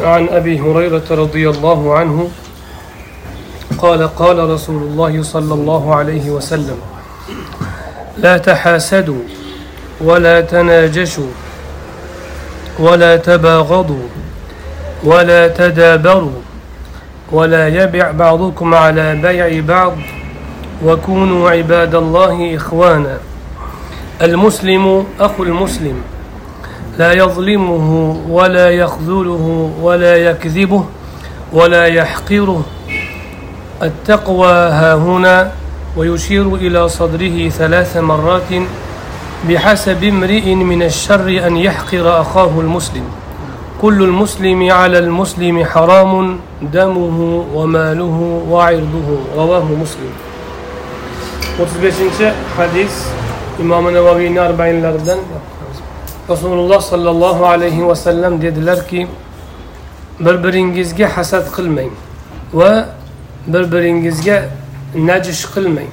عن أبي هريرة رضي الله عنه قال قال رسول الله صلى الله عليه وسلم لا تحاسدوا ولا تناجشوا ولا تباغضوا ولا تدابروا ولا يبع بعضكم على بيع بعض وكونوا عباد الله إخوانا. المسلم أخو المسلم لا يظلمه ولا يخذله ولا يكذبه ولا يحقره. التقوى ها هنا ويشير إلى صدره ثلاث مرات بحسب امرئ من الشر أن يحقر أخاه المسلم. كل المسلم على المسلم حرام دمه وماله وعرضه. رواه مسلم. 35 hadis imom navaviyni arbainlaridan rasululloh sollallohu alayhi vasallam dedilarki bir biringizga hasad qilmang va bir biringizga najish qilmang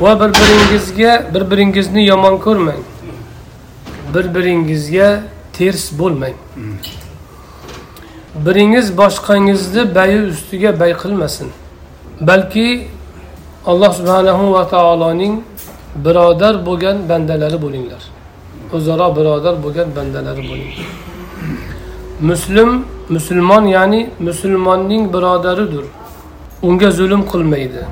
va bir biringizga bir biringizni yomon ko'rmang bir biringizga ters bo'lmang. Biringiz boshqangizni bayi ustiga bay qilmasin balki alloh subhanahu va taoloning birodar bo'lgan bandalari bo'linglar. O'zaro birodar bo'lgan bandalari bo'ling. Muslim musulmon ya'ni musulmonning birodaridir unga zulm qilmaydi.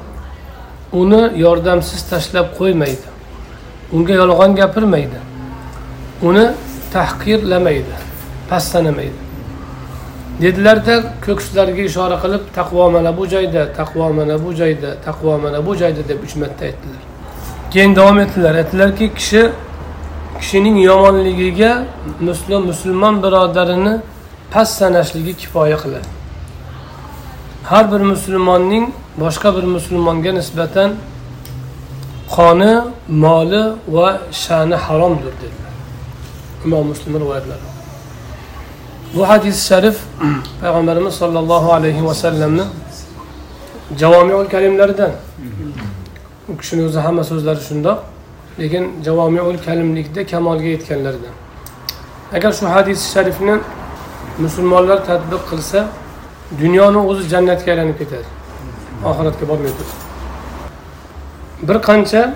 Uni yordamsiz tashlab qo'ymaydi. Unga yolg'on gapirmaydi. Uni tahqirlamaydi pastlamaydi. Dedilarda ko'kslariga ishora qilib taqvo mana bu joyda taqvo mana bu joyda taqvo mana bu joyda deb uch marta aytdilar. Keyin davom etdilar. Aytdilarki kishi kishining yomonligiga muslim musulmon birodarini past sanashligi kifoya qiladi. Har bir musulmonning boshqa bir musulmonga nisbatan qoni moli va sha'ni haromdir dedilar imom muslim rivoyatlari. Bu hadis sharif payg'ambarimiz sollallohu alayhi vasallamni javomiul kalimlaridan u kishini o'zi hamma so'zlari shundoq. Lekin javomiul kalimlikda kamolga yetganlaridan agar shu hadis sharifni musulmonlar tadbiq qilsa dunyoni o'zi jannatga aylanib ketadi. Oxiratga bormay turib bir qancha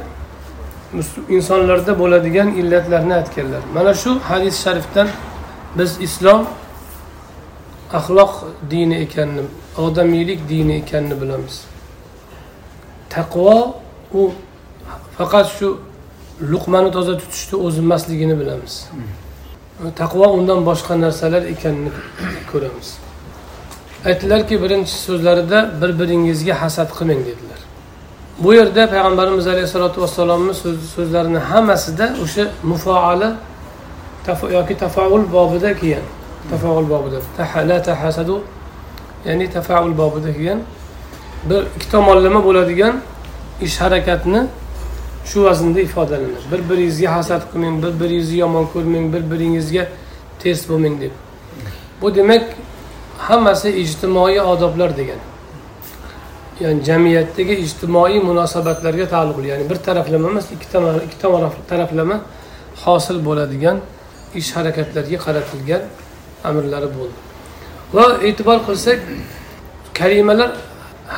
insonlarda bo'ladigan illatlarni aytganlar. Mana shu hadis sharifdan biz islom axloq dini ekanini odamiylik dini ekanini bilamiz. Taqvo u faqat shu luqmani toza tutishni o'zi emasligini bilamiz. Taqvo undan boshqa narsalar ekanini ko'ramiz. Aytdilarki birinchi so'zlarida bir biringizga hasad qilmang dedilar. Bu yerda payg'ambarimiz alayhissalotu vassalomni so'zlarini hammasida o'sha mufoala yoki tafaul bobida kelgan tafaul bobida. La tahasadu ya'ni tafaul bobida kelgan bir ikki tomonlama bo'ladigan ish harakatni shu vaznda ifodalanadi. Bir biringizga hasad qilmang bir biringizni yomon ko'rmang bir biringizga ters bo'lmang deb. Bu demak hammasi ijtimoiy odoblar degan ya'ni jamiyatdagi ijtimoiy munosabatlarga taalluqli. Ya'ni bir taraflama emas ikki ikki taraflama hosil bo'ladigan ish harakatlarga qaratilgan amrlari bo'ldi. Va e'tibor qilsak kalimalar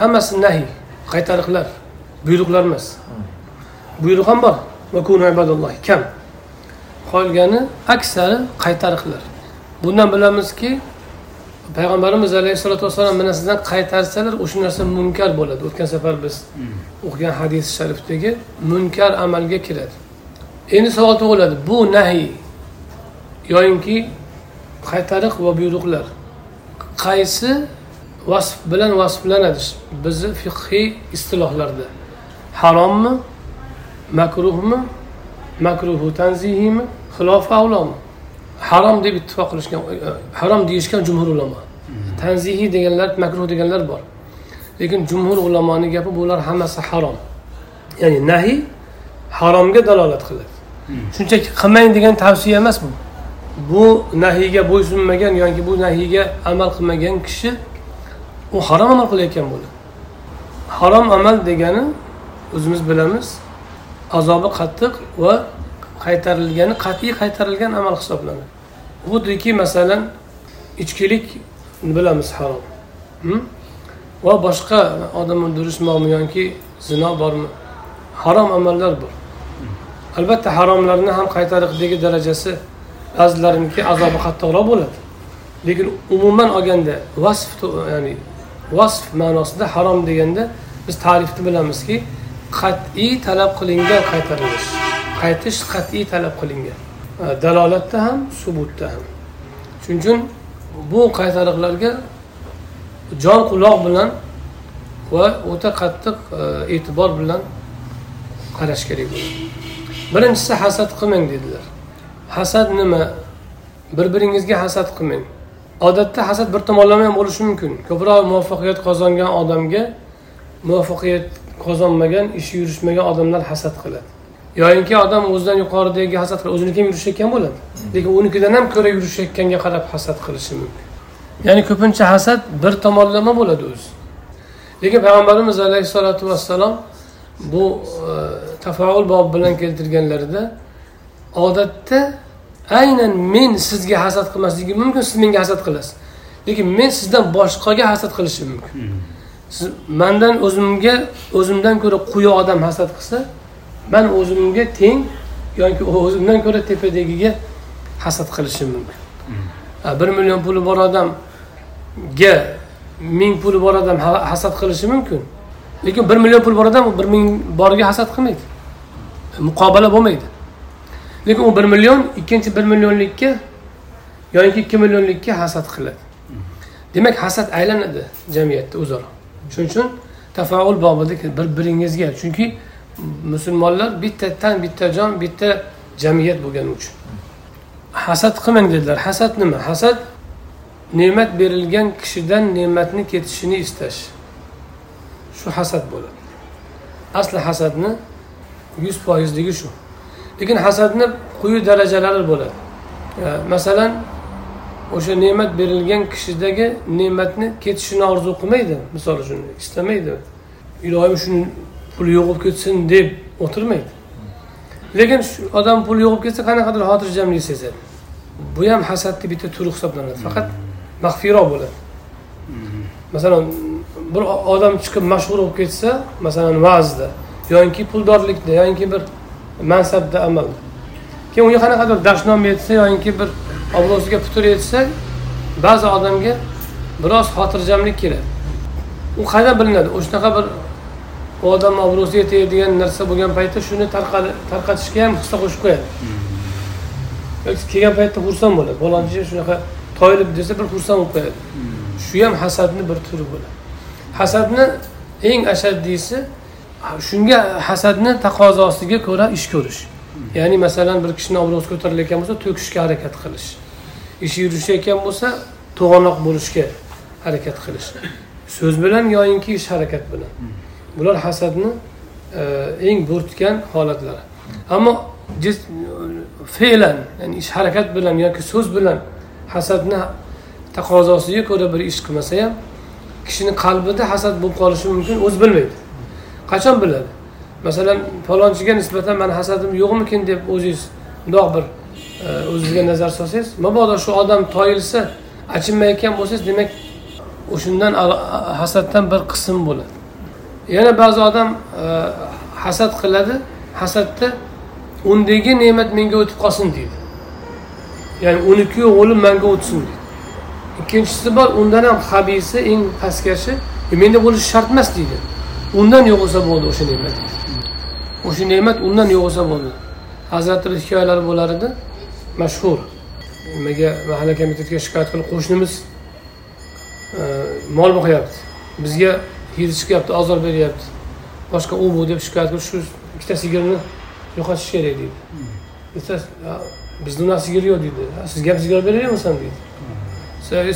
hammasi nahiy qaytariqlar buyruqlar emas. Buyruq ham bor kam. Qolgani aksari qaytariqlar. Bundan bilamizki payg'ambarimiz alayhissalotu vassalom bir narsadan qaytarsalar o'sha narsa munkar bo'ladi. O'tgan safar biz o'qigan hadis sharifdagi munkar amalga kiradi. Endi savol tug'iladi. Bu nahiy yoyinki qaytariq va buyruqlar qaysi vasf bilan vasflanadi? Bizni fiqhiy istilohlarda. Harommi makruhmi? Makruhu tanzihimi? Xilofi avlomi harom deb ittifoq qilishgan e, harom deyishgan jumhur ulamo tanzihiy deganlar makruh deganlar bor. Lekin jumhur ulamoni gapi bular hammasi harom. Ya'ni nahiy haromga dalolat qiladi. Shunchaki qilmang degan tavsiya emas bu. Bu nahiyga bo'ysunmagan yoki bu nahiyga amal qilmagan kishi u harom amal qilayotgan bo'ladi. Harom amal degani o'zimiz bilamiz azobi qattiq va qaytarilgani qat'iy qaytarilgan amal hisoblanadi. Xuddiki masalan ichkilik bilamiz harom. Hmm? Va boshqa odam o'ldirishmi yoki zino bormi? Harom amallar bor. Albatta haromlarni ham qaytariqdagi darajasi ba'zilariniki azobi qattiqroq bo'ladi. Lekin umuman olganda vasf ya'ni vasf ma'nosida harom deganda biz ta'rifni bilamizki qat'iy talab qilingan qaytarilish. Qaytish qat'iy talab qilingan dalolatda ham subutda ham. Shuning uchun bu qaytariqlarga jon quloq bilan va o'ta qattiq e, e'tibor bilan qarash kerak bo'ladi. Birinchisi hasad qilmang dedilar. Hasad nima? Bir biringizga hasad qilmang. Odatda hasad bir tomonlama ham bo'lishi mumkin. Ko'proq muvaffaqiyat qozongan odamga muvaffaqiyat qozonmagan ishi yurishmagan odamlar hasad qiladi. Yoyinki odam o'zidan yuqoridagi hasad qilib o'ziniki ham yurishayotgan bo'ladi. Lekin unikidan ham ko'ra yurishayotganga qarab hasad qilishi mumkin. Ya'ni ko'pincha hasad bir tomonlama bo'ladi o'zi. Lekin payg'ambarimiz alayhissalotu vassalom bu e, tafaul bob bilan keltirganlarida odatda aynan men sizga hasad qilmasligim mumkin siz menga hasad qilasiz. Lekin men sizdan boshqaga hasad qilishim mumkin. Hmm. Siz mandan o'zimga o'zimdan ko'ra quyi odam hasad qilsa man o'zimga teng yoki o'zimdan ko'ra tepadagiga hasad qilishim mumkin. Bir million puli bor odamga ming puli bor odam hasad qilishi mumkin. Lekin bir million pul bor odam bir ming boriga hasad qilmaydi. Muqobala bo'lmaydi. Lekin u bir million ikkinchi bir millionlikka yoki ikki millionlikka hasad qiladi. Demak hasad aylanadi jamiyatda o'zaro shuning uchun tafaul bobida bir biringizga chunki musulmonlar bitta tan bitta jon bitta jamiyat bo'lgani uchun. Hasad qilmang dedilar. Hasad nima? Hasad ne'mat berilgan kishidan ne'matni ketishini istash. Shu hasad bo'ladi. Asli hasadni yuz foizligi shu. Lekin hasadni quyi darajalari bo'ladi. Masalan o'sha ne'mat berilgan kishidagi ne'matni ketishini orzu qilmaydi misol uchun istamaydi. Iloyim shuni puli yo'qolib ketsin deb o'tirmaydi. Lekin shu odam puli yo'qolib ketsa qanaqadir xotirjamlik sezadi. Bu ham hasadni bitta turi hisoblanadi. Faqat maxfiyroq bo'ladi. Masalan bir odam chiqib mashhur bo'lib ketsa masalan va'zda yoki puldorlikda yoki bir mansabda amalda. Keyin unga qanaqadir dashnom yetsa yoki bir obro'siga putur yetsa ba'zi odamga biroz xotirjamlik keladi u qayerdan bilinadi? O'shanaqa bir u odamni obro'siga tegadigan narsa bo'lgan paytda shuni tarqatishga ham hissa qo'shib qo'yadi. Kelgan paytda xursand bo'ladi. Falonchi shunaqa toyilib desa bir xursand bo'lib qo'yadi. Shu ham hasadni bir turi bo'ladi. Hasadni eng ashaddiysi shunga hasadni taqozosiga ko'ra ish ko'rish. Ya'ni masalan bir kishini obro'si ko'tarilayotgan bo'lsa to'kishga harakat qilish. Ishi yurishayotgan bo'lsa to'g'anoq bo'lishga harakat qilish. So'z bilan yoyinki ish harakat bilan. Bular hasadni e, eng bo'rtgan holatlari ammo fe'lan ya'ni ish harakat bilan yoki so'z bilan hasadni taqozosiga ko'ra bir ish qilmasa ham kishini qalbida hasad bo'lib qolishi mumkin o'zi bilmaydi. Qachon biladi? Masalan falonchiga nisbatan mani hasadim yo'qmikin deb o'zingiz mundoq bir o'zizga o'zingizga nazar solsangiz mabodo shu odam toyilsa achinmayotgan bo'lsangiz demak o'shandan hasaddan bir qism bo'ladi. Yana ba'zi odam e, hasad qiladi hasadda undagi ne'mat menga o'tib qolsin deydi. Ya'ni uniki o'g'li manga o'tsin deydi. Ikkinchisi bor undan ham habisi eng pastkashi e, menda bo'lishi shart emas deydi. Undan yo'q bo'lsa bo'ldi o'sha ne'mat. O'sha ne'mat undan yo'q bo'lsa bo'ldi. Hazratni bir hikoyalari bo'lar edi mashhur. Nimaga mahalla komitetiga shikoyat qilib qo'shnimiz e, mol boqyapti. Bizga hidi chiqyapti ozor beryapti. Boshqa u bu deb shikoyat qilib shu ikkita sigirni yo'qotish kerak deydi. Desa bizni unaqa sigir yo'q deydi. Sizga ham sigir beravermasam deydi.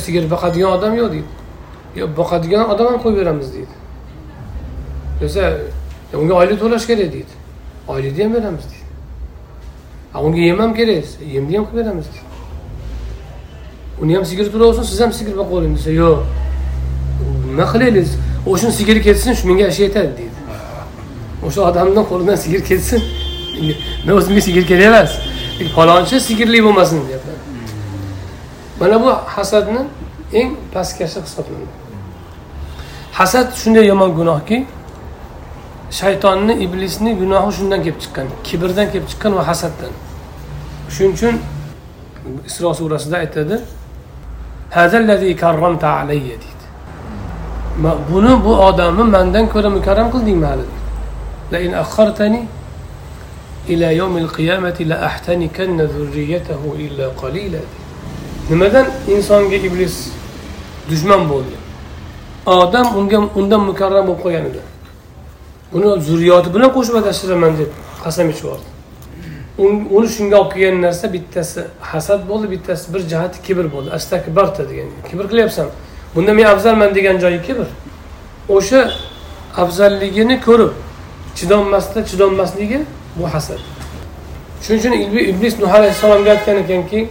Sigir boqadigan odam yo'q deydi. Yo'q boqadigan odam ham qo'yib beramiz deydi desa unga oylik to'lash kerak deydi. Oylikni ham beramiz deydi. Unga yem ham kerak yemni ham qilib beramiz deydi. Uni ham sigiri turaversin siz ham sigir boqavering desa yo'q. Nima qilaylik? O'shani sigiri ketsin shu menga ish aytadi deydi. O'sha odamni qo'lidan sigir ketsin. Men o'zimga sigir kerak emas. Falonchi sigirli bo'lmasin deyapman mana bu hasadni eng pastkasi hisoblanadi. Hasad shunday yomon gunohki shaytonni iblisni gunohi shundan kelib chiqqan kibrdan kelib chiqqan va hasaddan shuning uchun isro surasida aytadi deydi buni bu odamni mandan ko'ra mukarram qildingmi hali لئن أخرتني إلى يوم القيامة لأحتنكن ذريته إلا قليلا nimadan insonga iblis dushman bo'ldi odam unga undan mukarram bo'lib qolgan edi Uni zurriyoti bilan qo'shib adashtiraman deb qasam ichib yubordi uni shunga olib kelgan narsa bittasi hasad bo'ldi bittasi bir jihati kibr bo'ldi. Astakbarta degan. Kibr qilyapsan. Bunda men afzalman degan joyi kibr. O'sha afzalligini ko'rib chidolmasdan chidolmasligi bu hasad. Shuning uchun iblis nuh alayhissalomga aytgan ekanki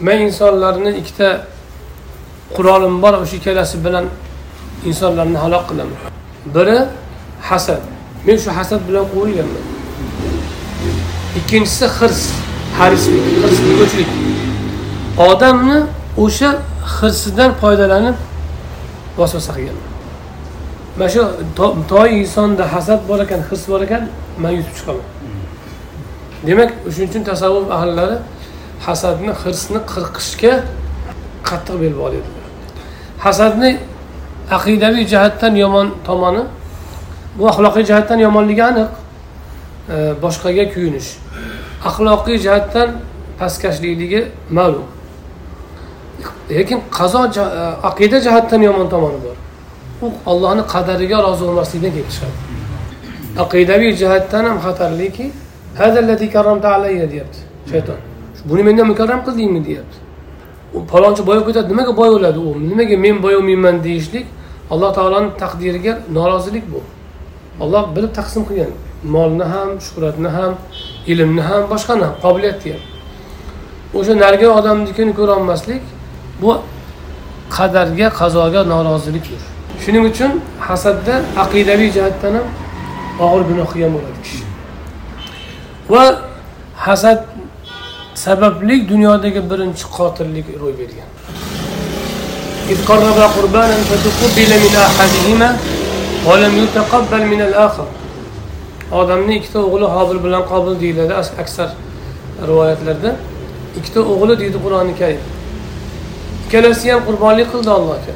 men insonlarni ikkita qurolim bor o'sha ikkalasi bilan insonlarni halok qilaman. Biri hasad. Men shu hasad bilan quvilganman ikkinchisi hirs harislik hirslik odamni o'sha hirsidan foydalanib vasvasa qilganman. Mana shu to insonda hasad bor ekan hirs bor ekan man yutib chiqaman. Demak shuning uchun tasavvuf ahllari hasadni hirsni qirqishga qattiq bel bog'laydilar. Hasadni aqidaviy jihatdan yomon tomoni bu axloqiy jihatdan yomonligi aniq. Boshqaga kuyinish axloqiy jihatdan pastkashlikligi ma'lum. Lekin qazo e, aqida jihatdan yomon tomoni bor. U ollohni qadariga rozi bo'lmaslikdan kelib chiqadi. Aqidaviy jihatdan ham xatarliki deyapti shayton. Buni mendan mukarram qildingmi? deyapti. U palonchi boyib ketadi. Nimaga boy bo'ladi u? Nimaga men boy bo'lmayman deyishlik alloh taoloni taqdiriga norozilik bu. Olloh bilib taqsim qilgan. Molni ham shuhratni ham ilmni ham boshqani ham qobiliyatni ham o'sha narigi odamnikini ko'rolmaslik bu qadarga qazoga norozilikdir shuning uchun hasadda aqidaviy jihatdan ham og'ir gunoh qilgan bo'ladi kishi. Va hasad sababli dunyodagi birinchi qotillik ro'y bergan. odamni ikkita o'g'li hobil bilan qobil deyiladi aksar rivoyatlarda. Ikkita o'g'li deydi qur'oni karim. Ikkalasi ham qurbonlik qildi allohga.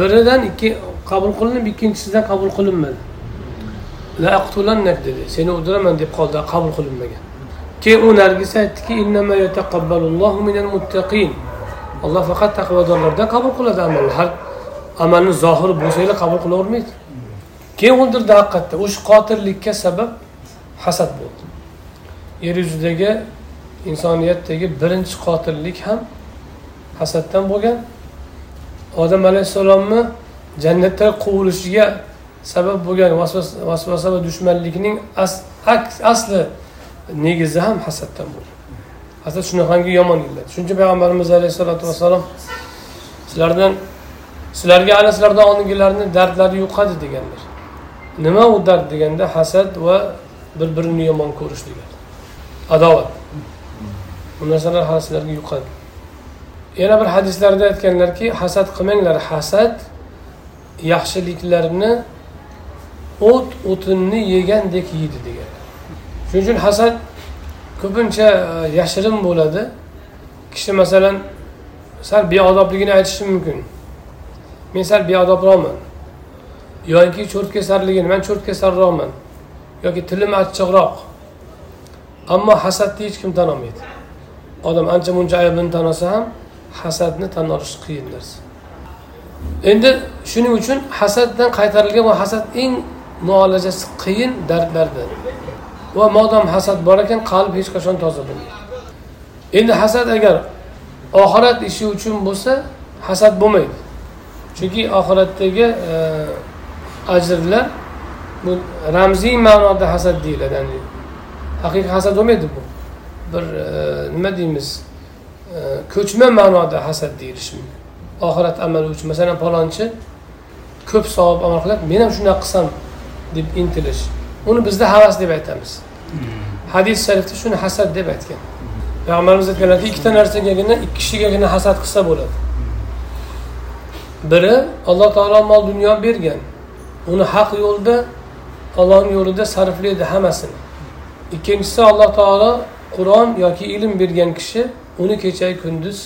Biridan ikki qabul qilinib ikkinchisidan qabul qilinmadi. Dedi. Seni o'ldiraman deb qoldi qabul qilinmagan. Keyin u nargisi aytdiki alloh faqat taqvodorlardan qabul qiladi amalni har amalni zohiri bo'lsanglar qabul qilavermaydi. Keyin o'ldirdi haqiqatda o'sha qotillikka sabab hasad bo'ldi. Yer yuzidagi insoniyatdagi birinchi qotillik ham hasaddan bo'lgan. Odam alayhissalomni jannatdan quvilishiga sabab bo'lgan vasvasa va dushmanlikning asli negizi ham hasaddan bo'lgan. Hasad shunaqangi yomon illat shuning uchun payg'ambarimiz alayhissalotu vassalom sizlardan sizlarga ana sizlardan oldingilarni dardlari yuqadi deganlar. Nima u dard deganda hasad va bir birini yomon ko'rish degani adovat. Bu narsalar hali sizlarga yuqadi. Yana bir hadislarda aytganlarki hasad qilmanglar. Hasad yaxshiliklarni o't o'tinni yegandek yeydi degan. Shuning uchun hasad ko'pincha e, yashirin bo'ladi. Kishi masalan sal beodobligini aytishi mumkin. Men sal beodobroqman yoki cho'rtkesarligini man cho'rtkesarroqman. Yoki tilim achchiqroq. Ammo hasadni hech kim tan olmaydi odam ancha muncha aybini tan olsa ham hasadni tan olish qiyin narsa. Endi shuning uchun hasaddan qaytarilgan va hasad eng muolajasi qiyin dardlardan va modam hasad bor ekan qalb hech qachon toza bo'lmaydi. Endi hasad agar oxirat ishi uchun bo'lsa hasad bo'lmaydi. Chunki oxiratdagi e, ajrlar bu ramziy ma'noda hasad deyiladi ya'ni haqiqiy hasad bo'lmaydi bu. Bir e, nima deymiz ko'chma ma'noda hasad deyilishi mumkin. Oxirat amali uchun masalan palonchi ko'p savob amal qiladi men ham shunaqa qilsam deb intilish. Uni bizda havas deb aytamiz. Hadis sharifda shuni hasad deb aytgan. Payg'ambarimiz aytganlarki ikkita narsagagina ikki kishigagina hasad qilsa bo'ladi biri alloh taolo mol dunyo bergan. Uni haq yo'lda ollohni yo'lida sarflaydi hammasini. Ikkinchisi alloh taolo qur'on yoki ilm bergan kishi uni kechayu kunduz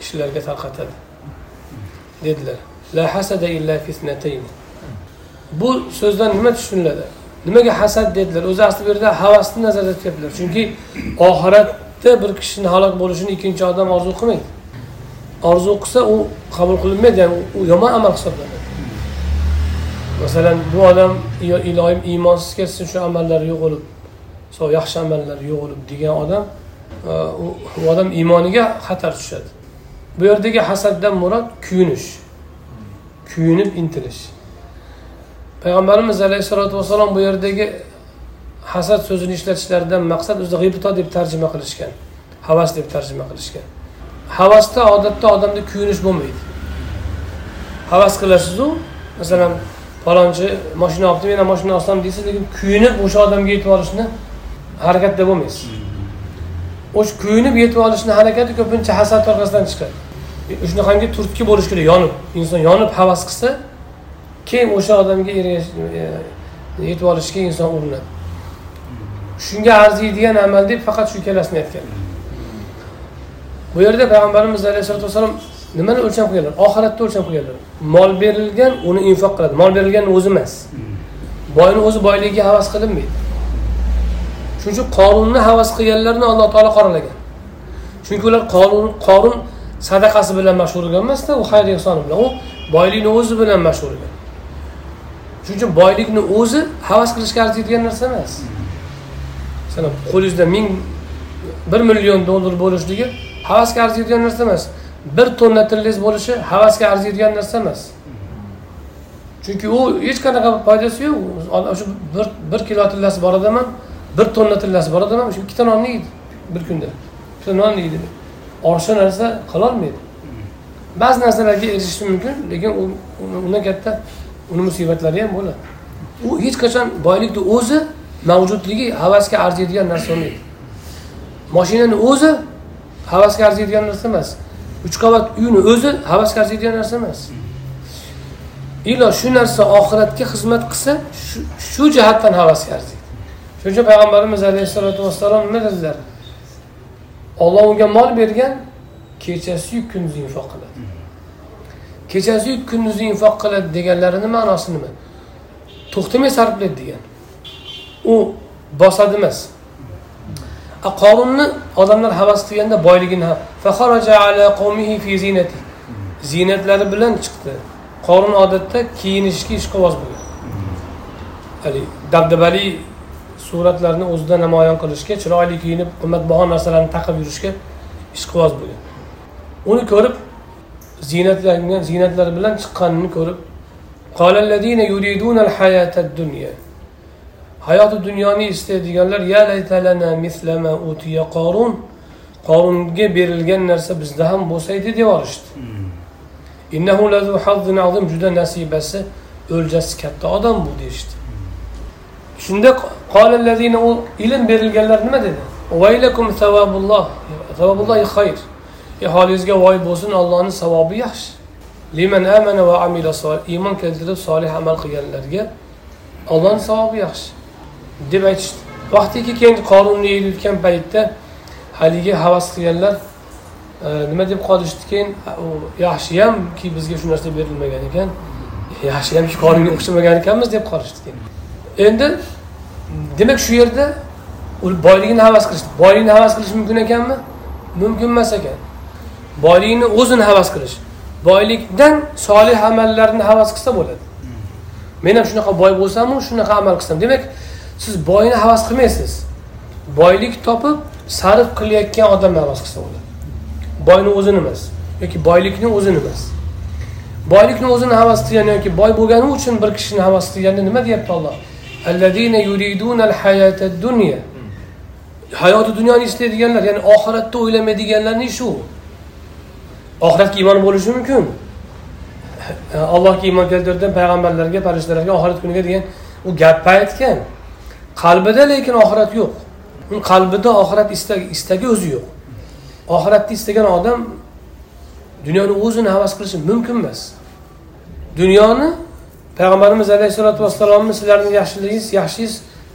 kishilarga tarqatadi. Dedilar la hasada illa fitnatayn. Bu so'zdan nima tushuniladi? Nimaga hasad dedilar? O'zi asli bu yerda havasni nazarda tutyaptilar. Chunki oxiratda bir kishini halok bo'lishini ikkinchi odam orzu qilmaydi. Orzu qilsa u qabul qilinmaydi ya'ni u yomon amal hisoblanadi. Masalan bu odam iloyim iymonsiz ketsin shu amallari yo'q bo'lib so yaxshi amallar yo'q bo'lib degan odam e, u odam iymoniga xatar tushadi. Bu yerdagi hasaddan murod kuyinish kuyinib intilish. Payg'ambarimiz alayhissalotu vassalom bu yerdagi hasad so'zini ishlatishlaridan maqsad o'zi g'ibto deb tarjima qilishgan havas deb tarjima qilishgan. Havasda odatda odamda kuyinish bo'lmaydi. Havas qilasizu masalan palonchi moshina olibdi men ham moshina olsam deysiz lekin kuyinib o'sha odamga yetib olishni harakatda bo'lmaysiz. O'sha kuyinib yetib olishni harakati ko'pincha hasad orqasidan chiqadi. E, shunaqangi turtki bo'lishi kerak yonib inson yonib havas qilsa keyin o'sha odamga e, yetib olishga inson urinadi. Shunga arziydigan amal deb faqat shu ikkalasini aytganlar bu yerda payg'ambarimiz alayhisalotu vassalom nimani o'lcham qo'yganlar oxiratda o'lcham qo'yganlar mol berilgan uni infoq qiladi. Mol berilgan o'zi emas. Boyni o'zi boyligiga havas qilinmaydi. Shuning uchun qorunni havas qilganlarni alloh taolo qoralagan. Chunki ular qorun qorun sadaqasi bilan mashhur bo'lgan emasda u xayr ehsoni bilan. U boylikni o'zi bilan mashhur bo'lgan. Shuning uchun boylikni o'zi havas qilishga arziydigan narsa emas. Qo'lingizda ming bir million dollar bo'lishligi havasga arziydigan narsa emas. Bir tonna tillingiz bo'lishi havasga arziydigan narsa emas. Chunki u hech qanaqa foydasi yo'q. Shu bir bir kilo tillasi bor odam ham bir tonna tillasi bor odam ham shu ikkita nonni yeydi bir kunda. Bitta non yeydi. Ortiqcha narsa qilolmaydi ba'zi narsalarga erishishi mumkin lekin undan katta uni musibatlari ham bo'ladi. U hech qachon boylikni o'zi mavjudligi havasga arziydigan narsa bo'lmaydi. Moshinani o'zi havasga arziydigan narsa emas. Uch qavat uyni o'zi havasga arziydigan narsa emas. Ilo shu narsa oxiratga xizmat qilsa shu jihatdan havasga arziydi shuning uchun payg'ambarimiz alayhissalotu vassalom nima dedilar? Olloh unga mol bergan kechasiyu kunduzi infoq qiladi. Kechasiyu kunduzi infoq qiladi deganlarini ma'nosi nima? To'xtamay sarflaydi degan. U bosadi emas. Qorunni odamlar havas qilganda boyligini ziynatlari bilan chiqdi. Qorun odatda kiyinishga ishqiboz bo'lgan. Haligi dabdabali suratlarni o'zida namoyon qilishga chiroyli kiyinib qimmatbaho narsalarni taqib yurishga ishqiboz bo'lgan. Uni ko'rib ziynatlangan ziynatlari bilan chiqqanini ko'rib hayoti dunyoni istaydiganlar ya laytalana mislama utiya qorun qorunga berilgan narsa bizda ham bo'lsa edi deb yuborishdi juda nasibasi o'ljasi katta odam bu deyishdi. Shunda u ilm berilganlar nima dedi? Vaylakum savabulloh savabullohi xayr. Holingizga voy bo'lsin ollohni savobi yaxshi. Liman amana va amila iymon keltirib solih amal qilganlarga ollohni savobi yaxshi deb aytishdi. Vaqtiki keyin qorunni yeyayotgan paytda haligi havas qilganlar nima deb qolishdi? Keyin yaxshiyamki bizga shu narsa berilmagan ekan yaxshiyamki qorunga o'xshamagan ekanmiz deb qolishdi keyin. Endi demak shu yerda boyligini havas qilish boylikni havas qilish mumkin ekanmi? Mumkin emas ekan. Boylikni o'zini havas qilish boylikdan solih amallarni havas qilsa bo'ladi. Men ham shunaqa boy bo'lsamu shunaqa amal qilsam. Demak siz boyni havas qilmaysiz. Boylik topib sarf qilayotgan odamni havas qilsa bo'ladi. Boyni o'zini emas yoki boylikni o'zini emas. Boylikni o'zini havas qilgan yoki boy bo'lgani uchun bir kishini havas qilganda nima deyapti olloh hayoti dunyoni istaydiganlar ya'ni oxiratni o'ylamaydiganlarning shu. Oxiratga iymon bo'lishi mumkin. Allohga iymon keltirdim payg'ambarlarga farishtalarga oxirat kuniga degan u gapni aytgan. Qalbida lekin oxirat yo'q. Uni qalbida oxirat istagi istagi o'zi yo'q. Oxiratni istagan odam dunyoni o'zini havas qilishi mumkin emas. Dunyoni payg'ambarimiz alayhissalotu vassalomni sizlarni yaxshiligingiz yaxshingiz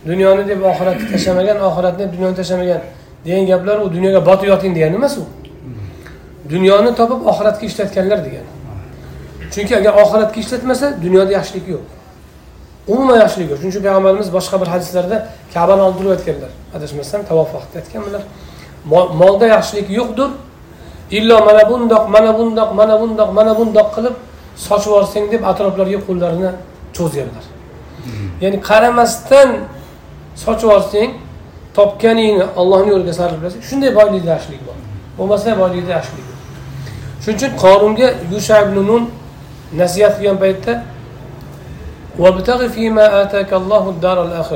dunyoni deb oxiratni tashlamagan oxiratni deb dunyoni tashlamagan degan gaplar u dunyoga botib yoting degani emas u. Dunyoni topib oxiratga ishlatganlar degani. Chunki agar oxiratga ishlatmasa dunyoda yaxshilik yo'q. Umuman yaxshilik yo'q shuning uchun payg'ambarimiz boshqa bir hadislarda kabani oldida turib aytganlar adashmasam tavof vaqtida aytganlar molda yaxshilik yo'qdir. Illo mana bundoq mana bundoq mana bundoq mana bundoq qilib sochib yuborsang deb atroflarga qo'llarini cho'zganlar. Ya'ni qaramasdan sochib yuborsang topganingni ollohni yo'liga sarflasang shunday boylikda yaxshilik bor. Bo'lmasa boylikda yaxshilik yo'q. Shuning uchun qorunga yusha ibn nun nasihat qilgan paytda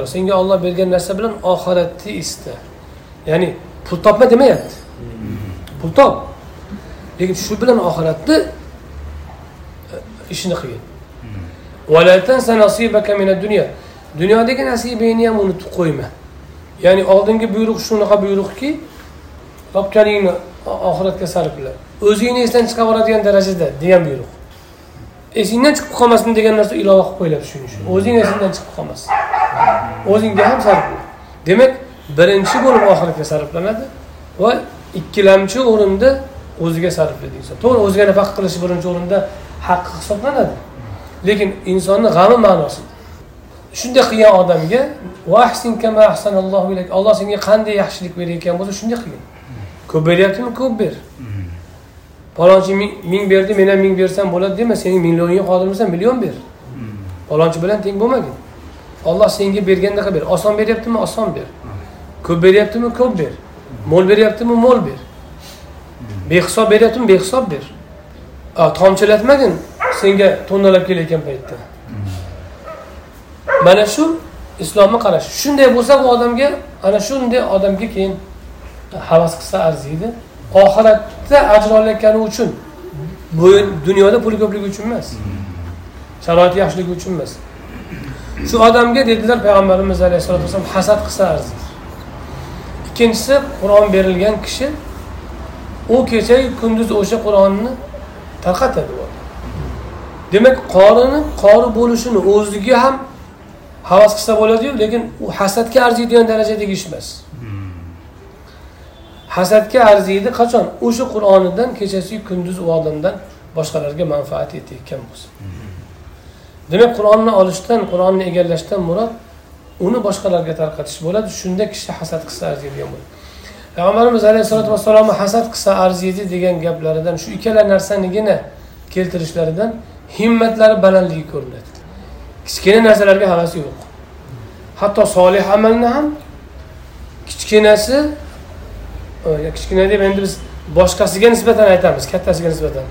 senga olloh bergan narsa bilan oxiratni ista ya'ni pul topma demayapti. Pul top. Lekin shu bilan oxiratni e, ishini qilgin. dunyodagi nasibangni ham unutib qo'yma. Ya'ni oldingi buyruq shunaqa buyruqki topganingni oxiratga sarfla. O'zingni esdan chiqarib yuboradigan darajada degan buyruq. Esingdan chiqib qolmasin degan narsa ilova qilib qo'yiladi shuning uchun. O'zing esingdan chiqib qolmasin. O'zingga ham sarfla. Demak birinchi bo'lib oxiratga sarflanadi va ikkilamchi o'rinda o'ziga sarflaydi inson to'g'ri o'ziga nafaqa qilish birinchi o'rinda haqqi hisoblanadi. Lekin insonni g'ami ma'nosida shunday qilgan odamga alloh senga qanday yaxshilik berayotgan bo'lsa shunday qilgin. Ko'p beryaptimi? Ko'p ber. Palonchi ming berdi men ham ming bersam bo'ladi dema sening millionga qodirmisan million ber. Palonchi bilan teng bo'lmagin. Olloh senga bergandaqa ber. Oson beryaptimi? Oson ber. Ko'p beryaptimi? Ko'p ber. Mo'l beryaptimi? Mo'l ber. Behisob beryaptimi? Behisob ber. Tomchilatmagin senga to'nalab kelayotgan paytda. Mana shu islomni qarash. Shunday bo'lsa bu odamga ana shunday odamga keyin havas qilsa arziydi oxiratda ajr olayotgani uchun. Bu dunyoda puli ko'pligi uchun emas. Sharoiti yaxshiligi uchun emas. Shu odamga dedilar payg'ambarimiz alayhissalotu vassalom hasad qilsa arziydi ikkinchisi qur'on berilgan kishi u kechayu kunduz o'sha qur'onni tarqatadi. Demak qorini qori bo'lishini o'ziga ham havas qilsa bo'ladiyu lekin u hasadga arziydigan darajadagi ish emas. Hasadga arziydi. Qachon? O'sha qur'onidan kechasiyu kunduz u odamdan boshqalarga manfaat yetayotgan bo'lsa. Demak qur'onni olishdan qur'onni egallashdan murod uni boshqalarga tarqatish bo'ladi. Shunda kishi hasad qilsa arziydigan bo'ladi. Payg'ambarimiz alayhissalotu vassalomni hasad qilsa arziydi degan gaplaridan shu ikkala narsanigina keltirishlaridan himmatlari balandligi ko'rinadi. Kichkina narsalarga havasi yo'q. Hatto solih amalni ham kichkinasi kichkina deb endi biz boshqasiga nisbatan aytamiz kattasiga nisbatan.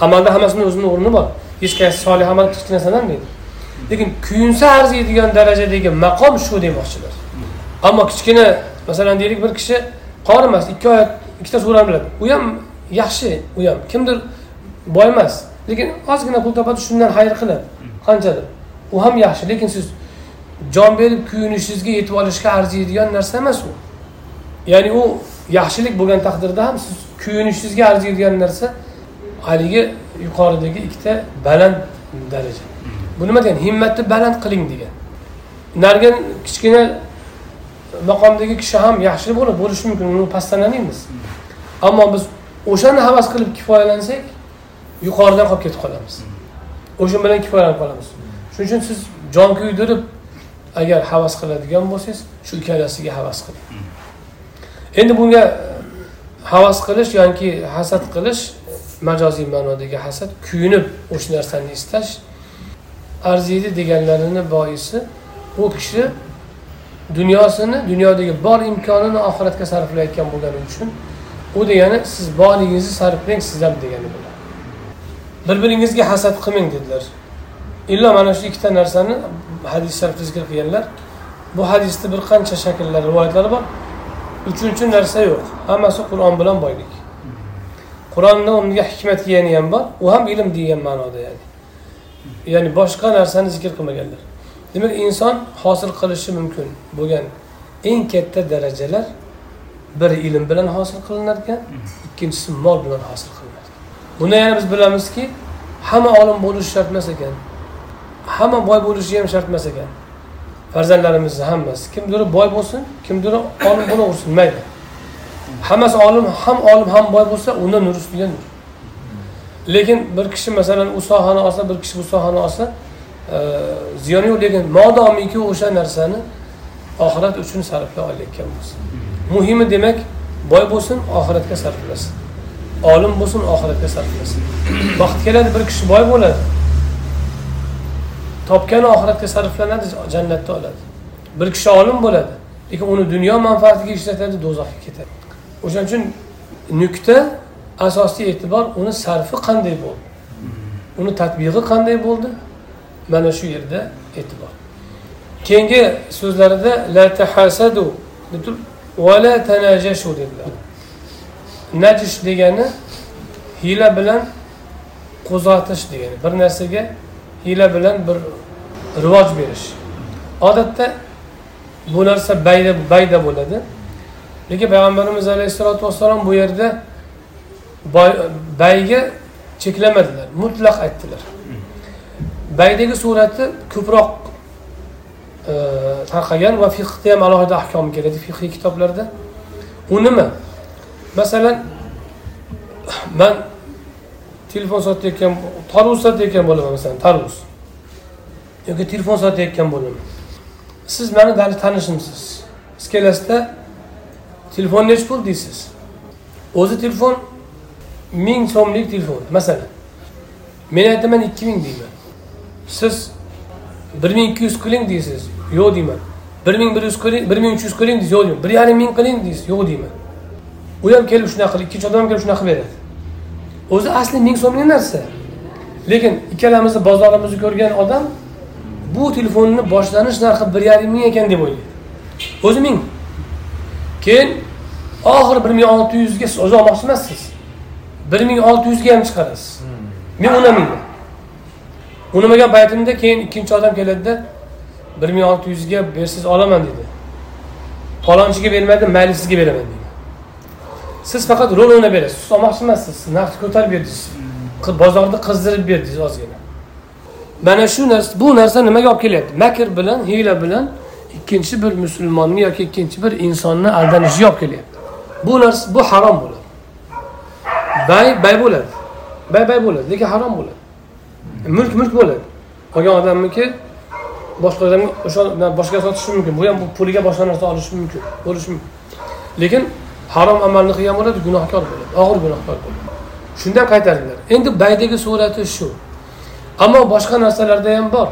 Amalda hammasini o'zini o'rni bor. Hech qaysi solih amal kichkina sanalmaydi lekin kuyunsa arziydigan darajadagi maqom shu demoqchilar ammo kichkina masalan deylik bir kishi qori emas ikki oyat ikkita surani biladi. U ham yaxshi u ham. Kimdir boy emas lekin ozgina pul topadi shundan xayr qiladi. Qanchadir. U ham yaxshi lekin siz jon berib kuyunishingizga yetib olishga arziydigan narsa emas u. Ya'ni u yaxshilik bo'lgan taqdirda ham siz kuyunishingizga arziydigan narsa haligi yuqoridagi ikkita baland daraja. Bu nima degani? Himmatni baland qiling degan. Narigi kichkina maqomdagi kishi ham yaxshi bo'lib bo'lishi mumkin uni pastlanamaymiz ammo biz o'shani havas qilib kifoyalansak yuqoridan qolib ketib qolamiz. O'sha bilan kifoyalanib qolamiz. Shuning uchun siz jon kuydirib agar havas qiladigan bo'lsangiz shu ikkalasiga havas qiling. Endi bunga havas qilish yoki hasad qilish majoziy ma'nodagi hasad kuyunib o'sha narsani istash arziydi deganlarini boisi u kishi dunyosini dunyodagi bor imkonini oxiratga sarflayotgan bo'lgani uchun u degani siz borligingizni sarflang siz ham degani bo'ladi. Bir biringizga hasad qilmang dedilar. Illo mana shu ikkita narsani hadis sharifda zikr qilganlar. Bu hadisni bir qancha shakllar rivoyatlari bor. Uchinchi narsa yo'q. Hammasi qur'on bilan boylik. Qur'onni o'rniga hikmat degani ham bor u ham ilm degan ma'noda ya'ni. Ya'ni boshqa narsani zikr qilmaganlar. Demak inson hosil qilishi mumkin bo'lgan eng katta darajalar biri ilm bilan hosil qilinar ekan ikkinchisi mol bilan hosil qilinar buni yana biz bilamizki hamma olim bo'lishi shart emas ekan. Hamma boy bo'lishi ham shart emas ekan. Farzandlarimizni hammasi. Kimdir boy bo'lsin kimdir olim bo'laversin mayli. Hammasi olim ham olim ham boy bo'lsa undan nur ustiga nur. Lekin bir kishi masalan u sohani olsa bir kishi bu sohani olsa e, ziyoni yo'q lekin modomiki o'sha narsani oxirat uchun sarflay olayotgan bo'lsa. Muhimi demak boy bo'lsin oxiratga sarflasin. Olim bo'lsin oxiratga sarflasin. Vaqt keladi bir kishi boy bo'ladi. Topgani oxiratga sarflanadi jannatda oladi. Bir kishi olim bo'ladi lekin uni dunyo manfaatiga ishlatadi do'zaxga ketadi. O'shaning uchun nuqta asosiy e'tibor uni sarfi qanday bo'ldi? Uni tadbig'i qanday bo'ldi? Mana shu yerda e'tibor. Keyingi so'zlarida la tahasadu va la tanajashu dedilar. Najish degani hiyla bilan qo'zg'atish degani. Bir narsaga hiyla bilan bir rivoj berish. Odatda bu narsa bayda bayda bo'ladi. Lekin payg'ambarimiz alayhissalotu vassalom bu yerda bayga cheklamadilar mutlaq aytdilar. Baydagi surati ko'proq e, tarqagan va fiqda ham alohida ahkom keladi fiqiy kitoblarda. U nima? Masalan man telefon sotayotgan tarvuz sotayotgan bo'laman masalan tarvuz. Yoki telefon sotayotgan bo'laman siz mani tanishimsiz? Siz kelasizda telefon nechi pul deysiz? O'zi telefon ming so'mlik telefon. Masalan men aytaman ikki ming deyman. Siz bir ming ikki yuz qiling deysiz yo'q deyman. Bir ming bir yuz qiling bir ming uch yuz qiling deysiz yo'q deyman. Bir yarim ming qiling deysiz yo'q deyman. U ham kelib shunaqa qilib ikkinchi odam ham kelib shunaqa beradi. O'zi asli ming so'mlik narsa. Lekin ikkalamizni bozorimizni ko'rgan odam bu telefonni boshlanish narxi bir yarim ming ekan deb o'ylaydi. O'zi ming. Keyin oxiri bir ming olti yuzga siz o'zi olmoqchi emassiz bir ming olti yuzga ham chiqarasiz. Men unamayman unamagan paytimda keyin ikkinchi odam keladida bir ming olti yuzga bersangiz olaman deydi palonchiga bermadim mayli sizga beraman deydi siz faqat rol o'ynab berasiz. Siz olmoqchi emassiz narxni ko'tarib berdingiz. Bozorni qizdirib berdingiz ozgina mana shu narsa bu narsa nimaga olib kelyapti? Makr bilan hiyla bilan ikkinchi bir musulmonni yoki ikkinchi bir insonni aldanishiga olib kelyapti. Bu narsa bu harom bo'ladi. Bay bay bo'ladi. Bay bay bo'ladi lekin harom bo'ladi. Mulk mulk bo'ladi. Olgan odamniki boshqa odamga o'sha boshqaga sotishi mumkin. Bu ham puliga boshqa narsa olishi mumkin bo'lishi mumkin. Lekin harom amalni qilgan bo'ladi gunohkor bo'ladi og'ir gunohkor bo'ladi. Shundan qaytaringlar. Endi baydagi surati shu. Ammo boshqa narsalarda ham bor.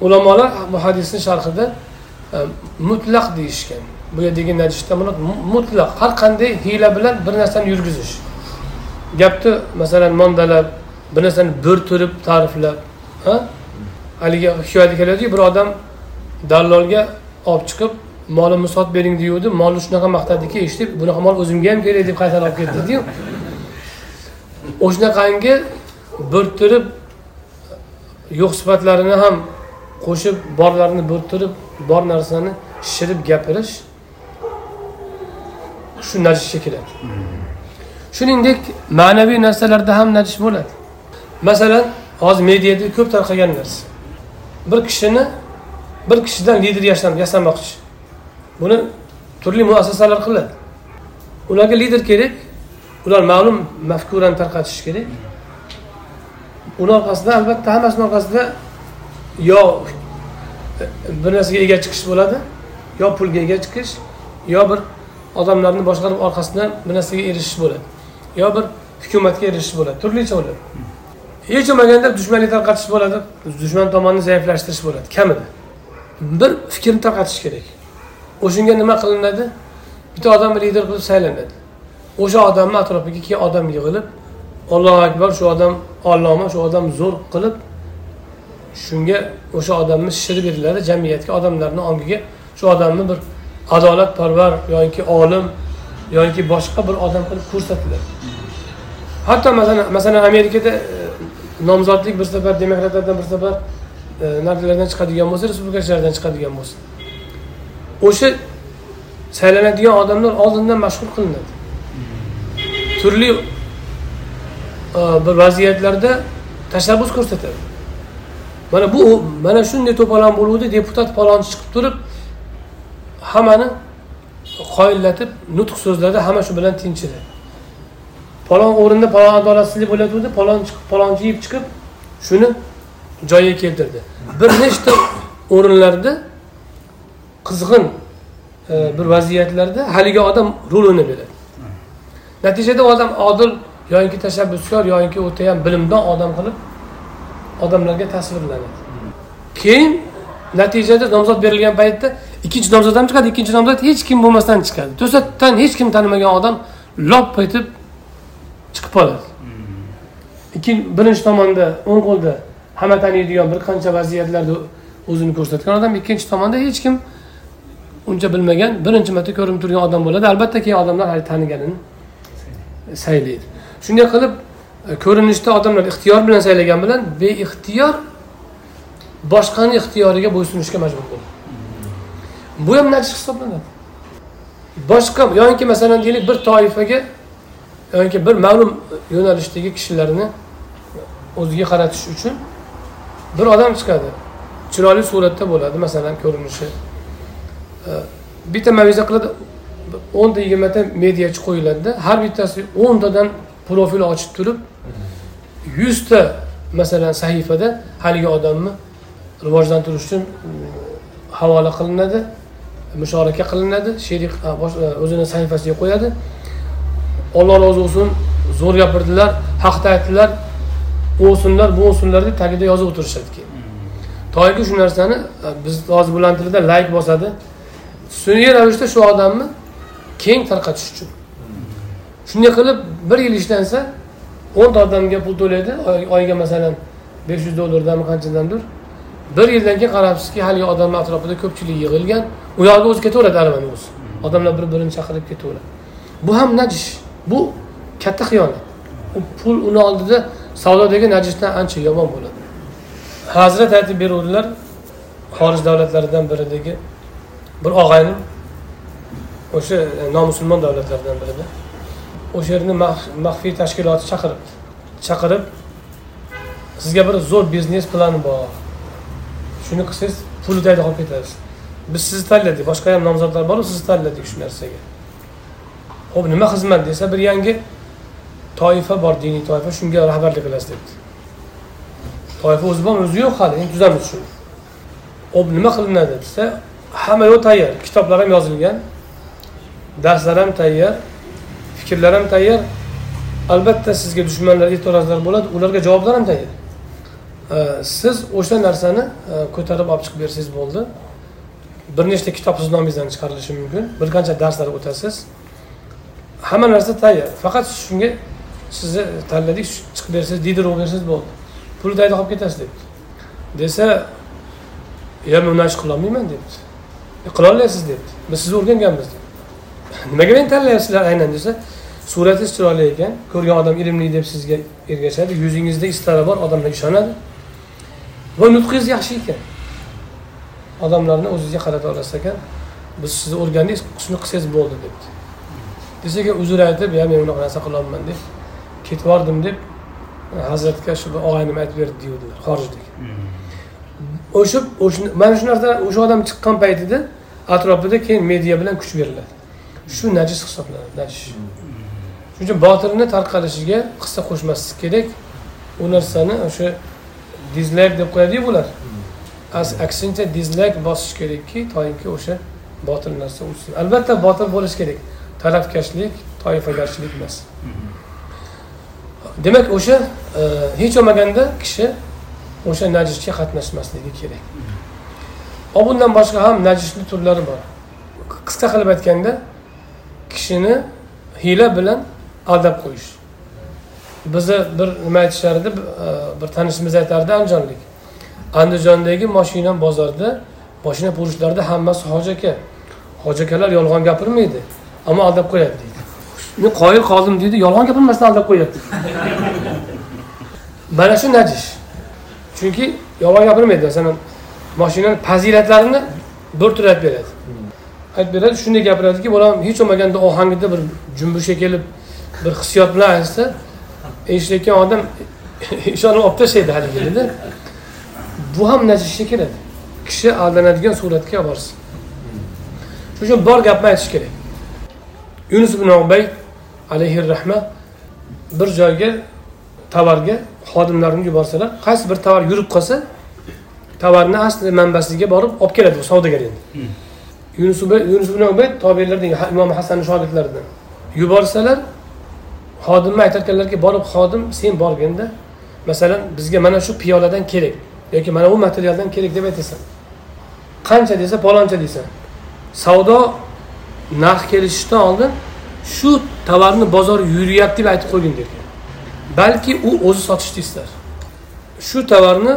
Ulamolar bu hadisni sharhida e, mutlaq deyishgan. Bu yerdagi najishda mutlaq har qanday hiyla bilan bir narsani yurgizish. Gapni masalan mondalab bir narsani bo'rtirib ta'riflab haligi hikoyada keladiku bir odam dallolga olib chiqib molimni sotib bering deyuvdi molni shunaqa maqtadiki eshitib bunaqa mol o'zimga ham kerak deb qaytarib olib ketdiyu o'shanaqangi bo'rttirib yo'q sifatlarini ham qo'shib borlarini bo'rttirib bor narsani shishirib gapirish shu najisga kiradi shuningdek ma'naviy narsalarda ham najish bo'ladi. Masalan hozir mediada ko'p tarqagan narsa. Bir kishini bir kishidan lider yasamoqchi buni turli muassasalar qiladi. Ularga lider kerak ular ma'lum mafkurani tarqatishi kerak. Uni orqasida albatta hammasini orqasida yo bir narsaga ega chiqish bo'ladi yo pulga ega chiqish yo bir odamlarni boshqarib orqasidan bir narsaga erishish bo'ladi yo bir hukumatga erishish bo'ladi turlicha bo'ladi. Hech bo'lmaganda dushmanlik tarqatish bo'ladi dushman tomonni zaiflashtirish bo'ladi kamida. Bir fikrni tarqatish kerak. O'shanga nima qilinadi? Bitta odam lider qilib saylanadi. O'sha odamni atrofiga keyin odam yig'ilib ollohu akbar shu odam alloma shu odam zo'r qilib shunga o'sha odamni shishirib beriladi jamiyatga odamlarni ongiga. Shu odamni bir adolatparvar yoki olim yoki boshqa bir odam qilib ko'rsatiladi. Hatto masalan masalan amerikada e, nomzodlik bir safar demokratlardan bir safar e, chiqadigan bo'lsa respublikachilardan chiqadigan bo'lsa o'sha saylanadigan odamlar oldindan mashhur qilinadi. Turli bir vaziyatlarda tashabbus ko'rsatadi. Mana bu mana shunday to'polon bo'luvdi deputat palonchi chiqib turib hammani qoyillatib nutq so'zladi hamma shu bilan tinchidi. Palon o'rinda palon adolatsizlik bo'layotgandi palon chiqib palonchi yeb chiqib shuni joyiga keltirdi. Bir nechta o'rinlarda qizg'in e, bir vaziyatlarda haligi odam rol o'ynab beradi. Natijada odam odil yoyinki tashabbuskor yoyinki o'ta ham bilimdon odam qilib odamlarga tasvirlanadi keyin natijada nomzod berilgan paytda ikkinchi nomzod ham chiqadi ikkinchi nomzod hech kim bo'lmasdan chiqadi. To'satdan hech kim tanimagan odam lop etib chiqib qoladi. Ikkinchi birinchi tomonda o'ng qo'lda hamma taniydigan bir qancha vaziyatlarda o'zini ko'rsatgan odam ikkinchi tomonda hech kim uncha bilmagan birinchi marta ko'rinib turgan odam bo'ladi. Albatta keyin odamlar hali taniganini saylaydi. Shunday qilib e, ko'rinishda odamlar ixtiyor bilan saylagan bilan beixtiyor boshqani ixtiyoriga bo'ysunishga majbur bo'ladi bu ham najis hisoblanadi. Boshqa yoki masalan deylik bir toifaga yoki bir ma'lum yo'nalishdagi kishilarni o'ziga qaratish uchun bir odam chiqadi. Chiroyli suratda bo'ladi masalan ko'rinishi. E, bitta maviza qiladi o'nta yigirmata mediachi qo'yiladida har bittasi o'ntadan profil ochib turib yuzta masalan sahifada haligi odamni rivojlantirish uchun uh, havola qilinadi mushorak qilinadi sherik uh, uh, o'zini sahifasiga qo'yadi. Olloh rozi bo'lsin zo'r gapirdilar haqda aytdilar o'sinlar bu o'sinlar deb tagida yozib o'tirishadi keyin toki shu narsani biz hozir bilan tilida layk bosadi. Sun'iy ravishda shu odamni keng tarqatish uchun shunday qilib bir yil ishlansa o'nta odamga pul to'laydi. Oyiga masalan besh yuz dollardanmi qanchadandir. Bir yildan keyin qarabsizki haligi odamni atrofida ko'pchilik yig'ilgan. U yoqda o'zi ketaveradi aravani o'zi. Odamlar bir birini chaqirib ketaveradi. Bu ham najish bu katta xiyonat. U pul uni oldida savdodagi najisdan ancha yomon bo'ladi. Hazrat aytib beruvdilar xorij davlatlaridan biridagi bir og'ayni. O'sha e, nomusulmon davlatlardan birida. O'sha yerni maxfiy tashkiloti chaqiribdi chaqirib sizga bir zo'r biznes plani bor. Shuni qilsangiz pul daydi qolib ketasiz. Biz sizni tanladik boshqa ham nomzodlar boru sizni tanladik shu narsaga. Ho'p nima xizmat desa bir yangi toifa bor diniy toifa shunga rahbarlik qilasiz debdi. Toifa o'zi bormi? O'zi yo'q hali endi tuzamiz shuni. Hop nima qilinadi desa hamma yo'q tayyor kitoblar ham yozilgan darslar ham tayyor. Fikrlar ham tayyor. Albatta sizga dushmanlar e'tirozlar bo'ladi ularga javoblar ham tayyor. Siz o'sha narsani e, ko'tarib olib chiqib bersangiz bo'ldi. Bir nechta kitob sizni nomingizdan chiqarilishi mumkin. Bir qancha darslar o'tasiz. Hamma narsa tayyor. Faqat shunga sizni tanladik chiqib bersangiz diydirib bersangiz bo'ldi. Pulni tagida qolib ketasiz debdi. Desa yo men bunaqa ish qilolmayman debdi. E, Qilolmaysiz debdi. Biz sizni o'rganganmiz debdi. Nimaga meni tanlayapsizlar aynan desa suratingiz chiroyli ekan. Ko'rgan odam ilmli deb sizga ergashadi. Yuzingizda istari bor odamlar ishonadi. Va nutqingiz yaxshi ekan. Odamlarni o'zizga qarata olasiz ekan. Biz sizni o'rgandik shuni qilsangiz bo'ldi debdi. Desa keyin uzr aytib yo men unaqa narsa qilolmayman deb ketib yubordim deb hazratga shu og'aynim aytib berdi deyuvdilar xorijdagi o'sha mana shu narsa o'sha odam chiqqan paytida atrofida keyin media bilan kuch beriladi. Shu najis hisoblanadi najis shuning uchun botilni tarqalishiga hissa qo'shmaslik kerak. U narsani o'sha dizlayk deb qo'yadiyu bular aksincha dizlayk bosish kerakki toinki o'sha botil narsa o'chsin albatta botil bo'lishi kerak. Talabkashlik toifagarchilik emas. Demak o'sha e, hech bo'lmaganda kishi o'sha najisga qatnashmasligi kerak. Va bundan boshqa ham najisni turlari bor. Qisqa qilib aytganda kishini hiyla bilan aldab qo'yish. Bizni bir nima aytishardi e, bir tanishimiz aytardi andijonlik. Andijondagi moshina bozorida moshina purishlarda hammasi hoji aka. Hoji akalar yolg'on gapirmaydi ammo aldab qo'yadi deydi. Men qoyil qoldim deydi yolg'on gapirmasdan aldab qo'yapti mana shu najish. Chunki yolg'on gapirmaydi masalan moshinani fazilatlarini bir tur aytib beradi. Aytib beradi shunday gapiradiki bolam hech bo'lmaganda ohangida bir jumbushga kelib bir hissiyot bilan aytsa eshitayotgan odam ishonib olib tashlaydi haligi dedi bu ham najishga keladi. Kishi aldanadigan suratga olib borsin. Shuning uchun bor gapni aytish kerak. Yunus ibn ubay alayhi rahma bir joyga tovarga xodimlarini yuborsalar qaysi bir tovar yurib qolsa tovarni asli manbasiga borib olib keladi bu savdogar endi. Yunus yunus ibn tobelardan imom hasanni shogirdlaridan yuborsalar xodimni aytarkanlarki borib xodim sen borganda masalan bizga mana shu piyoladan kerak yoki mana bu materialdan kerak deb aytasan. Qancha desa paloncha deysan. Savdo narx kelishishdan oldin shu tovarni bozor yuryapti deb aytib qo'ygin derkan. Balki u o'zi sotishni istar. Shu tovarni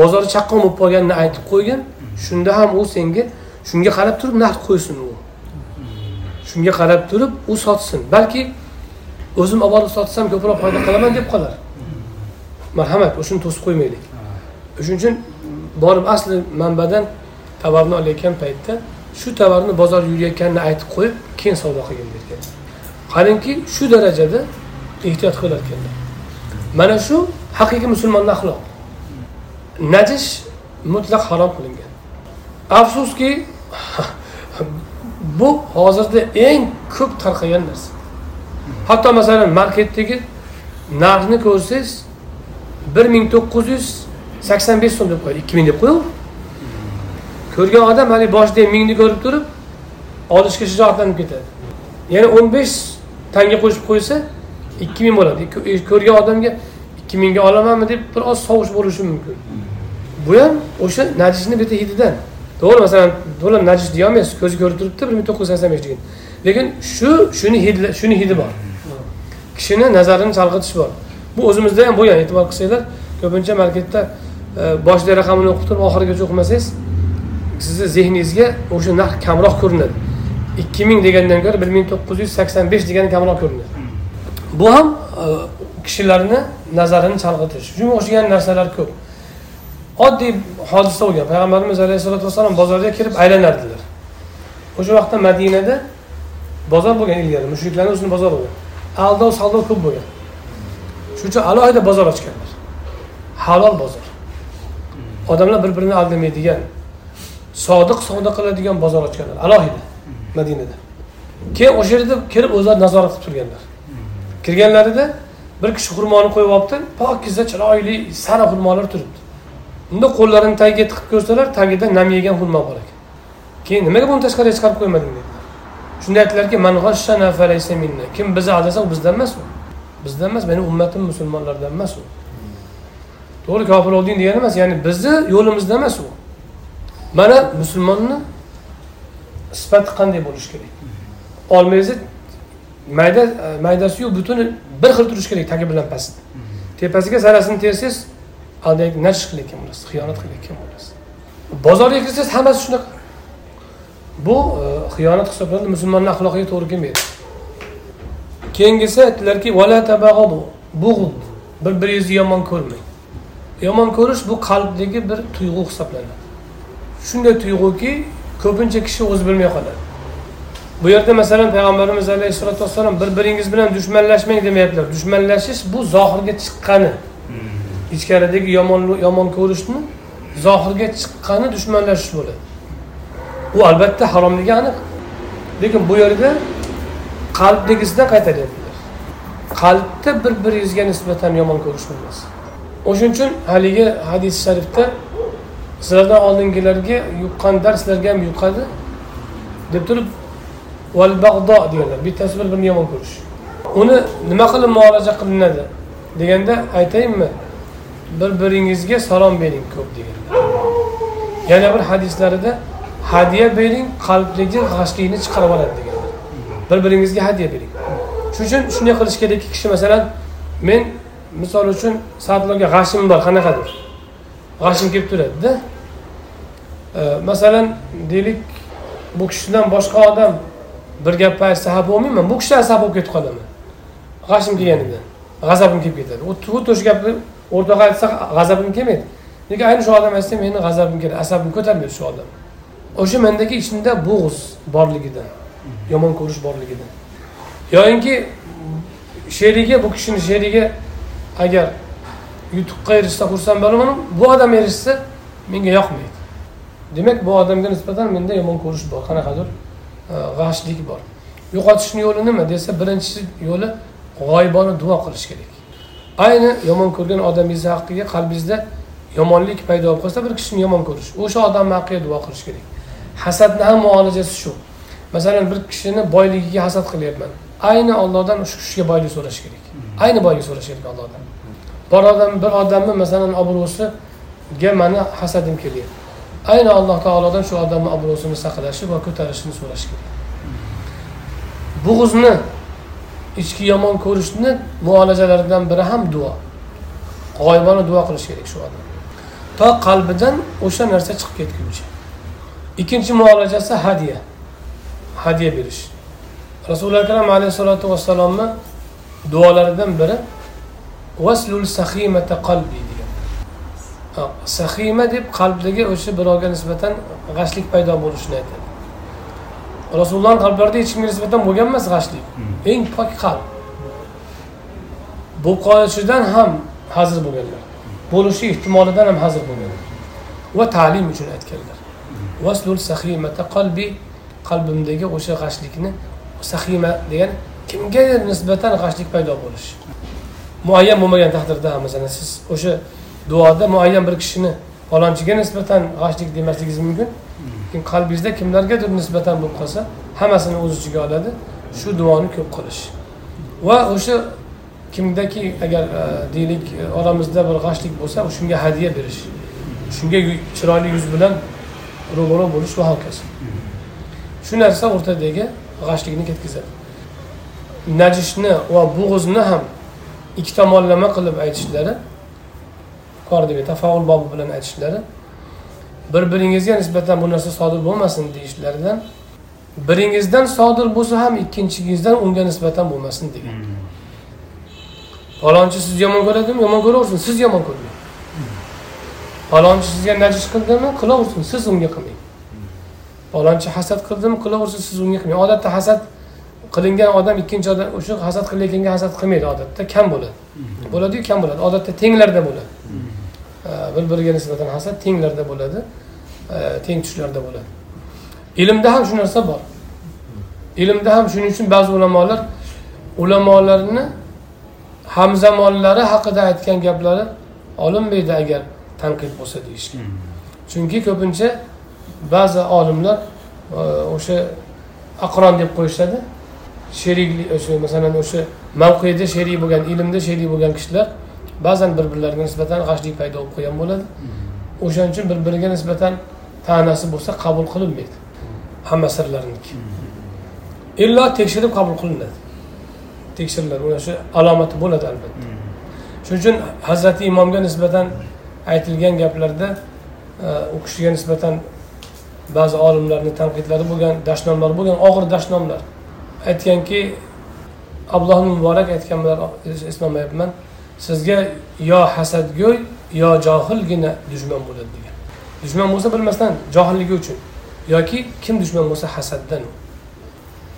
bozori chaqqon bo'lib qolganini aytib qo'ygin shunda ham u senga shunga qarab turib narx qo'ysin u. Shunga qarab turib u sotsin. Balki o'zim olib borib sotsam ko'proq foyda qilaman deb qolar. Marhamat o'shani to'sib qo'ymaylik. Shuning uchun borib asli manbadan tovarni olayotgan paytda shu tovarni bozor yurayotganini aytib qo'yib keyin savdo qilgin derkan qarangki shu darajada ehtiyot qilar ekanlar mana shu haqiqiy musulmonni axloq. Najish mutlaq harom qilingan. Afsuski bu hozirda eng ko'p tarqagan narsa. Hatto masalan marketdagi narxni ko'rsangiz bir ming to'qqiz yuz sakson besh so'm deb qo'yadi ikki ming deb qo'yaver ko'rgan odam haligi boshida mingni ko'rib turib olishga shijoatlanib ketadi. Yana o'n besh tanga qo'shib qo'ysa ikki ming bo'ladi. E, ko'rgan odamga ikki mingga olamanmi deb bir oz sovush bo'lishi mumkin. Bu ham o'sha najisni bitta hididan. To'g'ri masalan to'la najis deyolmaysiz ko'zi ko'rib turibdi bir ming to'qqiz yuz sakson besh degan. Lekin shu shuni hidi shuni hidi bor. Kishini nazarini chalg'itish bor. Bu o'zimizda ham bo'lgan e'tibor qilsanglar ko'pincha marketda e, boshida raqamini o'qib turib oxirigacha o'qimasangiz sizni zehningizga o'sha narx kamroq ko'rinadi. Ikki ming degandan ko'ra bir ming to'qqiz yuz sakson besh degani kamroq ko'rinadi. Bu ham e, kishilarni nazarini chalg'itish shunga o'xshagan narsalar ko'p. Oddiy hodisa bo'lgan. Payg'ambarimiz alayhissalotu vassalom bozorga kirib aylanardilar. O'sha vaqtda madinada bozor bo'lgan ilgari mushriklarni o'zini bozori bo'lgan. Aldov savdo ko'p bo'lgan. Shuning uchun alohida bozor ochganlar. Halol bozor. Odamlar bir birini aldamaydigan sodiq savdo qiladigan bozor ochganlar. Alohida. Madinada. Keyin o'sha yerda kirib o'zlari nazorat qilib turganlar. Kirganlarida bir kishi xurmoni qo'yib olibdi. Pokiza chiroyli sara xurmolar turibdi. Unda qo'llarini tagiga tiqib ko'rsalar tagida nam yegan xurmo bor ekan. Keyin nimaga buni tashqariga chiqarib qo'ymading dedilar shunda aytdilarki kim bizni aldasa u bizdan emas u. Bizdan emas meni ummatim musulmonlardan emas u. To'g'ri kofir bo'lding degani emas ya'ni bizni yo'limizda emas u. Mana musulmonni sifati qanday bo'lishi kerak? Olmangizni mayda maydasiyu butuni bir xil turishi kerak tagi bilan past. Tepasiga sarasini tersangiz aldaydi nash qilayotgan bo'lasiz xiyonat qilayotgan bo'lasiz. Bozorga kirsangiz hammasi shunaqa. Bu e, xiyonat hisoblanadi musulmonni axloqiga to'g'ri kelmaydi. Keyingisi aytdilarki bir biringizni yomon ko'rmang. Yomon ko'rish bu qalbdagi bir tuyg'u hisoblanadi. Shunday tuyg'uki ko'pincha kishi o'zi bilmay qoladi. Bu yerda masalan payg'ambarimiz alayhissalotu vassalom bir biringiz bilan dushmanlashmang demayaptilar. Dushmanlashish bu zohirga chiqqani ichkaridagi yomon yomon ko'rishni zohirga chiqqani dushmanlashish bo'ladi u albatta haromligi aniq. Lekin bu yerda qalbdagisidan qaytaryaptilar. Qalbda bir biringizga nisbatan yomon ko'rish bo'lmas o'shaning uchun haligi hadis sharifda sizlardan oldingilarga yuqqan darslarga sizlarga ham yuqadi deb turib val bag'do deganlar. Bittasi bir birini yomon ko'rish. Uni nima qilib muolaja qilinadi deganda aytayinmi? Bir biringizga salom bering ko'p deganlar. Yana bir hadislarida hadya bering qalbdagi g'ashlikni chiqarib oladi deganlar bir biringizga hadya bering. Shuning uchun shunday qilish kerakki kishi masalan men misol uchun sadlarga g'ashim bor qanaqadir. G'ashim kelib turadida e, masalan deylik bu kishidan boshqa odam bir gapni aytsa xafa bo'lmayman bu kishidan asab bo'lib ketib qolaman. G'ashim kelganidan g'azabim kelib ketadi. Xuddi o'sha gapni o'rtaga aytsa g'azabim kelmaydi. Lekin ayni shu odam aytsa meni g'azabim keladi asabim ko'tarmaydi shu odam. O'sha mendagi ichimda bo'g'iz borligidan yomon ko'rish borligidan. Yoyinki sherigi bu kishini sherigi agar yutuqqa erishsa xursand bo'laman bu odam erishsa menga yoqmaydi. Demak bu odamga nisbatan menda yomon ko'rish bor. Qanaqadir e, g'ashlik bor. Yo'qotishni yo'li nima desa birinchi yo'li g'oyibona duo qilish kerak. Ayni yomon ko'rgan odamingizni haqqiga qalbingizda yomonlik paydo bo'lib qolsa bir kishini yomon ko'rish o'sha odamni haqqiga duo qilish kerak. Hasadni ham muolajasi shu. Masalan bir kishini boyligiga hasad qilyapman. Ayni ollohdan shu kishiga boylik so'rash kerak. Ayni boylik so'rash kerak ollohdan bir odam bir odamni masalan obro'siga mani hasadim kelyapti. Ayni alloh taolodan shu odamni obro'sini saqlashi va ko'tarishini so'rash kerak. Bug'uzni ichki yomon ko'rishni muolajalaridan biri ham duo. G'oyibona duo qilish kerak shu odam. To qalbidan o'sha narsa chiqib ketguncha. Ikkinchi muolajasi hadya. Hadya berish. Rasuli akram alayhissalotu vassalomni duolaridan biri vaslul sahimata qalbi degan. Sahima deb qalbdagi o'sha birovga nisbatan g'ashlik paydo bo'lishini aytadi. Rasulullohni qalblarida hech kimga nisbatan bo'lgan emas g'ashlik. Eng pok qalb. Bo'lib qolishidan ham hazir bo'lganlar. Bo'lishi ehtimolidan ham hazir bo'lganlar. Va ta'lim uchun aytganlar vaslul sahimata qalbi qalbimdagi o'sha g'ashlikni sahima degan kimgadir nisbatan g'ashlik paydo bo'lishi muayyan bo'lmagan taqdirda masalan siz o'sha duoda muayyan bir kishini falonchiga nisbatan g'ashlik demasligingiz mumkin. Lekin qalbingizda kimlargadir nisbatan bo'lib qolsa hammasini o'z ichiga oladi shu duoni ko'p qilish. Va o'sha kimdaki agar e, deylik e, oramizda bir g'ashlik bo'lsa shunga hadya berish shunga chiroyli yuz bilan ro'baro bo'lish va hokazo. Shu narsa o'rtadagi g'ashlikni ketkazadi. Najishni va bo'g'izni ham ikki tomonlama qilib aytishlari yuqoridagi tafaul bobi bilan aytishlari bir biringizga nisbatan bu narsa sodir bo'lmasin deyishlaridan biringizdan sodir bo'lsa ham ikkinchingizdan unga nisbatan bo'lmasin degan. Falonchi sizni yomon ko'radimi? Yomon ko'raversin. Siz yomon ko'rmang palonchi sizga najis qildimi? Qilaversin siz unga qilmang palonchi hasad qildimi? Qilaversin siz unga qilmang odatda hasad qilingan odam ikkinchi odam o'sha hasad qilayotganga hasad qilmaydi odatda. Kam bo'ladi. Bo'ladiyu kam bo'ladi. Odatda tenglarda bo'ladi. Bir biriga nisbatan hasad tenglarda bo'ladi. Teng tushlarda bo'ladi. Ilmda ham shu narsa bor. Ilmda ham shuning uchun ba'zi ulamolar ulamolarni hamzamonlari haqida aytgan gaplari olinmaydi agar tanqid bo'lsa deyishgan chunki ko'pincha ba'zi olimlar e, o'sha aqron deb qo'yishadi. Sheriklik o'sha masalan o'sha mavqeda sherik bo'lgan ilmda sherik bo'lgan kishilar ba'zan bir birlariga nisbatan g'ashlik paydo bo'lib qolgan bo'ladi. O'shaning uchun bir biriga nisbatan ta'nasi bo'lsa qabul qilinmaydi. Hamma sirlarniki illo tekshirib qabul qilinadi. Tekshiriladi shu alomati bo'ladi albatta. Shuning uchun hazrati imomga nisbatan aytilgan gaplarda e, u kishiga nisbatan ba'zi olimlarni tanqidlari bo'lgan dashnomlar bo'lgan og'ir dashnomlar. Aytganki abdulloh muborak aytganlar eslolmayapman sizga yo hasadgo'y yo johilgina dushman bo'ladi degan. Dushman bo'lsa bilmasdan johilligi uchun yoki kim dushman bo'lsa hasaddan.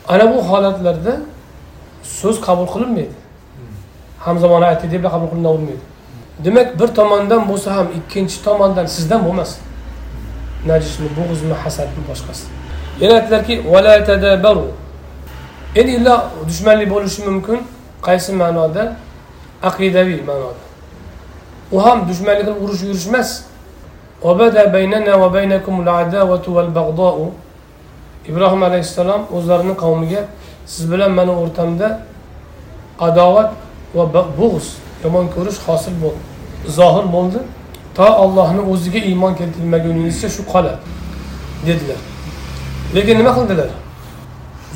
Ana bu holatlarda so'z qabul qilinmaydi. Hamzamona aytdi deb qabul qilinavermaydi demak bir tomondan bo'lsa ham ikkinchi tomondan sizdan bo'lmasin najismi bo'g'izmi hasadmi boshqasi? Yana aytdilarki endi illo dushmanlik bo'lishi mumkin qaysi ma'noda? Aqidaviy ma'noda. U ham dushmanlik qilib urush yurish emas ibrohim alayhissalom o'zlarini qavmiga siz bilan mani o'rtamda adovat va bo'g'iz yomon ko'rish hosil bo'ldi. Zohir bo'ldi. To ollohni o'ziga iymon keltirmaguningizcha shu qoladi dedilar. Lekin nima qildilar?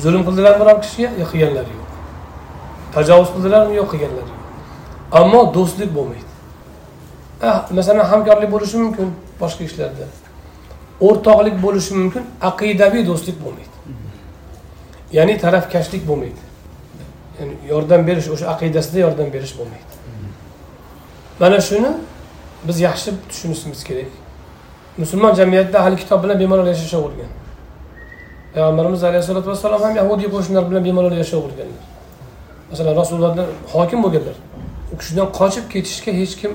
Zulm qildilarmi biror kishiga yo'q qilganlari yo'q. Tajovuz qildilarmi yo'q qilganlari yo'q. Ammo do'stlik bo'lmaydi. Ah, masalan hamkorlik bo'lishi mumkin boshqa ishlarda. O'rtoqlik bo'lishi mumkin aqidaviy do'stlik bo'lmaydi. Ya'ni tarafkashlik bo'lmaydi. Ya'ni yordam berish o'sha aqidasida yordam berish bo'lmaydi. Mana shuni biz yaxshi tushunishimiz kerak. Musulmon jamiyatida ahli kitob bilan bemalol yashashavergan payg'ambarimiz alayhissalotu vassalom ham yahudiy qo'shnilar bilan bemalol yashayverganlar masalan rasulullohdan hokim bo'lganlar. U kishidan qochib ketishga hech kim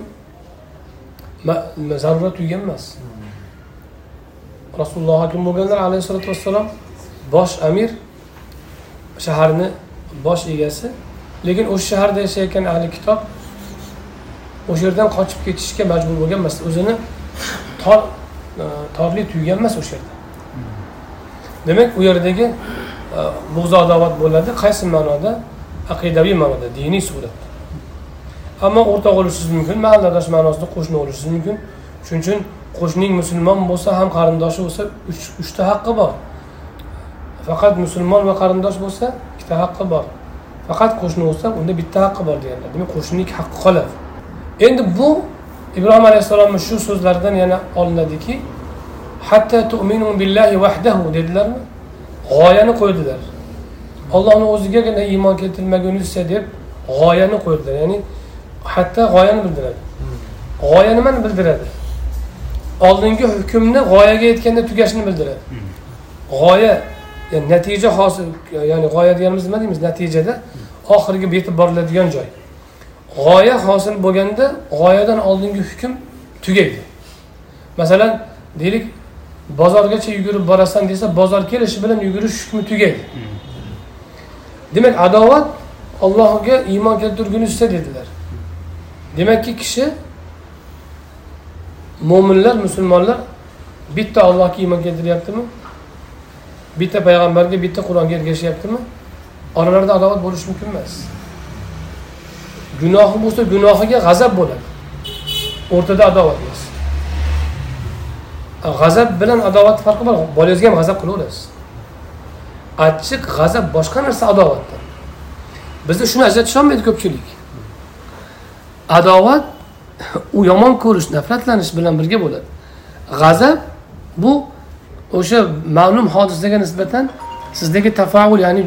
zarurat tuygan emas rasululloh hokim bo'lganlar alayhissalotu vassalom bosh amir shaharni bosh egasi lekin o'sha shaharda yashayotgan ahli kitob o'sha yerdan qochib ketishga majbur bo'lgan emas o'zini tor e, torlik tuygan emas o'sha yerda. Demak u yerdagi e, bo'g'zi adovat bo'ladi. Qaysi ma'noda? Aqidaviy ma'noda diniy suratda ammo o'rtoq bo'lishingiz mumkin mahalladosh ma'nosida qo'shni bo'lishingiz mumkin. Shuning uchun qo'shning musulmon bo'lsa ham qarindoshi bo'lsa uchta haqqi bor. Faqat musulmon va qarindosh bo'lsa ikkita haqqi bor. Faqat qo'shni bo'lsa unda bitta haqqi bor deganlar. Demak qo'shnilik haqqi qoladi. Endi bu ibrohim alayhissalomni shu so'zlaridan yana olinadiki hatta tu'minu billahi vahdahu dedilarmi? G'oyani qo'ydilar. Ollohni o'zigagina iymon keltirmagunizcha deb g'oyani qo'ydilar. Ya'ni hatto g'oyani bildiradi. G'oya nimani bildiradi. Oldingi hukmni g'oyaga yetganda tugashini bildiradi. G'oya ya'ni natija hosil ya'ni g'oya deganimiz nima deymiz? Natijada oxiriga yetib boriladigan joy. G'oya hosil bo'lganda g'oyadan oldingi hukm tugaydi. Masalan deylik bozorgacha yugurib borasan desa bozor kelishi bilan yugurish hukmi tugaydi. Demak adovat allohga iymon keltirgunizcha dedilar. Demakki kishi mo'minlar musulmonlar bitta allohga iymon keltiryaptimi? Bitta payg'ambarga bitta qur'onga ergashyaptimi? Oralarida adovat bo'lishi mumkin emas. Gunohi bo'lsa gunohiga g'azab bo'ladi. O'rtada adovat emas. G'azab bilan adovat farqi bor. Bolangizga ham g'azab qilaverasiz. Achchiq g'azab boshqa narsa adovatdan bizda shuni ajratisholmaydi ko'pchilik. Adovat u yomon ko'rish nafratlanish bilan birga bo'ladi. G'azab bu o'sha ma'lum hodisaga nisbatan sizdagi tafaul ya'ni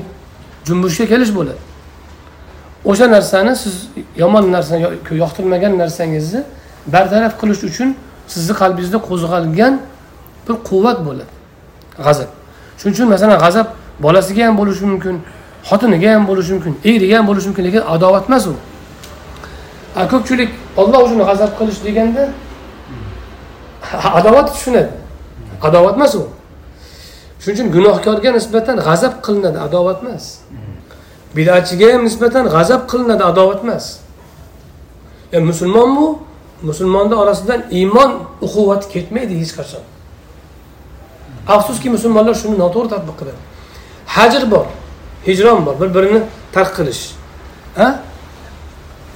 junbushga kelish bo'ladi. O'sha narsani siz yomon narsani yoqtirmagan narsangizni bartaraf qilish uchun sizni qalbingizda qo'zg'algan bir quvvat bo'ladi. G'azab. Shuning uchun masalan g'azab bolasiga ham bo'lishi mumkin xotiniga ham bo'lishi mumkin eriga ham bo'lishi mumkin lekin adovat emas u. Ko'pchilik olloh uchun g'azab qilish deganda adovat tushunadi. Adovat emas u. Shuning uchun gunohkorga nisbatan g'azab qilinadi adovat emas. Bidatchiga ham nisbatan g'azab qilinadi adovat emas. E, musulmonmi musulmonni orasidan iymon uquvvati ketmaydi hech qachon. Afsuski musulmonlar shuni noto'g'ri tadbiq qiladi. Hajr bor hijron bor bir birini tark qilish. A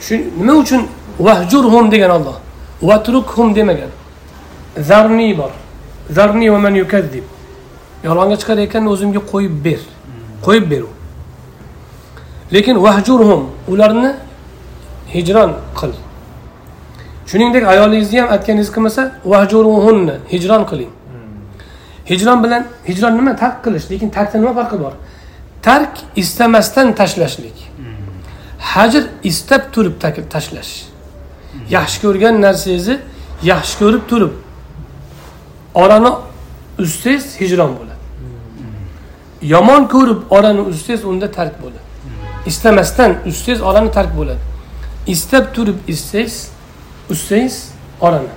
shu nima uchun? Vahjurhum degan olloh vatrukhum demagan. Zarniy bor. Zarni va man yukazzib. Yolg'onga chiqarayotganni o'zimga qo'yib ber. Qo'yib ber u lekin vahjurhum ularni hijron qil. Shuningdek ayolingizni ham aytganingiz kelmasa vahjuruhunni hijron qiling. Hijron bilan hijron nima? Tark qilish lekin tarkda nima farqi bor? Tark istamasdan tashlashlik. Hajr istab turib tashlash. Yaxshi ko'rgan narsangizni yaxshi ko'rib turib orani uzsangiz hijron bo'ladi. Yomon ko'rib orani uzsangiz unda tark bo'ladi. Istamasdan uzsangiz orani tark bo'ladi. Istab turib izsangiz uzsangiz orani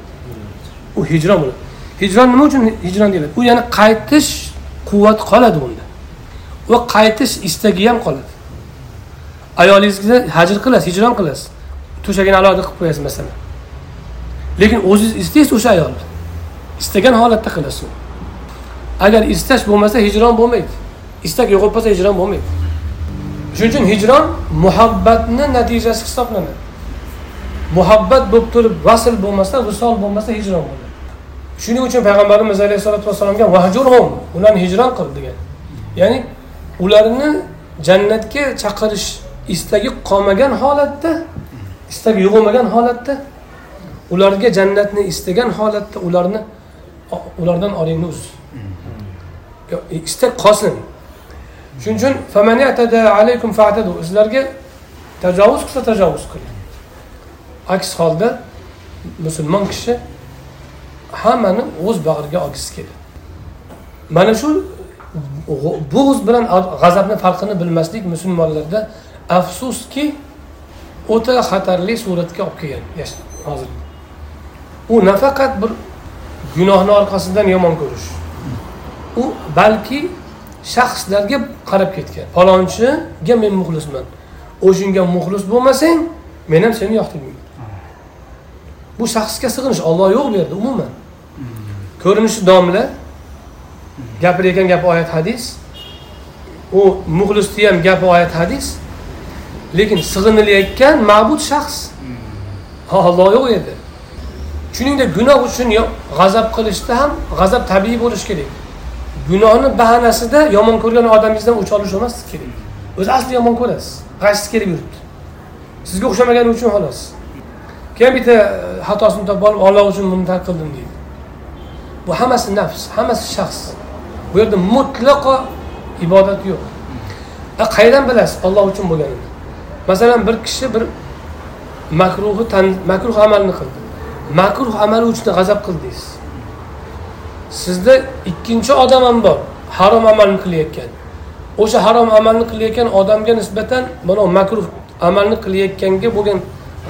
u hijron bo'ladi. Hijron nima uchun hijron deyiladi u yana qaytish quvvati qoladi unda. Va qaytish istagi ham qoladi. Ayolingizga hajr qilasiz hijron qilasiz. To'shagini alohida qilib qo'yasiz masalan. Lekin o'zingiz istaysiz o'sha ayolni istagan holatda qilasiz agar istash bo'lmasa hijron bo'lmaydi. Istak yo'qolib qolsa hijron bo'lmaydi. Shuning uchun hijron muhabbatni natijasi hisoblanadi. Muhabbat bo'lib turib vasl bo'lmasa visol bo'lmasa hijron bo'ladi. Shuning uchun payg'ambarimiz alayhissalotu vassalomga vahjurhum ularni hijron qil degan. Ya'ni ularni jannatga chaqirish istagi qolmagan holatda istagi yo'qolmagan holatda ularga jannatni istagan holatda ularni ulardan oringni uz. Istak qolsin shuning uchun sizlarga tajovuz qilsa tajovuz qiling aks holda musulmon kishi hammani o'z bag'riga olgisi keladi. Mana shu bo'g'iz bilan g'azabni farqini bilmaslik musulmonlarda afsuski o'ta xatarli suratga olib kelgan. Hozir. U nafaqat bir gunohni orqasidan yomon ko'rish. U balki shaxslarga qarab ketgan. Falonchiga men muxlisman. O'shanga muxlis bo'lmasang men ham seni yoqtirmayman. Bu shaxsga sig'inish olloh yo'q bu yerda umuman. Ko'rinishi domla. Gapirayotgan gapi oyat hadis. U muxlisni ham gapi oyat hadis. Lekin sig'inilayotgan ma'bud shaxs olloh yo'q edi shuningdek gunoh uchun g'azab qilishda ham g'azab tabiiy bo'lishi kerak. Gunohni bahanasida yomon ko'rgan odamingizdan o'ch olish emas kerak. O'zi asli yomon ko'rasiz. G'ashsiz kelib yuribdi? Sizga o'xshamagani uchun xolos. Keyin bitta e, xatosini topib olib olloh uchun buni tark qildim deydi. Bu hammasi nafs hammasi shaxs. Bu yerda mutlaqo ibodat yo'q. E, qayerdan bilasiz olloh uchun bo'lganini? Masalan bir kishi bir makruhi makruh amalni qildi. Makruh amali uchun g'azab qildingiz. Sizda ikkinchi odam ham bor. Harom amalni qilayotgan. O'sha harom amalni qilayotgan odamga nisbatan mana makruh amalni qilayotganga bo'lgan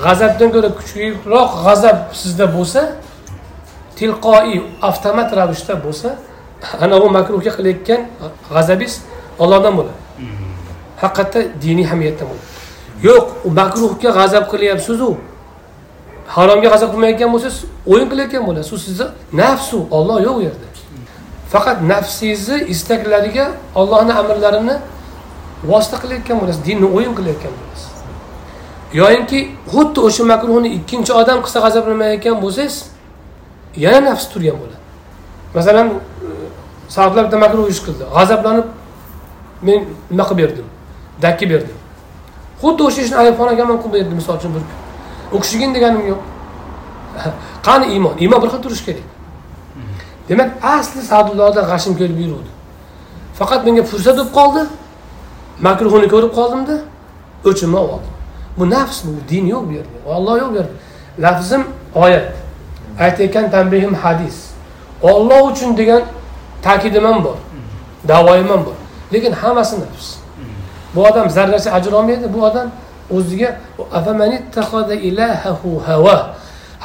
g'azabdan ko'ra kuchliroq g'azab sizda bo'lsa tilqoiy avtomat ravishda bo'lsa ana u makruhga qilayotgan g'azabingiz ollohdan bo'ladi. Haqiqatda diniy hamiyatdan bo'ladi. Yo'q u makruhga g'azab qilyapsizu haromga g'azab qilmayotgan bo'lsangiz o'yin qilayotgan bo'lasiz u sizni nafsu olloh yo'q u yerda. Faqat nafsingizni istaklariga ollohni amrlarini vosita qilayotgan bo'lasiz dinni o'yin qilayotgan bo'lasiz. Yoyinki xuddi o'sha makruhni ikkinchi odam qilsa g'azablanmayotgan bo'lsangiz yana nafs turgan bo'ladi. Masalan e, sahoblar bitta makruh ish qildi. G'azablanib men nima qilib berdim? Dakki berdim. Xuddi o'sha ishni ayibxonaga ham qilib berdi misol uchun bir o'kishgin deganim yo'q. Qani iymon iymon bir xil turishi kerak. Demak asli sadullohda g'ashim kelib yuruvdi. Faqat menga fursat bo'lib qoldi makruhini ko'rib qoldimda o'chimni oldim. Bu nafs bu din yo'q bu yerda. Olloh yo'q bu yerda. Lafzim oyat. Aytayotgan tanbehim hadis. Olloh uchun degan ta'kidim ham bor davoyim ham bor. Lekin hammasi nafs. Bu odam zarracha ajr olmaydi bu odam o'ziga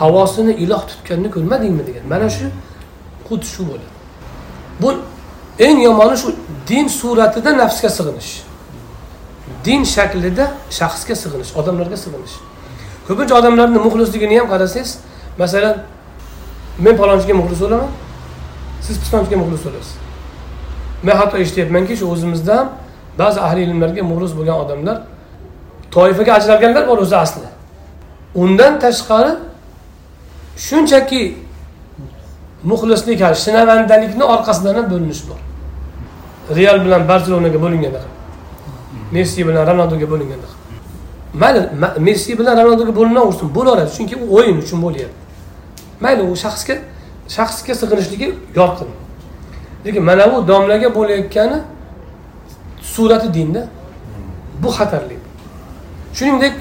havosini iloh tutganini ko'rmadingmi degan. Mana shu xuddi shu bo'ladi. Bu eng yomoni shu din suratida nafsga sig'inish. Din shaklida shaxsga sig'inish odamlarga sig'inish. Ko'pincha odamlarni muxlisligini ham qarasangiz masalan men palonchiga muxlis bo'laman siz pistonchiga muxlis bo'lasiz. Men hatto eshityapmanki shu o'zimizda ham ba'zi ahli ilmlarga muxlis bo'lgan odamlar toifaga ajralganlar bor o'zi asli. Undan tashqari shunchaki muxlislik shinavandalikni orqasidan ham bo'linish bor. Real bilan barselonaga bo'linganda messi bilan ronaldoga bo'linganda mayli messi bilan ronaldoga bo'linaversin bo'laveradi chunki u o'yin uchun bo'lyapti. Mayli u shaxsga shaxsga sig'inishligi yorqin. Lekin mana bu domlaga bo'layotgani surati dinda. Bu xatarli. Shuningdek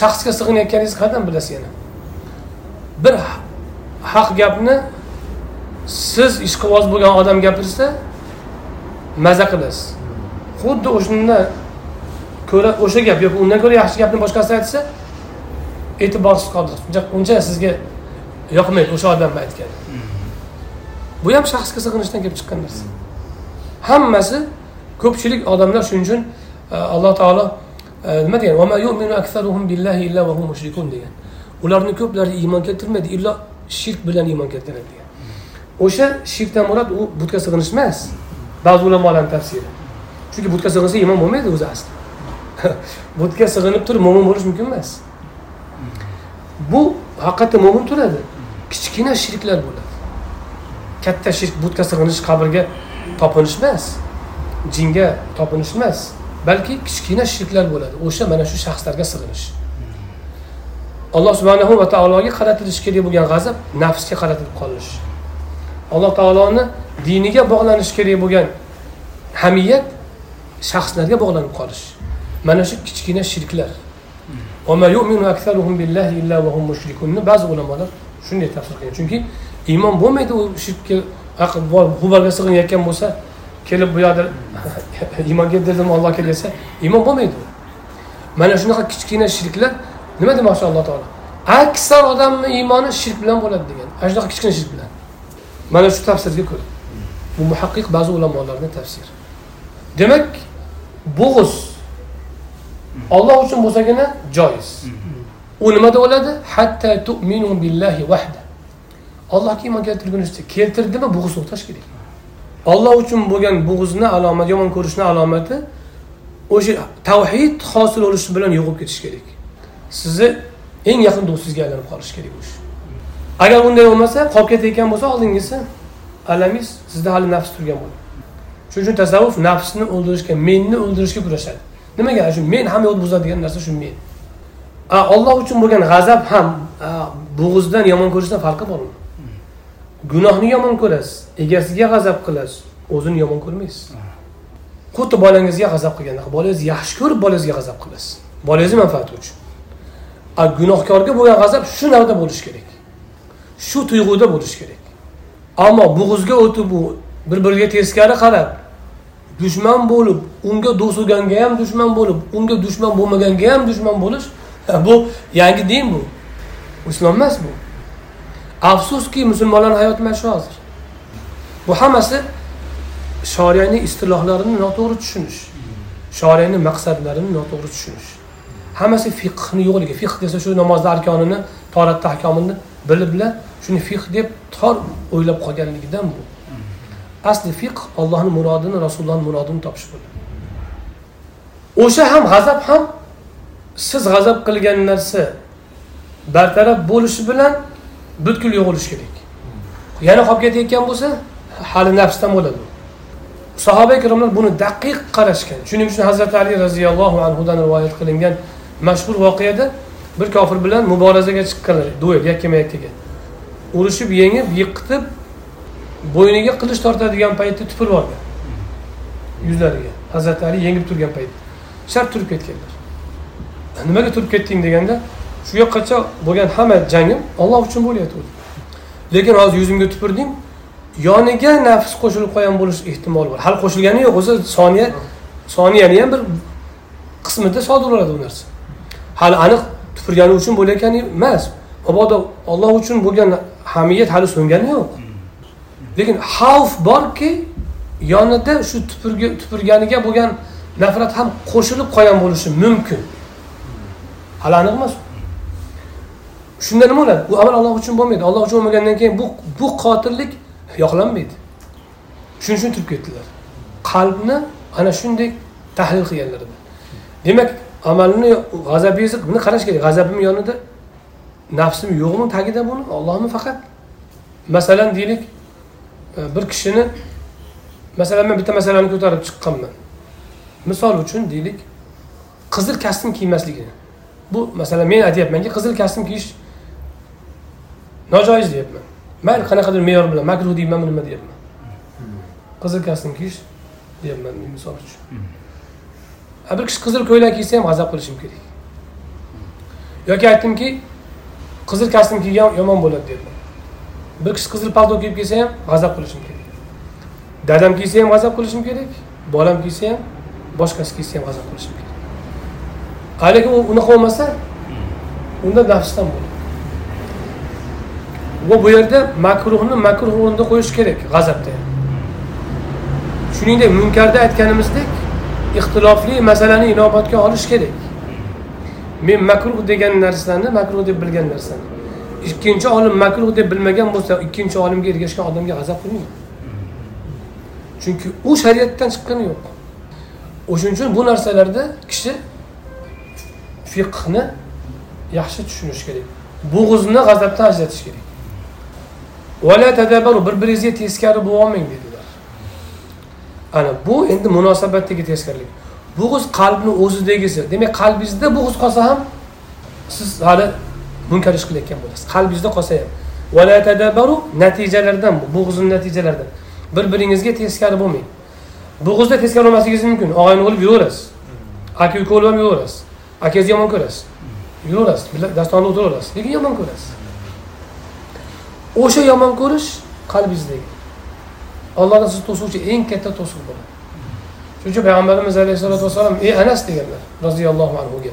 shaxsga sig'inayotganingizni qayerdan bilasiz yana. Bir haq gapni siz ishqiboz bo'lgan odam gapirsa maza qilasiz. Xuddi o'shanda ko'ra o'sha gap yoki undan ko'ra yaxshi gapni boshqasi aytsa e'tiborsiz qoldingiz uncha sizga yoqmaydi o'sha odamni aytgani. Bu ham shaxsga sig'inishdan kelib chiqqan narsa. Hammasi ko'pchilik odamlar shuning uchun e, alloh taolo nima degan? Degan. Ularni ko'plari iymon keltirmaydi illo shirk bilan iymon keltiradi degan. O'sha shirkdan murod u butga sig'inish emas. Ba'zi ulamolarni tafsiri. Chunki butga sig'insa iymon bo'lmaydi o'zi asli. Butga sig'inib turib mo'min bo'lish mumkin emas. Bu haqiqatda mo'min turadi. Kichkina shirklar bo'ladi. Katta shirk butga sig'inish qabrga topinish emas. Jinga topinish emas. Balki kichkina shirklar bo'ladi. O'sha mana shu shaxslarga sig'inish. Alloh subhanahu va taologa qaratilishi kerak bo'lgan g'azab nafsga qaratilib qolish. Alloh taoloni diniga bog'lanishi kerak bo'lgan hamiyat shaxslarga bog'lanib qolish. Mana shu kichkina shirklar. Ba'zi ulamolar shunday tafsir qilgan. Chunki iymon bo'lmaydi u shirkka g'ubarga sig'inayotgan bo'lsa kelib bu yoqda iymon dedim allohga desa iymon bo'lmaydi. U mana shunaqa kichkina shirklar nima demoqchi alloh taolo? Aksar odamni iymoni shirk bilan bo'ladi degan. Ana shunaqa kichkina shirk bilan mana shu tafsirga ko'ra bu muhaqqiq ba'zi ulamolarni tafsiri. Demak bo'g'iz olloh uchun bo'lsagina joiz. U nimada bo'ladi hatta tu'minu billahi vahda. Allohga iymon keltirgunizcha keltirdimi bo'g'iz to'xtash kerak. Olloh uchun bo'lgan bo'g'izni alomati yomon ko'rishni alomati o'sha tavhid hosil bo'lishi bilan yo'qolib ketishi kerak. Sizni eng yaqin do'stingizga aylanib qolishi kerak o'sha agar unday bo'lmasa qolib ketayotgan bo'lsa oldingisi alamingiz sizda hali nafs turgan bo'ladi. Shuning uchun tasavvuf nafsni o'ldirishga menni o'ldirishga kurashadi. Nimaga? Shu men ham yo'l buzadigan narsa shu men. Olloh uchun bo'lgan g'azab ham bo'g'izdan yomon ko'rishdan farqi bormi? Gunohni yomon ko'rasiz egasiga g'azab qilasiz o'zini yomon ko'rmaysiz. Xuddi bolangizga g'azab qilganda bolangizni yaxshi ko'rib bolangizga g'azab qilasiz. Bolangizni manfaati uchun. A gunohkorga bo'lgan g'azab shu navda bo'lishi kerak. Shu tuyg'uda bo'lishi kerak. Ammo bo'g'izga o'tib u bir biriga teskari qarab dushman bo'lib unga do'st bo'lganga ham dushman bo'lib unga dushman bo'lmaganga ham dushman bo'lish bu yangi din bu islom emas bu. Afsuski musulmonlarni hayoti mana shu hozir. Bu hammasi shoriyaning istilohlarini noto'g'ri tushunish shoriyaning maqsadlarini noto'g'ri tushunish. Hammasi fiqhni yo'qligi fiqh desa shu namozni arkonini toratni ahkomini bilib bilan shuni fiqh deb tor o'ylab qolganligidan bu. Asli fiqh ollohni murodini rasulullohni murodini topish bo'ladi o'sha ham g'azab ham siz g'azab qilgan narsa bartaraf bo'lishi bilan butkul yo'qolishi kerak. Yana qolib ketayotgan bo'lsa hali nafsdan bo'ladi. Sahoba ikromlar buni daqiq qarashgan. Shuning uchun hazrati ali roziyallohu anhudan rivoyat qilingan mashhur voqeada bir kofir bilan muborazaga chiqqanlar duel yakkama yakkaga. Urushib yengib yiqitib bo'yniga qilich tortadigan paytda tupurib yuborgan yuzlariga. Hazrati ali yengib turgan paytda. Shart turib ketganlar. Nimaga turib ketding? deganda shu yoqqacha bo'lgan hamma jangim olloh uchun bo'lyapti lekin hozir yuzimga tupurding yoniga nafs qo'shilib qolgan bo'lish ehtimoli bor. Hali qo'shilgani yo'q o'zi soniya soniyani ham bir qismida sodir bo'ladi bu narsa. Hali aniq tupurgani uchun bo'layotgani emas. Mabodo olloh uchun bo'lgan hamiyat hali so'ngani yo'q. Lekin xavf borki yonida shu tupurganiga bo'lgan nafrat ham qo'shilib qolgan bo'lishi mumkin. Hali aniq emas shunda nima bo'ladi bu amal alloh uchun bo'lmaydi. Alloh uchun bo'lmagandan keyin bu bu qotillik yoqlanmaydi. Shuning uchun turib ketdilar. Qalbni ana shunday tahlil qilganlar demak amalni g'azabingizni buni qarash kerak. G'azabim yonida nafsim yo'qmi tagida buni? Ollohmi faqat? Masalan deylik e, bir kishini masalan men bitta masalani ko'tarib chiqqanman. Misol uchun deylik qizil kostyum kiymasligini. Bu masalan men aytyapmanki qizil kostyum kiyish nojoiz deyapman. Mayli qanaqadir me'yor bilan makruh deymanmi nima deyapman. Qizil kostyum kiyish deyapman men misol uchun bir kishi qizil ko'ylak kiysa ham g'azab qilishim kerak. Yoki aytdimki qizil kostyum kiygan yomon bo'ladi deyapman. Bir kishi qizil palto kiyib kelsa ham g'azab qilishim kerak. Dadam kiysa ham g'azab qilishim kerak bolam kiysa ham boshqasi kiysa ham g'azab qilishim kerak. Lekin u unaqa bo'lmasa unda nafsdan bo'ladi. Bu bu yerda makruhni makruh o'rinda qo'yish kerak g'azabda. Shuningdek munkarda aytganimizdek ixtilofli masalani inobatga olish kerak. Men makruh degan narsani makruh deb bilgan narsani. Ikkinchi olim makruh deb bilmagan bo'lsa ikkinchi olimga ergashgan odamga g'azab qilmaydi. Chunki u shariatdan chiqqani yo'q. O'shaning uchun bu narsalarda kishi fiqhni yaxshi tushunishi kerak. Bo'g'izni g'azabdan ajratish kerak. Bir biringizga teskari bo'lolmang dedilar. Ana bu endi munosabatdagi teskarilik bo'g'iz qalbni o'zidagisi. Demak qalbingizda bo'g'iz qolsa ham siz hali munkar ish qilayotgan bo'lasiz. Qalbingizda qolsa ham. natijalardan bu bo'g'izni natijalaridan. Bir biringizga teskari bo'lmang bo'g'izda teskari bo'lmasligingiz mumkin. Og'ayni bo'lib yuraverasiz. Aka uka bo'lib ham yuraverasiz. Akangizni yomon ko'rasiz. Yuraverasiz. Dastonda o'tiraverasiz. Lekin yomon ko'rasiz. O'sha yomon ko'rish qalbingizdagi allohdan sizni to'suvchi eng katta to'siq bo'ladi shuning uchun payg'ambarimiz alayhissalotu vassalom ey anas deganlar roziyallohu anhuga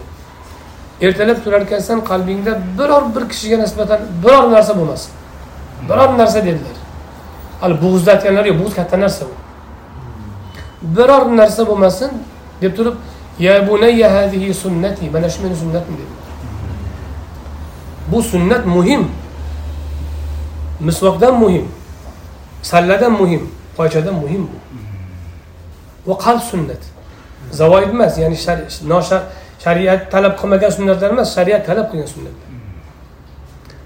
ertalab turar ekansan qalbingda biror bir kishiga nisbatan biror narsa bo'lmasin biror narsa dedilar hali bo'g'izda aytganlar yo'q bo'g'iz katta narsa bu. Biror narsa bo'lmasin deb turib ya bunayya hadihi sunnati mana shu meni sunnatim dedilar bu sunnat muhim misvoqdan muhim salladan muhim poychadan muhim bu. Bu qalb sunnat. Zavoid emas ya'ni shariat talab qilmagan sunnatlar emas shariat talab qilgan sunnatlar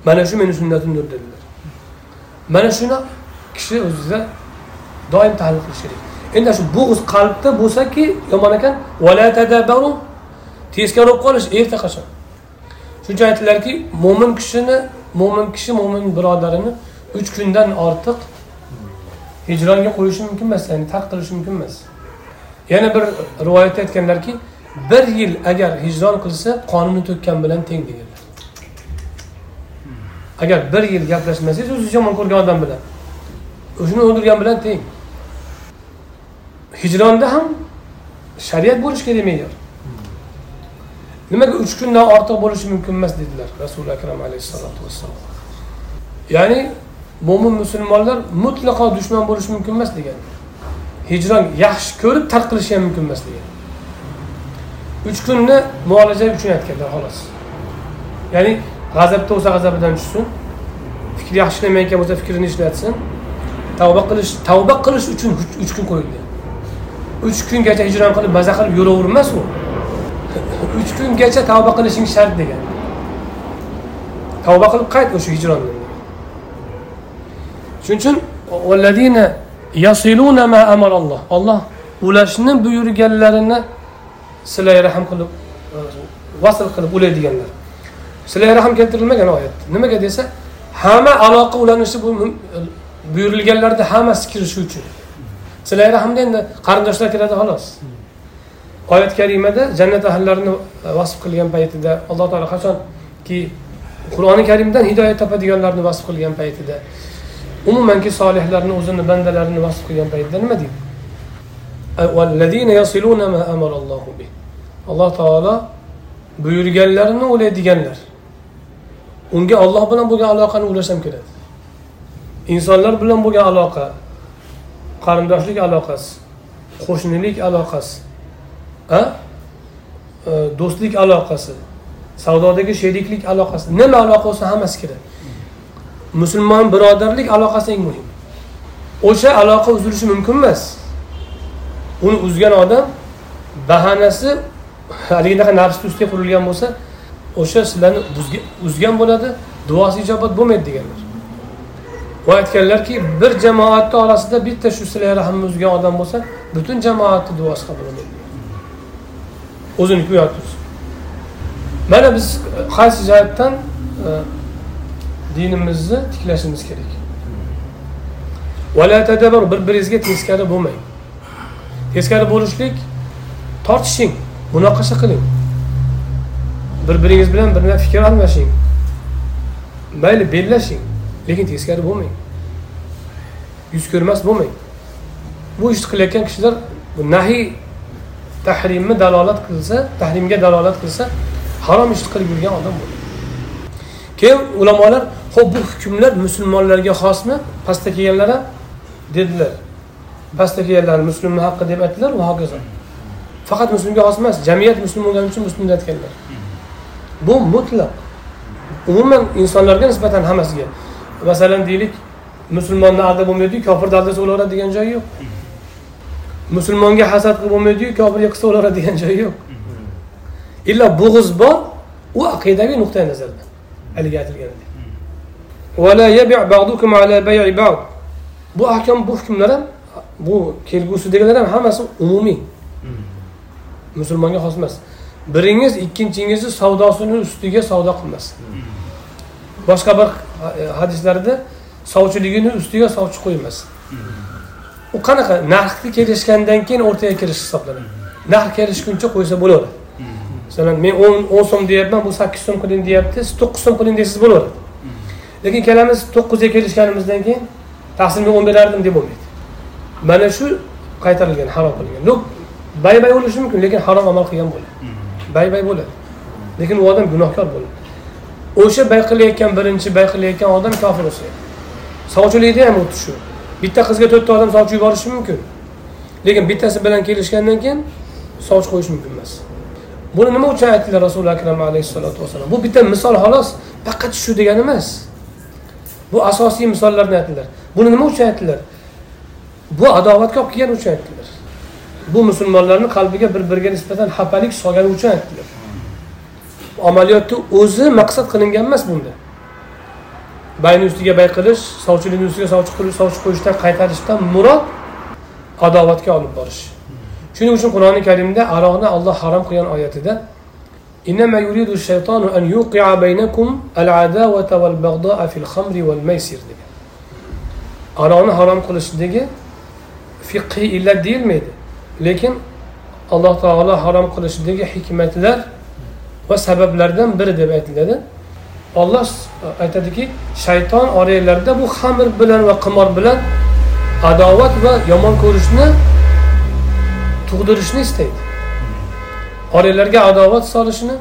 mana shu meni sunnatimdir dedilar. Mana shuni kishi o'zida doim tahlil qilish kerak. Endi shu bo'g'iz qalbda bo'lsaki yomon ekan teskari bo'lib qolish erta qachon? Shuning uchun aytdilarki mo'min kishini mo'min kishi mo'min birodarini uch kundan ortiq hijronga qo'yishi mumkin emas ya'ni tark qilishi mumkin emas. Yana bir rivoyatda aytganlarki bir yil agar hijron qilsa qonini to'kkan bilan teng deganlar. Agar bir yil gaplashmasangiz o'zingiz yomon ko'rgan odam bilan o'shani o'ldirgan bilan teng. Hijronda ham shariat bo'lishi kerak me'yor. Nimaga uch kundan ortiq bo'lishi mumkin emas dedilar rasuli akram alayhissalotu vassalom. Ya'ni mo'min musulmonlar mutlaqo dushman bo'lishi mumkin emas degan. Hijron yaxshi ko'rib tark qilishi ham mumkin emas degan. Uch kunni muolaja uchun aytganlar xolos. Ya'ni g'azabda bo'lsa g'azabidan tushsin fikri yaxshi ishlamayotgan bo'lsa fikrini ishlatsin tavba qilish tavba qilish uchun uch kun qo'yilgan. Uch kungacha hijron qilib maza qilib yuravermas u. uch kungacha tavba qilishing shart degan tavba qilib qayt o'sha hijrondan shuning uchun olloh ulashni buyurganlarini silay rahm qilib vasl qilib ulaydiganlar silay rahm keltirilmagan oyatda nimaga desa hamma aloqa ulanishi bu buyurilganlarda hammasi kirishi uchun silay rahmda endi qarindoshlar kiradi xolos oyat karimada jannat ahllarini e, vasf qilgan paytida alloh taolo qachonki qur'oni karimdan hidoyat topadiganlarni vasf qilgan paytida umumanki solihlarni o'zini bandalarini vasf qilgan paytida nima deydi? E, alloh taolo buyurganlarini o'ylaydiganlar. Unga olloh bilan bo'lgan aloqani ulashsam keladi insonlar bilan bo'lgan aloqa qarindoshlik aloqasi qo'shnilik aloqasi E, do'stlik aloqasi. Savdodagi sheriklik aloqasi. Nima aloqa bo'lsa hammasi kiradi musulmon birodarlik aloqasi eng muhim. O'sha aloqa uzilishi mumkin emas. Uni uzgan odam bahanasi haliginaqa nafsni ustiga qurilgan bo'lsa o'sha sizlarni uzgan bo'ladi duosi ijobat bo'lmaydi deganlar. Va aytganlarki bir jamoatni orasida bitta shu sizlar rahmni uzgan odam bo'lsa butun jamoatni duosi qabul bo'lmaydi o'ziniki u yoqda mana biz qaysi jihatdan e, dinimizni tiklashimiz kerak? Bir biringizga teskari bo'lmang. Teskari bo'lishlik tortishing munoqasha qiling. Bir biringiz bilan bir fikr almashing. Mayli bellashing lekin teskari bo'lmang. Yuz ko'rmas bo'lmang. Bu ishni qilayotgan kishilar bu nahiy tahrimni dalolat qilsa tahrimga dalolat qilsa harom ishni qilib yurgan odam bo'ladi. Keyin ulamolar ho'p bu hukmlar musulmonlarga xosmi? Pastda kelganlar ham dedilar. Pastda kelganlar muslimni haqqi deb aytdilar va hokazo. Faqat muslimga xos emas jamiyat muslim bo'lgani uchun muslimni aytganlar. Bu mutlaq. Umuman insonlarga nisbatan hammasiga. Masalan deylik musulmonni aldab bo'lmaydiyu kofirni aldasa bo'laveradi degan joyi yo'q. Musulmonga hasad qilib bo'lmaydiyu kofirga qilsa o'laveradi degan joyi yo'q. Illo bo'g'iz bor u aqidaviy nuqtai nazardan haligi aytilganidek. Bu ahkom bu hukmlar ham bu kelgusidagilar ham hammasi umumiy. Musulmonga xos emas. Biringiz ikkinchingizni savdosini ustiga savdo qilmasin boshqa bir e, hadislarda sovchiligini ustiga sovchi qo'ymasin u qanaqa narxni kelishgandan keyin o'rtaga kirish hisoblanadi. Narx kelishguncha qo'ysa bo'laveradi masalan men o'n o'n so'm deyapman bu sakkiz so'm qiling deyapti siz to'qqiz so'm qiling desangiz bo'laveradi lekin ikkalamiz to'qqizga kelishganimizdan keyin taqsimga o'n berardim deb bo'lmaydi mana shu qaytarilgan harom qilingan no bay bay bo'lishi mumkin lekin harom amal qilgan bo'ladi. Bay bay bo'ladi. Lekin u odam gunohkor bo'ladi. O'sha bay qilayotgan birinchi bay qilayotgan odam kofir bo'lsa sovchilikda ham xuddi shu. Bitta qizga to'rtta odam sovchi yuborishi mumkin. Lekin bittasi bilan kelishgandan keyin sovchi qo'yish mumkin emas. Buni nima uchun aytdilar rasuli akram alayhissalotu vassalom? Bu bitta misol xolos faqat shu degani emas. Bu asosiy misollarni aytdilar. Buni nima uchun aytdilar? Bu adovatga olib kelgani uchun aytdilar. Bu musulmonlarni qalbiga bir biriga nisbatan xafalik solgani uchun aytdilar. Amaliyotni o'zi maqsad qilingan emas bunda. bayni ustiga bay qilish sovchilikni ustiga sovchi qilish sovchi qo'yishdan qaytarishdan murod adovatga olib borish shuning uchun qur'oni karimda aroqni olloh harom qilgan oyatida إنما يريد الشيطان أن يوقع بينكم العداوة والبغضاء في الخمر والميسر degan aroqni harom qilishdagi fiqhiy illat deyilmaydi lekin alloh taolo harom qilishidagi hikmatlar va sabablardan biri deb aytiladi Olloh e, aytadiki shayton oranglarda bu xamir bilan va qimor bilan adovat va yomon ko'rishni tug'dirishni istaydi. Oranglarga adovat solishni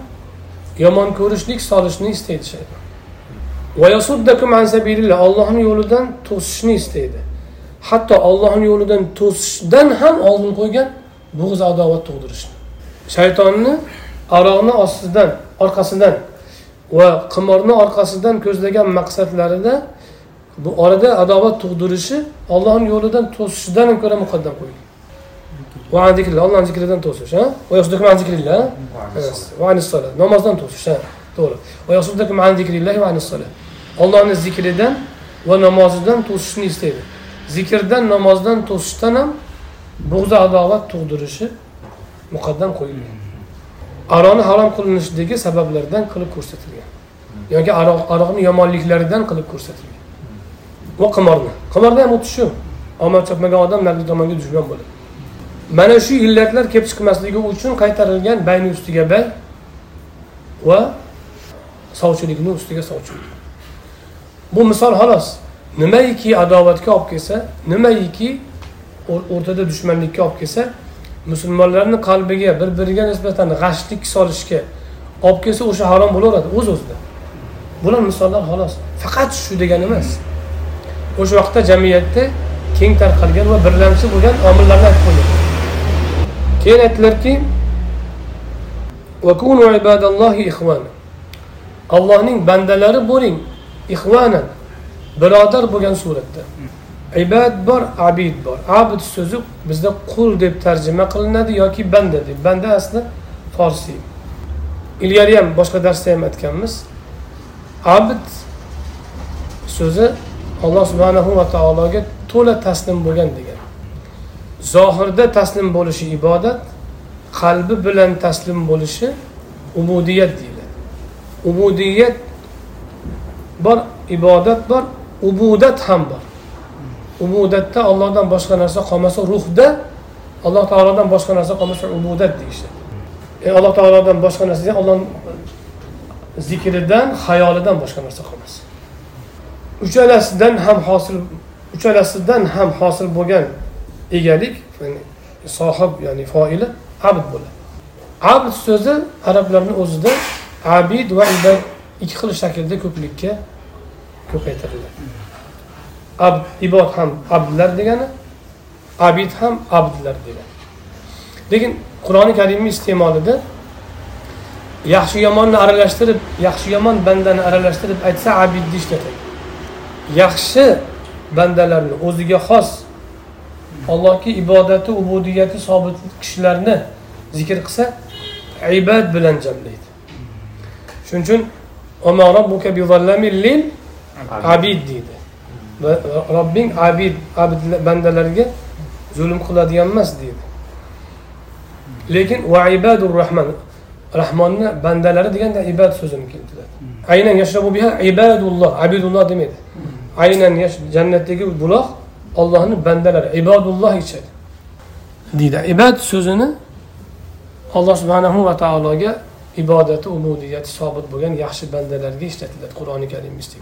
yomon ko'rishlik solishni istaydi shayton. Ollohni yo'lidan to'sishni istaydi. Hatto ollohni yo'lidan to'sishdan ham oldin qo'ygan bo'g'iz adovat tug'dirishni. Shaytonni aroqni ostidan orqasidan va qimorni orqasidan ko'zlagan maqsadlarida bu orada adovat tug'dirishi ollohni yo'lidan to'sishdan ko'ra muqaddam qo'yilgan ollohni zikridan to'sish namozdan to'sish ha? To'g'ri. Ollohni zikridan va namozidan to'sishni istaydi. Zikrdan namozdan to'sishdan ham bug'za adovat tug'dirishi muqaddam qo'yilgan aroni harom qilinishidagi sabablardan qilib ko'rsatilgan. Yoki aroq aroqni yomonliklaridan qilib ko'rsatilgan. Va qimorni. Qimorda ham xuddi shu omad chopmagan odam narigi tomonga tushgan bo'ladi. Mana shu illatlar kelib chiqmasligi uchun qaytarilgan bayni ustiga bay va sovchilikni ustiga sovchilik. Bu misol xolos. Nimaiki adovatga olib kelsa nimaiki o'rtada dushmanlikka olib kelsa musulmonlarni qalbiga bir biriga nisbatan g'ashlik solishga olib kelsa o'sha harom bo'laveradi o'z o'zidan bular misollar xolos. Faqat shu degani emas. O'sha vaqtda jamiyatda keng tarqalgan va birlamchi bo'lgan omillarni aytib qo'ygan keyin aytdilarki allohning bandalari bo'ling ixvanan birodar bo'lgan suratda. Ibad bor abid bor. Abid so'zi bizda qul deb tarjima qilinadi yoki banda deb. Banda asli forsiy ilgari ham boshqa darsda ham aytganmiz. Abd so'zi alloh subhanahu va taologa to'la taslim bo'lgan degan. Zohirda taslim bo'lishi ibodat qalbi bilan taslim bo'lishi ubudiyat deyiladi. Ubudiyat bor ibodat bor ubudat ham bor. Ubudatda ollohdan boshqa narsa qolmasa ruhda alloh taolodan boshqa narsa qolmasa ubudat deyishadi. E, alloh taolodan boshqa narsa olloh zikridan xayolidan boshqa narsa qolmas. Uchalasidan ham hosil uchalasidan ham hosil bo'lgan egalik ya'ni sohib ya'ni foili abd bo'ladi. Abd so'zi arablarni o'zida abid va ibad ikki xil shaklda ko'plikka ko'paytiriladi. Abd ibod ham abdlar degani abid ham abdlar degani. Lekin qur'oni karimni iste'molida yaxshi yomonni aralashtirib yaxshi yomon bandani aralashtirib aytsa abidni ishlatadi yaxshi bandalarni o'ziga xos allohga ibodati ubudiyati sobit kishilarni zikr qilsa ibad bilan jamlaydi. Shuning uchun abid. Deydi. Robbing abid abid bandalarga zulm qiladigan emas deydi. Lekin va ibadur rahman rahmonni bandalari deganda ibad so'zini keltiradi. Aynan yashrabu biha ibadulloh abidulloh demaydi. Aynan jannatdagi buloq ollohni bandalari ibodulloh ichadi. Deydi. Ibad so'zini alloh subhanahu va taologa ibodati ubudiyati sobit bo'lgan yaxshi bandalarga ishlatiladi qur'oni karimimizda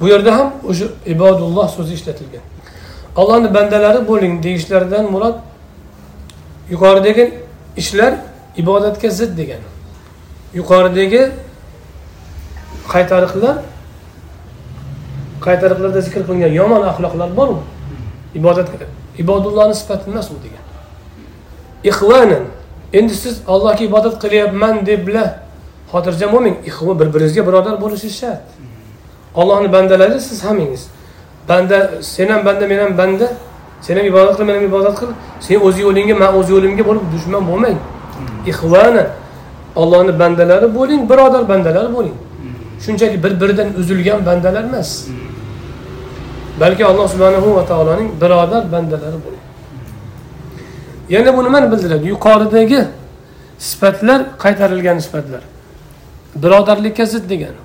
bu yerda ham o'sha ibodulloh so'zi ishlatilgan. Allohni bandalari bo'ling deyishlaridan murod yuqoridagi ishlar ibodatga zid degani. Yuqoridagi qaytariqlar qaytariqlarda zikr qilingan yomon axloqlar bormi? Ibodat ibodullohni sifati emas u degan. Ixvanan endi siz allohga ibodat qilyapman debla xotirjam bo'lmang. Bir biringizga birodar bo'lishingiz shart. Ollohni bandalari siz hammangiz banda sen ham banda men ham banda. Sen ham ibodat qil men ham ibodat qil. Sen o'z yo'lingga man o'z yo'limga bo'lib dushman bo'lmang. Ixvana ollohni bandalari bo'ling birodar bandalar bo'ling. Shunchaki bir biridan uzilgan bandalar emas. Balki alloh subhanahu va taoloning birodar bandalari bo'ling. Yana bu nimani bildiradi. Yuqoridagi sifatlar qaytarilgan sifatlar. Birodarlikka zid degani.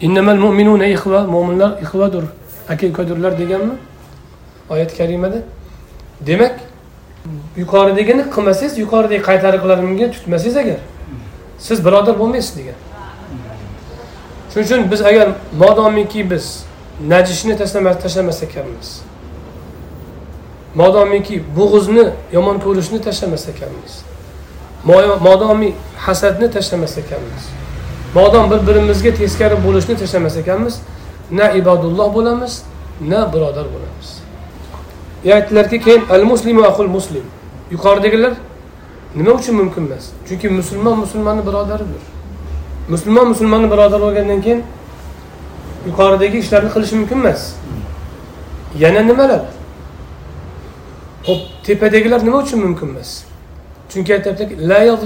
Innamal mu'minuna ixva mo'minlar ixvadur aka ukadirlar deganmi? Oyat karimada. Demak yuqoridagini qilmasangiz yuqoridagi qaytariqlarimga tutmasangiz agar siz birodar bo'lmaysiz degan shuning uchun biz agar modomiki biz najishni tashlamas ekanmiz modomiki bo'g'izni yomon ko'rishni tashlamas ekanmiz modomi hasadni tashlamas ekanmiz modom bir birimizga teskari bo'lishni tashlamas ekanmiz na ibodulloh bo'lamiz na birodar bo'lamiz. Aytdilarki keyin al muslimu ahul muslim. Yuqoridagilar? Nima uchun mumkin emas? Chunki musulmon musulmonni birodaridir. Musulmon musulmonni birodar bo'lgandan keyin yuqoridagi ishlarni qilishi mumkin emas. Yana nimalar? Ho'p tepadagilar nima uchun mumkin emas? Chunki aytyaptiki la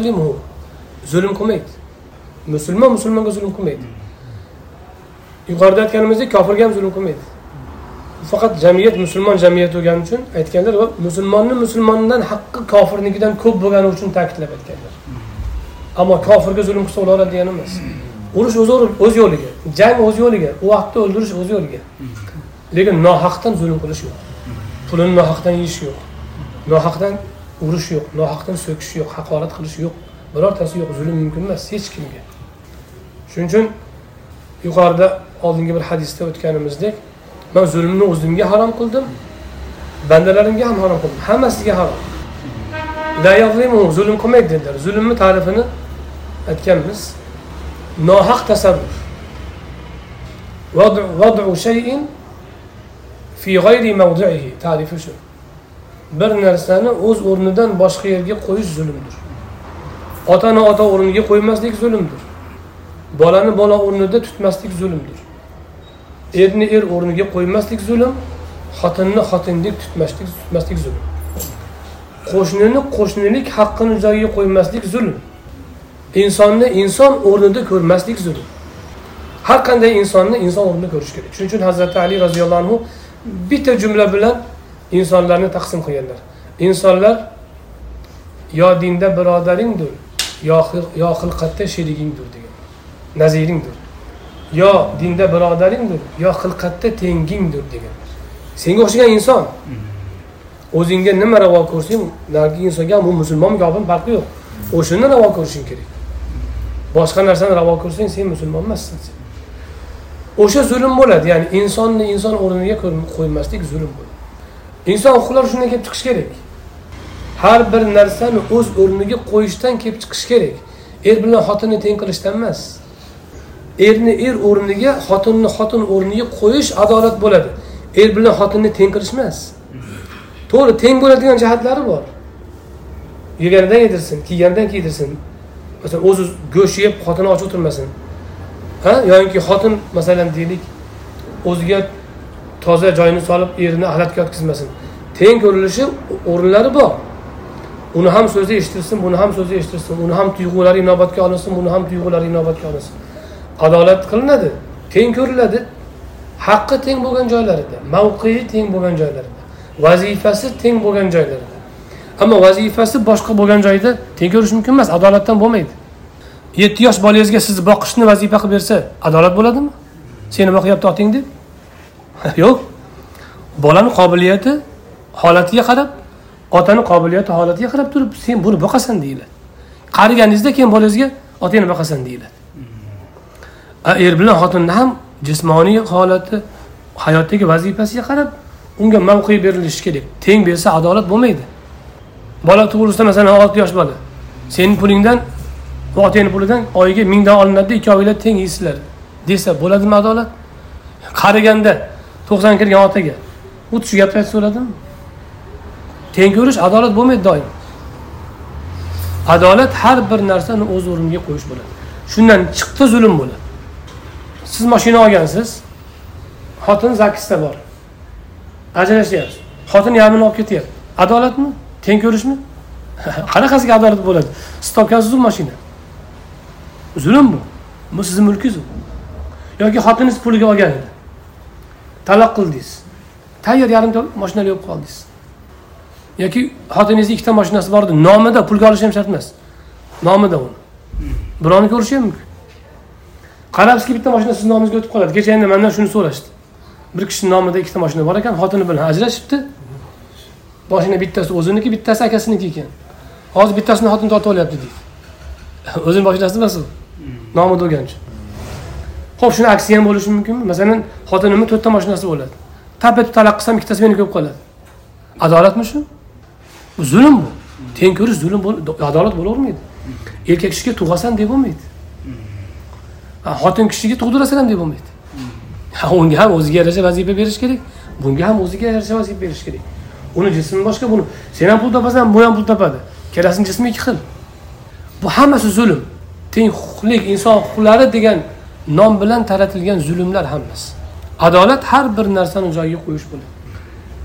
zulm qilmaydi. Musulmon musulmonga zulm qilmaydi. Yuqorida aytganimizdek kofirga ham zulm qilmaydi. Faqat jamiyat musulmon jamiyati bo'lgani uchun aytganlar va musulmonni musulmondan haqqi kofirnikidan ko'p bo'lgani uchun ta'kidlab aytganlar. Ammo kofirga zulm qilsa o'laveradi degani emas. Urush o'z o'z yo'liga jang o'z yo'liga u vaqtda o'ldirish o'z yo'liga. Lekin nohaqdan zulm qilish yo'q. Pulini nohaqdan yeyish yo'q. Nohaqdan urish yo'q nohaqdan so'kish yo'q haqorat qilish yo'q. Birortasi yo'q zulm mumkin emas hech kimga. Shuning uchun yuqorida oldingi bir hadisda o'tganimizdek man zulmni o'zimga harom qildim. Bandalarimga ham harom qildim. Hammasiga harom. Zulm qilmaydi dedilar. Zulmni ta'rifini aytganmiz. Nohaq tasarruf vadu shayin fi g'ayri mavdihi ta'rifi shu. Bir narsani o'z o'rnidan boshqa yerga qo'yish zulmdir. Otani ota o'rniga qo'ymaslik zulmdir. Bolani bola o'rnida tutmaslik zulmdir. Erni er o'rniga qo'ymaslik zulm xotinni xotindek tutmaslik tutmaslik zulm. Qo'shnini qo'shnilik haqqini joyiga qo'ymaslik zulm. Insonni inson o'rnida ko'rmaslik zulm. Har qanday insonni inson o'rnida ko'rish kerak. Shuning uchun hazrati ali roziyallohu anhu bitta jumla bilan insonlarni taqsim qilganlar. Insonlar yo dinda birodaringdir yo xilqatda sherigingdir degan naziringdir yo dinda birodaringdir yo xilqatda tengingdir deganlar senga o'xshagan inson. O'zingga nima ravo ko'rsang narigi insonga bu musulmonmi yoki farqi yo'q. O'shani ravo ko'rishing kerak. Boshqa narsani ravo ko'rsang sen musulmon emassan. O'sha zulm bo'ladi. Ya'ni insonni inson o'rniga qo'ymaslik zulm bo'ladi. Inson huquqlari shundan kelib chiqishi kerak. Har bir narsani o'z o'rniga qo'yishdan kelib chiqishi kerak. Er bilan xotinni teng qilishdan emas erni er o'rniga xotinni xotin o'rniga qo'yish adolat bo'ladi. Er bilan xotinni teng qilish emas. To'g'ri teng bo'ladigan jihatlari bor. Yeganidan yedirsin kiyganidan kiydirsin. Masalan o'zi go'sht yeb xotini och o'tirmasin. Ha? Yoinki xotin masalan deylik o'ziga toza joyini solib erini axlatga yotkazmasin teng ko'rilishi o'rinlari bor. Uni ham so'zi eshitilsin buni ham so'zi eshitilsin uni ham tuyg'ulari inobatga olinsin buni ham tuyg'ulari inobatga olinsin. Adolat qilinadi teng ko'riladi haqqi teng bo'lgan joylarida mavqei teng bo'lgan joylarida vazifasi teng bo'lgan joylarida. Ammo vazifasi boshqa bo'lgan joyda teng ko'rish mumkin emas adolatdan bo'lmaydi. Yetti yosh bolangizga sizni boqishni vazifa qilib bersa adolat bo'ladimi? Seni boqyapti oting deb? Yo'q. Bolani qobiliyati holatiga qarab otani qobiliyati holatiga qarab turib sen buni boqasan deyiladi. Qariganingizda keyin bolangizga otangni boqasan deyiladi. Er bilan xotinni ham jismoniy holati hayotdagi vazifasiga qarab unga mavqe berilishi kerak. Teng bersa adolat bo'lmaydi. Bola tug'ilsa masalan olti yosh bola. Seni pulingdan otangni pulidan oyiga mingdan olinadida ikkovinglar teng yeysizlar desa bo'ladimi adolat? Qariganda to'qson kirgan otaga xuddi shu gapni aytsa bo'ladimi? Teng ko'rish adolat bo'lmaydi doim. Adolat har bir narsani o'z o'rniga qo'yish bo'ladi. Shundan chiqdi zulm bo'ladi. Siz mashina olgansiz xotin zakisda bor. Ajrashyapsiz xotin yarmini olib ketyapti. Adolatmi? Teng ko'rishmi? Qanaqasiga adolat bo'ladi? Siz topgansizu mashina. Zulm bu. Bu sizni mulkingiz u yoki xotiningiz puliga olgan edi. Taloq qildingiz tayyor yarimta mashinali olib qoldingiz yoki xotiningizni ikkita mashinasi bor edi nomida pulga olishi ham shart emas. Nomida uni. Birovni ko'rishi ham mumkin. Qarabsizki bitta mashina sizni nomingizga o'tib qoladi. Kecha endi mandan shuni so'rashdi. Bir kishini nomida ikkita mashina bor ekan xotini bilan ajrashibdi. Mashina bittasi o'ziniki bittasi akasiniki ekan. Hozir bittasini xotin tortib olyapti deydi. O'zini mashinasi emas u nomida bo'lgani uchun ho'p shuni aksi ham bo'lishi mumkinmi? Masalan xotinimni to'rtta mashinasi bo'ladi. Tapa talaq qilsam ikkitasi meniki bo'lib qoladi. Adolatmi shu? Bu zulm bu. Teng ko'rish zulm adolat bo'lavermaydi. Erkak kishiga tug'asan deb bo'lmaydi xotin kishiga tug'dirasan ham deb bo'lmaydi. Unga ham o'ziga yarasha vazifa berish kerak bunga ham o'ziga yarasha vazifa berish kerak. Uni jismi boshqa buni sen ham pul topasan bu ham pul topadi. Ikkalasini jismi ikki xil. Bu hammasi zulm. Teng huquqlik inson huquqlari degan nom bilan taratilgan zulmlar hammasi. Adolat har bir narsani joyiga qo'yish bo'ladi.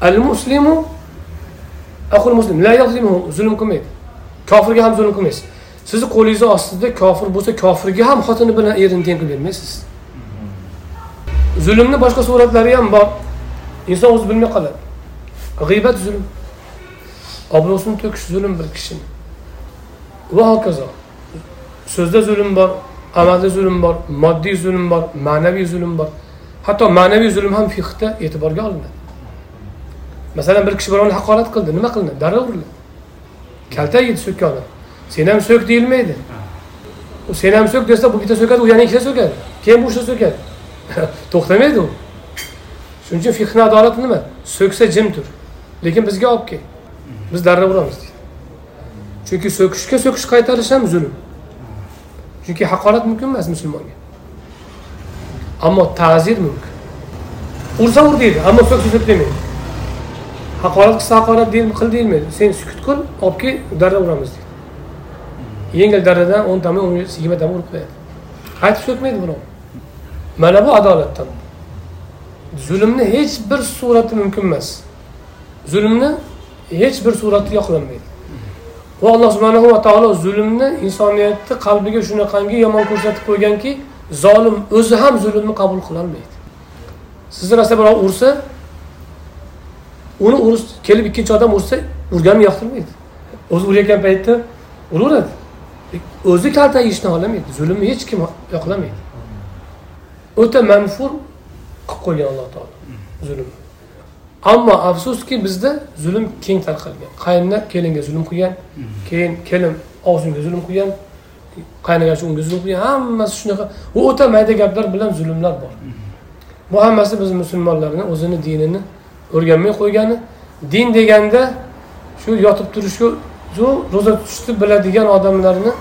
Al muslimu aqul muslim la zulm qilmaydi. Kofirga ham zulm qilmaysiz. Sizni qo'lingizni ostida kofir bo'lsa kofirga ham xotini bilan erini teng qilib bermaysiz. Zulmni boshqa suratlari ham bor. Inson o'zi bilmay qoladi. G'iybat zulm. Obro'sini to'kish zulm bir kishini. Va hokazo. So'zda zulm bor amalda zulm bor moddiy zulm bor ma'naviy zulm bor. Hatto ma'naviy zulm ham fiqda e'tiborga olinadi. Masalan bir kishi birovni haqorat qildi. Nima qilinadi darrov uriladi kaltak yedi so'kkan sen ham so'k deyilmaydi sen ham so'k desa bu bitta so'kadi u yana ikkita so'kadi keyin bu uchta so'kadi to'xtamaydi u shuning uchun fiqni adolati nima so'ksa jim tur lekin bizga olib kel. Biz darrov uramiz deydi. Chunki so'kishga so'kish qaytarish ham zulm chunki haqorat mumkin emas musulmonga. Ammo ta'zir mumkin. Ursa ur deydi ammo so'ksa so'k demaydi. Haqorat qilsa haqorat qil deyilmaydi sen sukut qil olib kel darrov uramiz deydi yengil darradan o'ntami o'n yigirmatami urib qo'yadi. Qaytib so'kmaydi birov mana bu adolatdan. Zulmni hech bir surati mumkin emas. Zulmni hech bir surati yoqlanmaydi. Va alloh subhanahu va taolo zulmni insoniyatni qalbiga shunaqangi yomon ko'rsatib qo'yganki zolim o'zi ham zulmni qabul qilolmaydi. Sizni rosa birov ursa uni urish kelib ikkinchi odam ursa urganini yoqtirmaydi. O'zi urayotgan paytda uraveradi. O'zi kaltak yeyishni xohlamaydi zulmni hech kim yoqlamaydi. O'ta manfur qilib qo'ygan alloh taolo zulm. Ammo afsuski bizda zulm keng tarqalgan. Qaynona kelinga zulm qilgan keyin kelin og'zinga zulm qilgan qaynagachi unga zulm qilgan hammasi shunaqa. Bu o'ta mayda gaplar bilan zulmlar bor. Bu hammasi biz musulmonlarni o'zini dinini o'rganmay qo'ygani din deganda shu yotib turishga ro'za tutishni biladigan odamlarni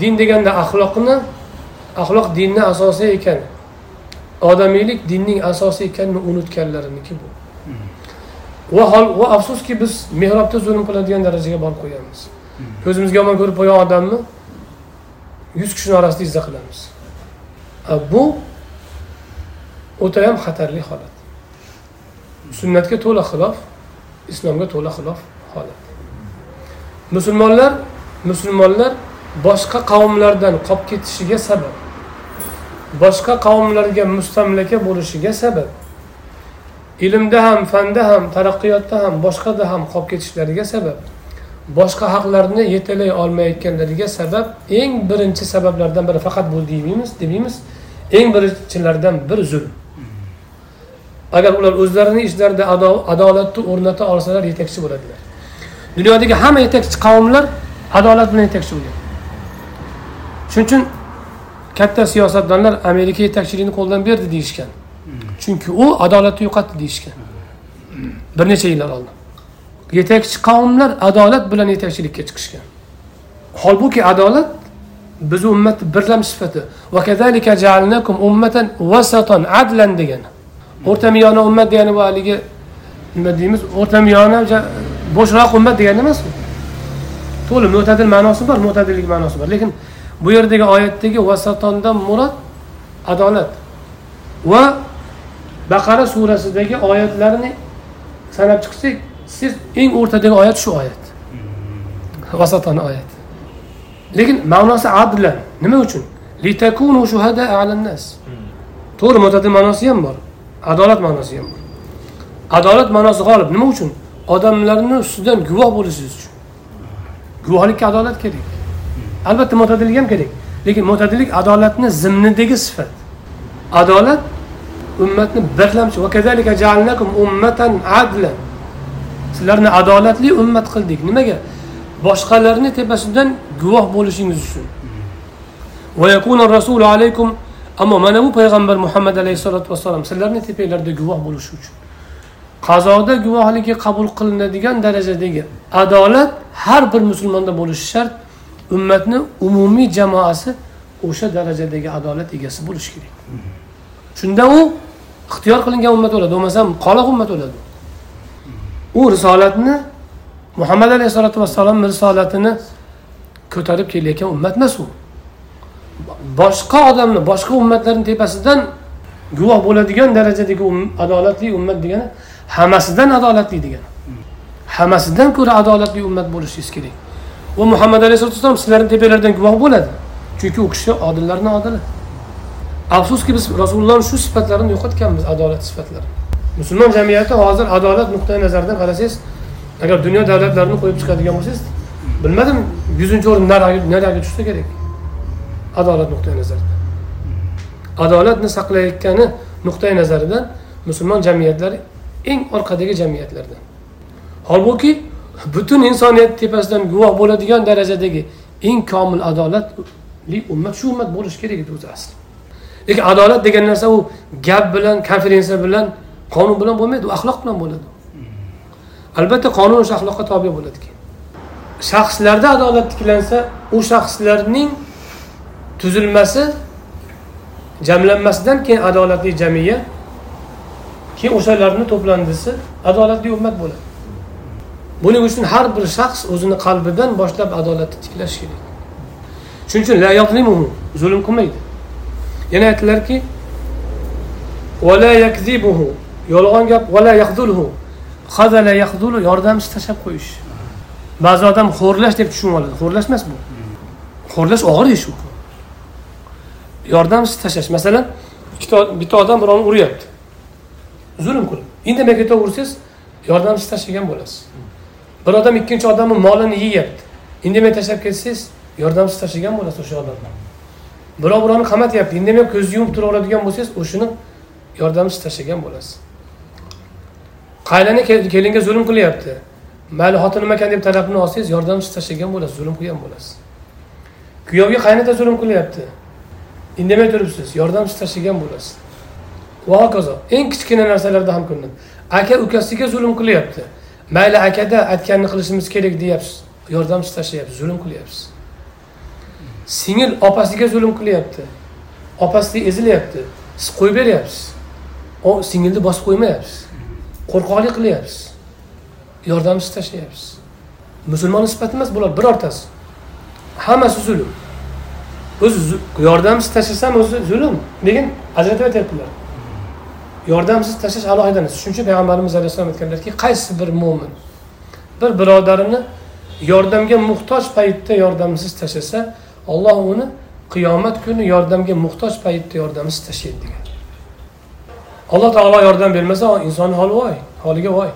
din deganda axloqni axloq dinni asosi ekan. Odamiylik dinning asosi ekanini unutganlariniki bu? Va hol va afsuski biz mehrobda zulm qiladigan darajaga borib qo'yganmiz ko'zimizga yomon ko'rib qo'ygan odamni yuz kishini orasida izza qilamiz. Bu o'tayam xatarli holat. Sunnatga to'la xilof islomga to'la xilof holat musulmonlar musulmonlar boshqa qavmlardan qolib ketishiga sabab. Boshqa qavmlarga mustamlaka bo'lishiga sabab. Ilmda ham fanda ham taraqqiyotda ham boshqada ham qolib ketishlariga sabab. Boshqa haqlarni yetalay olmayotganlariga sabab eng birinchi sabablardan biri faqat bu demaymiz demaymiz eng birinchilardan biri zulm. Agar ular o'zlarini ishlarida adolatni o'rnata olsalar yetakchi bo'ladilar. Dunyodagi hamma yetakchi qavmlar adolat bilan yetakchi bo'lgan. Shuning uchun katta siyosatdonlar amerika yetakchiligini qo'ldan berdi deyishgan. Chunki u adolatni yo'qotdi deyishgan. Bir necha yillar oldin. Yetakchi qavmlar adolat bilan yetakchilikka chiqishgan. Holbuki adolat bizni ummatni birlam sifati. Adlan degan. O'rta miyona ummat degani bu haligi nima deymiz o'rta miyona bo'shroq ummat degani emas u. To'la mo'tadil ma'nosi bor mo'tadillik ma'nosi bor. Lekin bu yerdagi oyatdagi vasatondan murod adolat va baqara surasidagi oyatlarni sanab chiqsak siz eng o'rtadagi oyat shu oyat. Vasaton oyat. Lekin ma'nosi adlan nima uchun? To'g'ri mo'tadil ma'nosi ham bor adolat ma'nosi ham bor. Adolat ma'nosi g'olib nima uchun odamlarni ustidan guvoh bo'lishingiz uchun. Guvohlikka adolat kerak. Albatta mo'tadillik ham kerak. Lekin mo'tadillik adolatni zimnidagi sifat. Adolat ummatni birlamchi. Sizlarni adolatli ummat qildik. Nimaga? Boshqalarni tepasidan guvoh bo'lishingiz uchun. Alaykum ammo mana bu payg'ambar muhammad alayhissalotu vassalom sizlarni tepanglarda guvoh bo'lishi uchun. Qazoda guvohligi qabul qilinadigan darajadagi adolat har bir musulmonda bo'lishi shart. Ummatni umumiy jamoasi o'sha darajadagi adolat egasi bo'lishi kerak. Shunda u ixtiyor qilingan ummat bo'ladi bo'lmasam qoloq ummat bo'ladi. U risolatni muhammad alayhissalotu vassalom risolatini ko'tarib kelayotgan ummat emas u. Boshqa odamni boshqa ummatlarni tepasidan guvoh bo'ladigan darajadagi um-, adolatli ummat degani hammasidan adolatli degan. Hammasidan ko'ra adolatli ummat bo'lishingiz kerak. Va muhammad alayhisalotu vassalom sizlarni tepalaridan guvoh bo'ladi. Chunki u kishi odillarni odili. Afsuski biz rasulullohni shu sifatlarini yo'qotganmiz adolat sifatlarini musulmon jamiyati hozir adolat nuqtai nazaridan qarasangiz agar dunyo davlatlarini qo'yib chiqadigan bo'lsangiz bilmadim yuzinchi o'rin nariga tushsa kerak. Adolat nuqtai nazaridan adolatni saqlayotgani nuqtai nazaridan musulmon jamiyatlari eng orqadagi jamiyatlarda. Holbuki butun insoniyat tepasidan guvoh bo'ladigan darajadagi eng komil adolatli ummat shu ummat bo'lishi kerak edi o'zi asli. Lekin adolat degan narsa u gap bilan konferensiya bilan qonun bilan bo'lmaydi u axloq bilan bo'ladi. Albatta qonun o'sha axloqqa tobe bo'ladi keyin. Shaxslarda adolat tiklansa u shaxslarning tuzilmasi jamlanmasidan keyin adolatli jamiyat keyin o'shalarni to'plandisi adolatli ummat bo'ladi. Buning uchun har bir shaxs o'zini qalbidan boshlab adolatni tiklash kerak. Shuning uchun zulm qilmaydi. Yana aytdilarki yolg'on gap yordamchi tashlab qo'yish. Ba'zi odam xo'rlash deb tushunib oladi. Xo'rlash emas bu. Xo'rlash og'ir ish u yordamsiz tashlash. Masalan bitta odam birovni uryapti. Zulm qilib indamay ketaversangiz yordamsiz tashlagan bo'lasiz. Bir odam ikkinchi odamni molini yeyapti. Indamay tashlab ketsangiz yordamsiz tashlagan bo'lasiz o'sha odamni. Birov birovni qamatyapti. Indamay ko'zni yumib turaveradigan bo'lsangiz o'shani yordamsiz tashlagan bo'lasiz. Qaylani kelinga zulm qilyapti. Mayli xotinim ekan deb talabini olsangiz yordamsiz tashlagan bo'lasiz zulm qilgan bo'lasiz. Kuyovga qaynota zulm qilyapti. Indamay turibsiz yordamsiz tashlagan bo'lasiz. Va hokazo eng kichkina narsalarda ham ko'rinadi aka ukasiga zulm qilyapti. Mayli akada aytganini qilishimiz kerak deyapsiz. Yordamsiz tashlayapsiz. Zulm qilyapsiz. Singil opasiga zulm qilyapti. Opasi ezilyapti. Siz qo'yib beryapsiz. Singilni bosib qo'ymayapsiz. Qo'rqoqlik qilyapsiz. Yordamsiz tashlayapsiz. Musulmon sifati emas bular birortasi. Hammasi zulm. O'zi yordamsiz tashlasam o'zi zulm. Lekin ajratib aytyaptilar yordamsiz tashlash alohida narsa. Shuning uchun payg'ambarimiz alayhissalom aytganlarki qaysi bir mo'min bir birodarini yordamga muhtoj paytda yordamsiz tashlasa olloh uni qiyomat kuni yordamga muhtoj paytda yordamsiz tashlaydi degan. Alloh taolo yordam bermasa insonni holi voy holiga voy.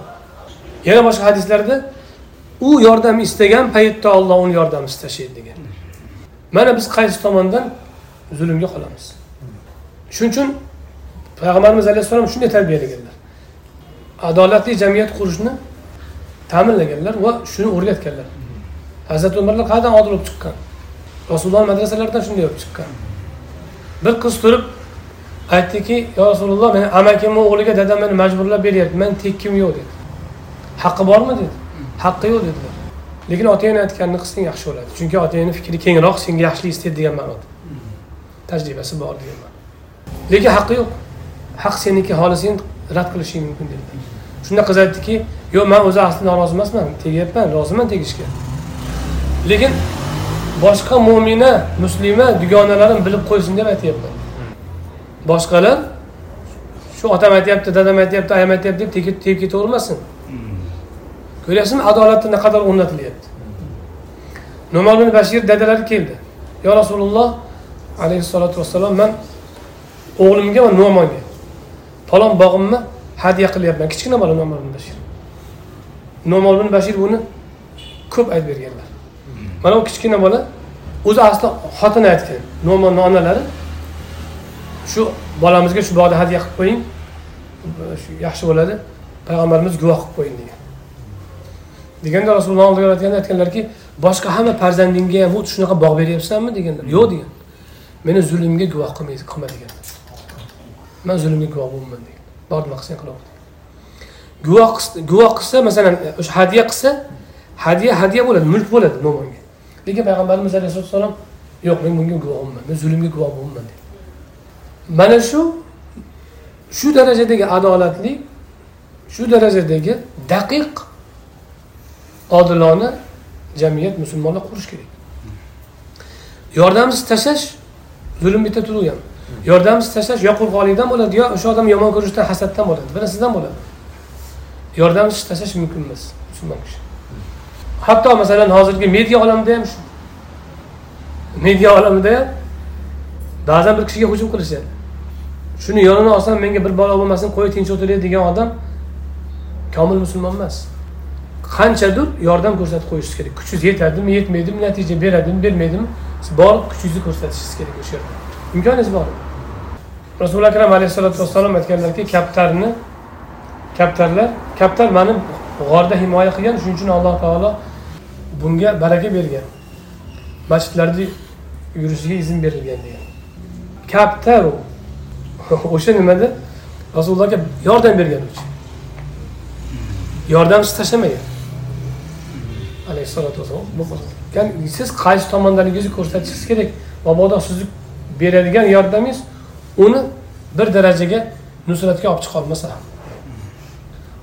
Yana boshqa hadislarda u yordam istagan paytda olloh uni yordamsiz tashlaydi degan. Mana biz qaysi tomondan zulmga qolamiz? Shuning uchun payg'ambarimiz alayhissalom shunday tarbiyalaganlar. Adolatli jamiyat qurishni ta'minlaganlar va shuni o'rgatganlar. Hazrati umarlar qayerdan odil bo'lib chiqqan. Rasululloh madrasalaridan shunday bo'lib chiqqan. Bir qiz turib aytdiki yo rasululloh meni amakimni o'g'liga dadam meni majburlab beryapti mani tekkim yo'q dedi. Haqqi bormi? dedi. Haqqi yo'q dedilar. Lekin otangni aytganini qilsang yaxshi bo'ladi chunki otangni fikri kengroq senga yaxshilik istaydi degan ma'noda. Tajribasi bor degan ma'no lekin haqqi yo'q. Haq seniki xohlasang rad qilishing mumkin dedi. Shunda qiz aytdiki yo'q man o'zi aslida norozi emasman tegyapman roziman tegishga. Lekin boshqa mo'mina muslima dugonalarim bilib qo'ysin deb aytyapman. Boshqalar shu otam aytyapti dadam aytyapti ayam aytyapti deb tegib tegib ketavermasin. Ko'ryapsizmi adolatni naqadar o'rnatilyapti. Numar ibn bashir dadalari keldi. Yo rasululloh alayhissalotu vassalom man o'g'limga va nu'monga falon bog'imni hadya qilyapman. Kichkina bola nu'mon bin bashir. Nu'mon bin bashir buni ko'p aytib berganlar. Mana bu kichkina bola o'zi asli xotini aytgan. Nu'monni onalari shu bolamizga shu bog'ni hadya qilib qo'ying. Shu yaxshi bo'ladi. Payg'ambarimiz guvoh qilib qo'ying degan. Deganda rasululloh oldiga aytganda aytganlarki boshqa hamma farzandingga ham xuddi shunaqa bog' beryapsanmi? deganlar. Yo'q degan. Meni zulmga guvoh qilmaydi qilma degan. Man zulmga guvoh bo'lmayman deydi. Bor nima qilib qilaver guvoh guvoh qilsa masalan e, o'sha hadya qilsa hadya hadya bo'ladi mulk bo'ladi mo'minga. Lekin payg'ambarimiz alayhissalatu vassalom yo'q men bunga guvohman men zulmga guvoh bo'lmayman deydi. Mana shu shu darajadagi adolatli shu darajadagi daqiq odilona jamiyat musulmonlar qurish kerak. Yordamsiz tashlash zulm bitta turuv yordamsiz tashlash yo qo'rqoqlikdan bo'ladi yo o'sha odam yomon ko'rishdan hasaddan bo'ladi? Birinsidan bo'ladi. Yordamsiz tashlash mumkin emas musulmon kishi. Hatto masalan hozirgi media olamida ham shu. Media olamida ham ba'zan bir kishiga hujum qilishadi. Shuni yonini olsam menga bir balo bo'lmasin qo'y tinch o'tiray degan odam komil musulmon emas. Qanchadir yordam ko'rsatib qo'yishingiz kerak. Kuchingiz yetadimi yetmaydimi natija beradimi bermaydimi? Siz borib kuchingizni ko'rsatishingiz kerak o'sha yerda. Imkoniz bor. Rasuli akram alayhissalotu vassalom aytganlarki kaptarni kaptarlar kaptar mani g'orda himoya qilgan shuning uchun alloh taolo bunga baraka bergan. Masjidlarda yurishiga izn berilgan degan. Kaptaru. O'sha nimada? Rasulullohga yordam bergan uchun yordamsiz tashlamagan alayhissalotu vassalom siz qaysi tomondaligingizni ko'rsatishingiz kerak? Mabodo sizni beradigan yordamingiz uni bir darajaga nusratga olib chiqa olmasa ham.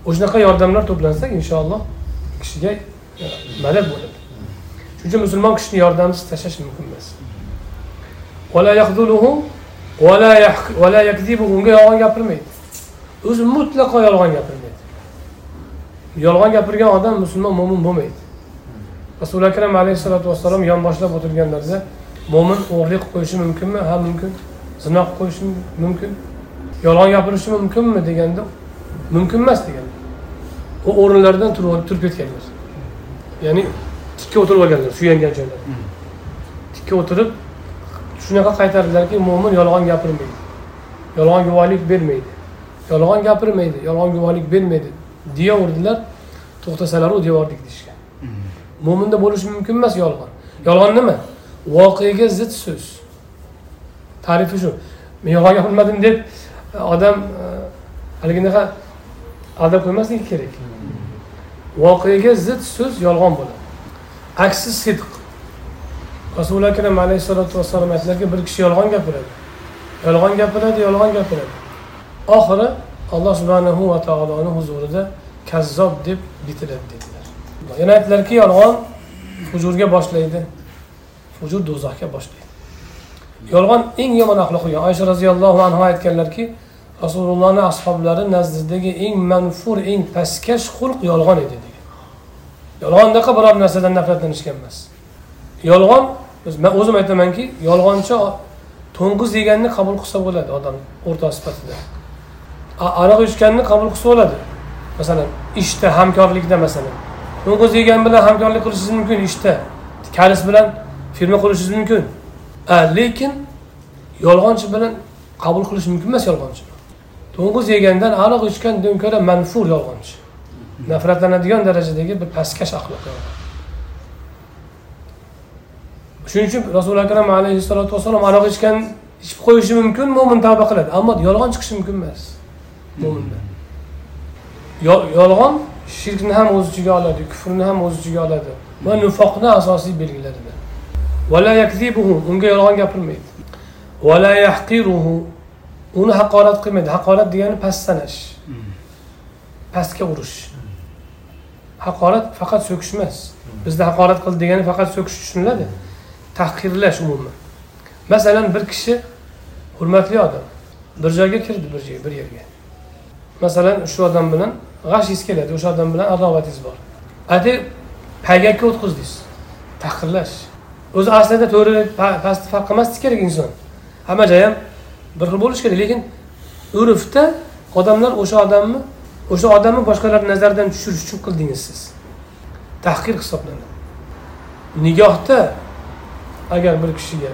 O'shanaqa yordamlar to'plansa inshaalloh kishiga e, madad bo'ladi. Shuning uchun musulmon kishini yordamsiz tashlash mumkin emas. Unga yolg'on gapirmaydi. O'zi mutlaqo yolg'on gapirmaydi. Yolg'on gapirgan odam musulmon mo'min bo'lmaydi. Rasuli akram alayhissalotu vassalom yonboshlab o'tirganlarida mo'min o'g'irlik qilib qo'yishi mumkinmi? Ha mumkin. Zino qilib qo'yishi mumkin. Yolg'on gapirishi mumkinmi deganda mumkin emas degan u o'rinlaridan turib ketganlar. Ya'ni tikka o'tirib olganlar suyangan joylarida tikka o'tirib shunaqa qaytardilarki mo'min yolg'on gapirmaydi. Yolg'on guvohlik bermaydi. Yolg'on gapirmaydi yolg'on guvohlik bermaydi deyaverdilar. To'xtasalar u devordik deyishgan. Mo'minda bo'lishi mumkin emas yolg'on. Yolg'on nima voqega zid so'z. Tarifi shu. Men yolg'on gapirmadim deb e, odam e, haliginaqa aldab qo'ymasligi kerak. Voqega zid so'z yolg'on bo'ladi. Aksi sidq. Rasuli akram alayhissalotu vassalom aytdilarki bir kishi yolg'on gapiradi. Yolg'on gapiradi yolg'on gapiradi. Oxiri alloh subhanahu va taoloni huzurida kazzob deb bitiladi dedilar. Yana aytdilarki yolg'on hujurga boshlaydi. Hujur do'zaxga boshlaydi. Yolg'on eng yomon axloq bo'lgan oysha roziyallohu anhu aytganlarki rasulullohni ashoblari nazdidagi eng manfur eng pastkash xulq yolg'on edi degan. Yolg'ondaqa biror narsadan nafratlanishgan emas. Yolg'on man o'zim aytamanki yolg'onchi to'ng'iz yeganni qabul qilsa bo'ladi odam o'rta sifatida. Aroq ichganni qabul qilsa bo'ladi. Masalan ishda hamkorlikda masalan. To'ng'iz yegan bilan hamkorlik qilishingiz mumkin ishda. Kalis bilan firma qurishingiz mumkin. Lekin yolg'onchi bilan qabul qilish mumkin emas yolg'onchi. To'ng'iz yegandan aroq ichgandan ko'ra manfur yolg'onchi. Nafratlanadigan darajadagi bir pastkash axloq. Shuning uchun rasuli akram alayhissalotu vassalom aroq ichgan ichib qo'yishi mumkin mo'min tavba qiladi. Ammo yolg'on chiqishi mumkin emas mo'minda yolg'on shirkni ham o'z ichiga oladi kufrni ham o'z ichiga oladi va nifoqni asosiy belgilaridan unga yolg'on gapirmaydi. uni haqorat qilmaydi. haqorat degani past sanash pastga urish. haqorat faqat so'kish emas. bizda haqorat qildi degani faqat so'kish tushuniladi. tahqirlash umuman. masalan bir kishi hurmatli odam. bir joyga kirdi bir joyga bir yerga. masalan shu odam bilan g'ashingiz keladi. o'sha odam bilan adovatingiz bor. Ade paygakka o'tqizdingiz. tahqirlash. O'zi aslida to'g'ri pastni farq qilmasligi kerak inson. Hamma joy ham bir xil bo'lishi kerak lekin urfda odamlar o'sha odamni o'sha odamni boshqalar nazaridan tushirish uchun qildingiz siz? Tahqir hisoblanadi. Nigohda agar bir kishiga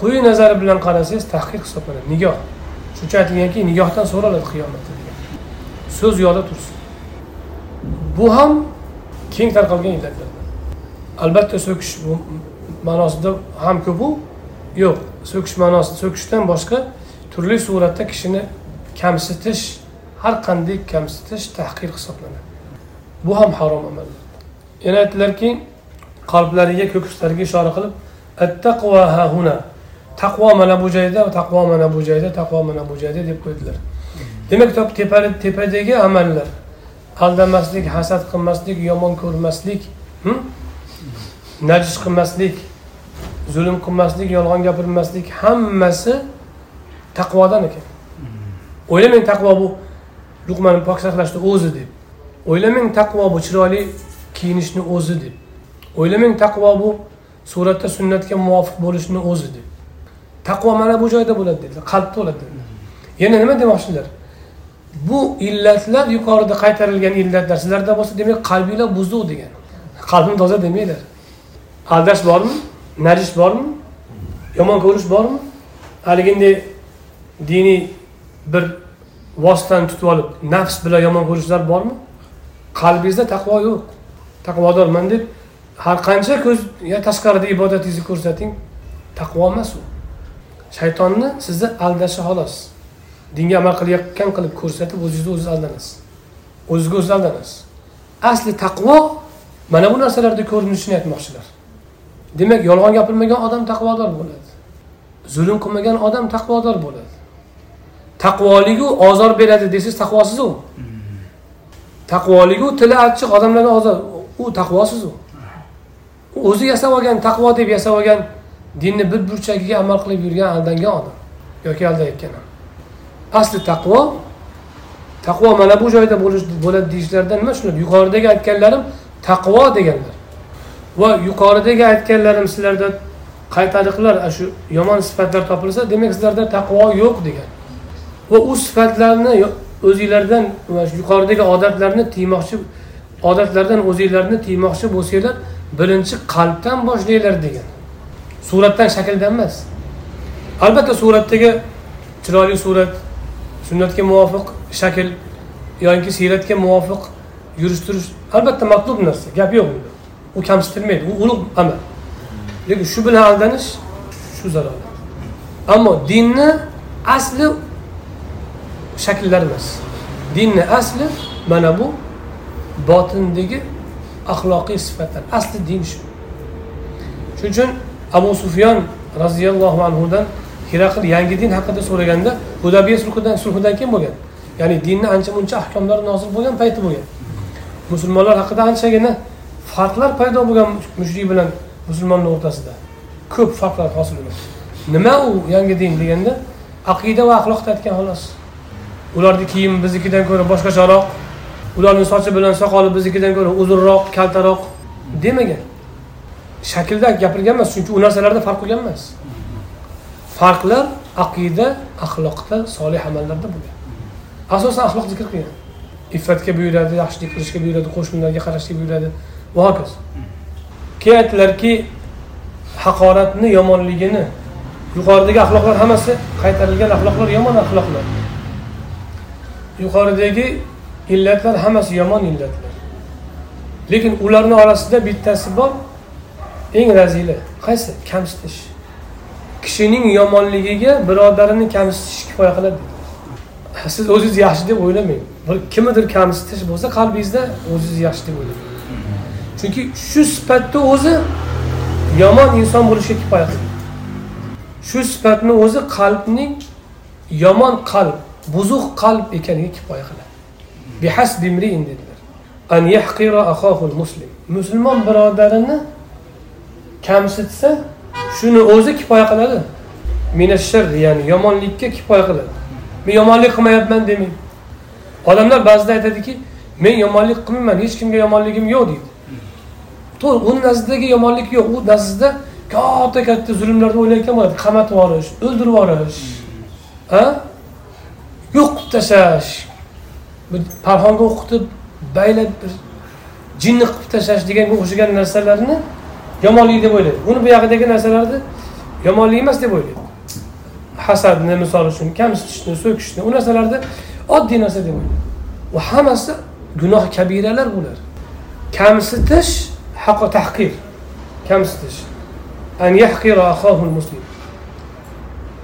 quyi nazari bilan qarasangiz tahqir hisoblanadi. Nigoh. Shuning uchun aytilganki nigohdan so'raladi qiyomatda degan. So'z yo'lda tursin. Bu ham keng tarqalgan illatlardan albatta so'kish ma'nosida ham ko'pu yo'q. So'kish ma'nosi so'kishdan boshqa turli suratda kishini kamsitish har qanday kamsitish tahqir hisoblanadi. Bu ham harom amallar yana aytdilarki qalblariga ko'kislariga ishora qilib attaqvo huna. Taqvo mana bu joyda taqvo mana bu joyda taqvo mana bu joyda deb qo'ydilar. Demak tepadagi amallar aldamaslik hasad qilmaslik yomon ko'rmaslik hm? najis qilmaslik zulm qilmaslik yolg'on gapirmaslik hammasi taqvodan ekan. O'ylamang taqvo bu luqmani pok saqlashni o'zi deb. O'ylamang taqvo bu chiroyli kiyinishni o'zi deb. O'ylamang taqvo bu suratda sunnatga muvofiq bo'lishni o'zi deb. Taqvo mana bu joyda bo'ladi dedilar qalbda bo'ladi dedilar yana nima demoqchilar? Bu illatlar yuqorida qaytarilgan illatlar sizlarda bo'lsa demak qalbinglar buzuq degan. Qalbim toza demanglar. Aldash bormi? Najis bormi? Yomon ko'rish bormi? Haliginday diniy bir vositani tutib olib nafs bilan yomon ko'rishlar bormi? Qalbingizda taqvo yo'q. Taqvodorman deb har qancha ko'z tashqarida ibodatingizni ko'rsating taqvo emas u. Shaytonni sizni aldashi xolos. Dinga amal qilayotgan qilib ko'rsatib o'zingizni o'zingiz aldanasiz o'zizga o'ziz aldanasiz asli taqvo mana bu narsalarda ko'rinishini aytmoqchilar. Demak yolg'on gapirmagan odam taqvodor bo'ladi. Zulm qilmagan odam taqvodor bo'ladi. Taqvoligu ozor beradi desangiz taqvosiz u. Taqvoligu tili achchiq odamlarni ozor. U taqvosiz u. O'zi yasab olgan taqvo deb yasab olgan dinni bir burchagiga amal qilib yurgan aldangan odam. Yoki aldayotgan asli taqvo taqvo mana bu joyda bo'ladi deyishlaridan nima? Tushunadi yuqoridagi aytganlarim taqvo deganlar. Va yuqoridagi aytganlarim sizlarda qaytariqlar shu yomon sifatlar topilsa demak sizlarda taqvo yo'q degan. Va u sifatlarni o'zinglardan yuqoridagi odatlarni tiymoqchi odatlardan o'zinglarni tiymoqchi bo'lsanglar birinchi qalbdan boshlanglar degan. Suratdan shakldan emas. Albatta suratdagi chiroyli surat sunnatga muvofiq shakl yoki siyratga muvofiq yurish turish albatta matlub narsa gap yo'q unda u kamsitilmaydi u ulug' amal lekin shu bilan aldanish shu zararli ammo dinni asli shakllar emas. Dinni asli mana bu botindagi axloqiy sifatlar. Asli din shu. Shuning uchun abu sufyon roziyallohu anhudan hiraql yangi din haqida so'raganda hudabiya sulhidan sulhidan keyin bo'lgan? Ya'ni dinni ancha muncha ahkomlar nozil bo'lgan payti bo'lgan. Musulmonlar haqida anchagina farqlar paydo bo'lgan mushrik bilan musulmonlar o'rtasida. Ko'p farqlar hosil bo'lgan nima u yangi din deganda aqida va axloqda aytgan xolos. Ularni kiyimi biznikidan ko'ra boshqacharoq ularni sochi bilan soqoli biznikidan ko'ra uzunroq kaltaroq demagan. Shaklda gapirgan emas chunki u narsalarda farq qilgan emas. Farqlar aqida axloqda solih amallarda bo'lgan. Asosan axloq zikr qilgan. Iffatga buyuradi yaxshilik qilishga buyuradi qo'shnilarga qarashga buyuradi. Va hokazo keyin aytdilarki haqoratni yomonligini yuqoridagi axloqlar hammasi qaytarilgan axloqlar yomon axloqlar. Yuqoridagi illatlar hammasi yomon illatlar. Lekin ularni orasida bittasi bor eng razili qaysi? Kamsitish. Kishining yomonligiga birodarini kamsitish kifoya qiladi. Siz o'zingiz yaxshi deb o'ylamang. Bir kimnidir kamsitish bo'lsa qalbingizda o'zingiz yaxshi deb o'ylang chunki shu sifatni o'zi yomon inson bo'lishga kifoya qiladi shu sifatni o'zi qalbning yomon qalb buzuq qalb ekaniga kifoya qiladi. Bihasbi imriin dedilar. An yahqira axahul muslim musulmon birodarini kamsitsa shuni o'zi kifoya qiladi. Minashar ya'ni yomonlikka kifoya qiladi. Men yomonlik qilmayapman demang. Odamlar ba'zida aytadiki men yomonlik qilmayman hech kimga yomonligim yo'q deydi. To'g'ri uni nazdidagi yomonlik yo'q. U nazdida katta katta zulmlarni o'ylayotgan bo'ladi. Qamatib yuborish o'ldirib yuborish a yo'q qilib tashlash. Parxonga o'qitib baylab bir jinni qilib tashlash deganga o'xshagan narsalarni yomonlik deb o'ylaydi. Uni buyog'idagi narsalarni yomonlik emas deb o'ylaydi. Hasadni misol uchun kamsitishni so'kishni u narsalarni oddiy narsa deb o'ylaydi. Va hammasi gunoh kabiralar bular. Kamsitish haqqo tahqir kamsitish an yahqira axahul muslim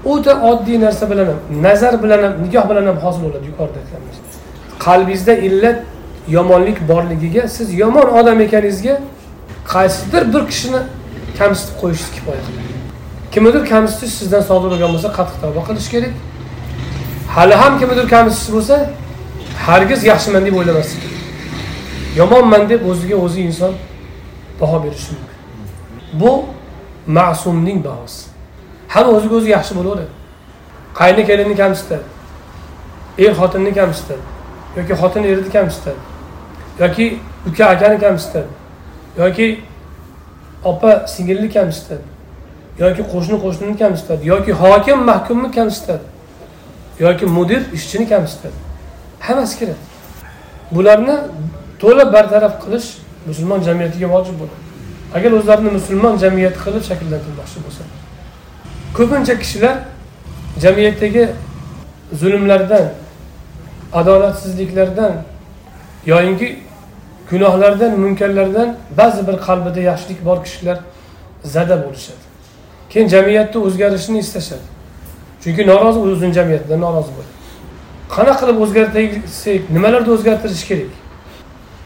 o'ta oddiy narsa bilan ham nazar bilan ham nigoh bilan ham hosil bo'ladi yuqorida aytganimiz qalbingizda illat yomonlik borligiga siz yomon odam ekaningizga qaysidir bir kishini kamsitib qo'yishingiz kifoya qiladi kimnidir kamsitish sizdan sodir bo'lgan bo'lsa qattiq tavba qilish kerak hali ham kimnidir kamsitish bo'lsa hargiz yaxshiman deb o'ylamaslik kerak yomonman deb o'ziga o'zi inson baho berishi mumkin. Bu ma'sumning bahosi. Hamma o'ziga o'zi yaxshi bo'laveradi. Qayni kelinni kamsitadi. Er xotinni kamsitadi. Yoki xotin erni kamsitadi. Yoki uka akani kamsitadi. Yoki opa singilni kamsitadi. Yoki qo'shni qo'shnini kamsitadi. Yoki hokim mahkumni kamsitadi. Yoki mudir ishchini kamsitadi. Hammasi kiradi. Bularni to'la bartaraf qilish musulmon jamiyatiga vojib bo'ladi. Agar o'zlarini musulmon jamiyat qilib shakllantirmoqchi bo'lsa ko'pincha kishilar jamiyatdagi zulmlardan adolatsizliklardan yoyinki gunohlardan munkarlardan ba'zi bir qalbida yaxshilik bor kishilar zada bo'lishadi. Keyin jamiyatni o'zgarishini istashadi. Chunki norozi o'zini jamiyatidan norozi bo'ladi. Qanaqa qilib o'zgartirsak nimalarni o'zgartirish kerak?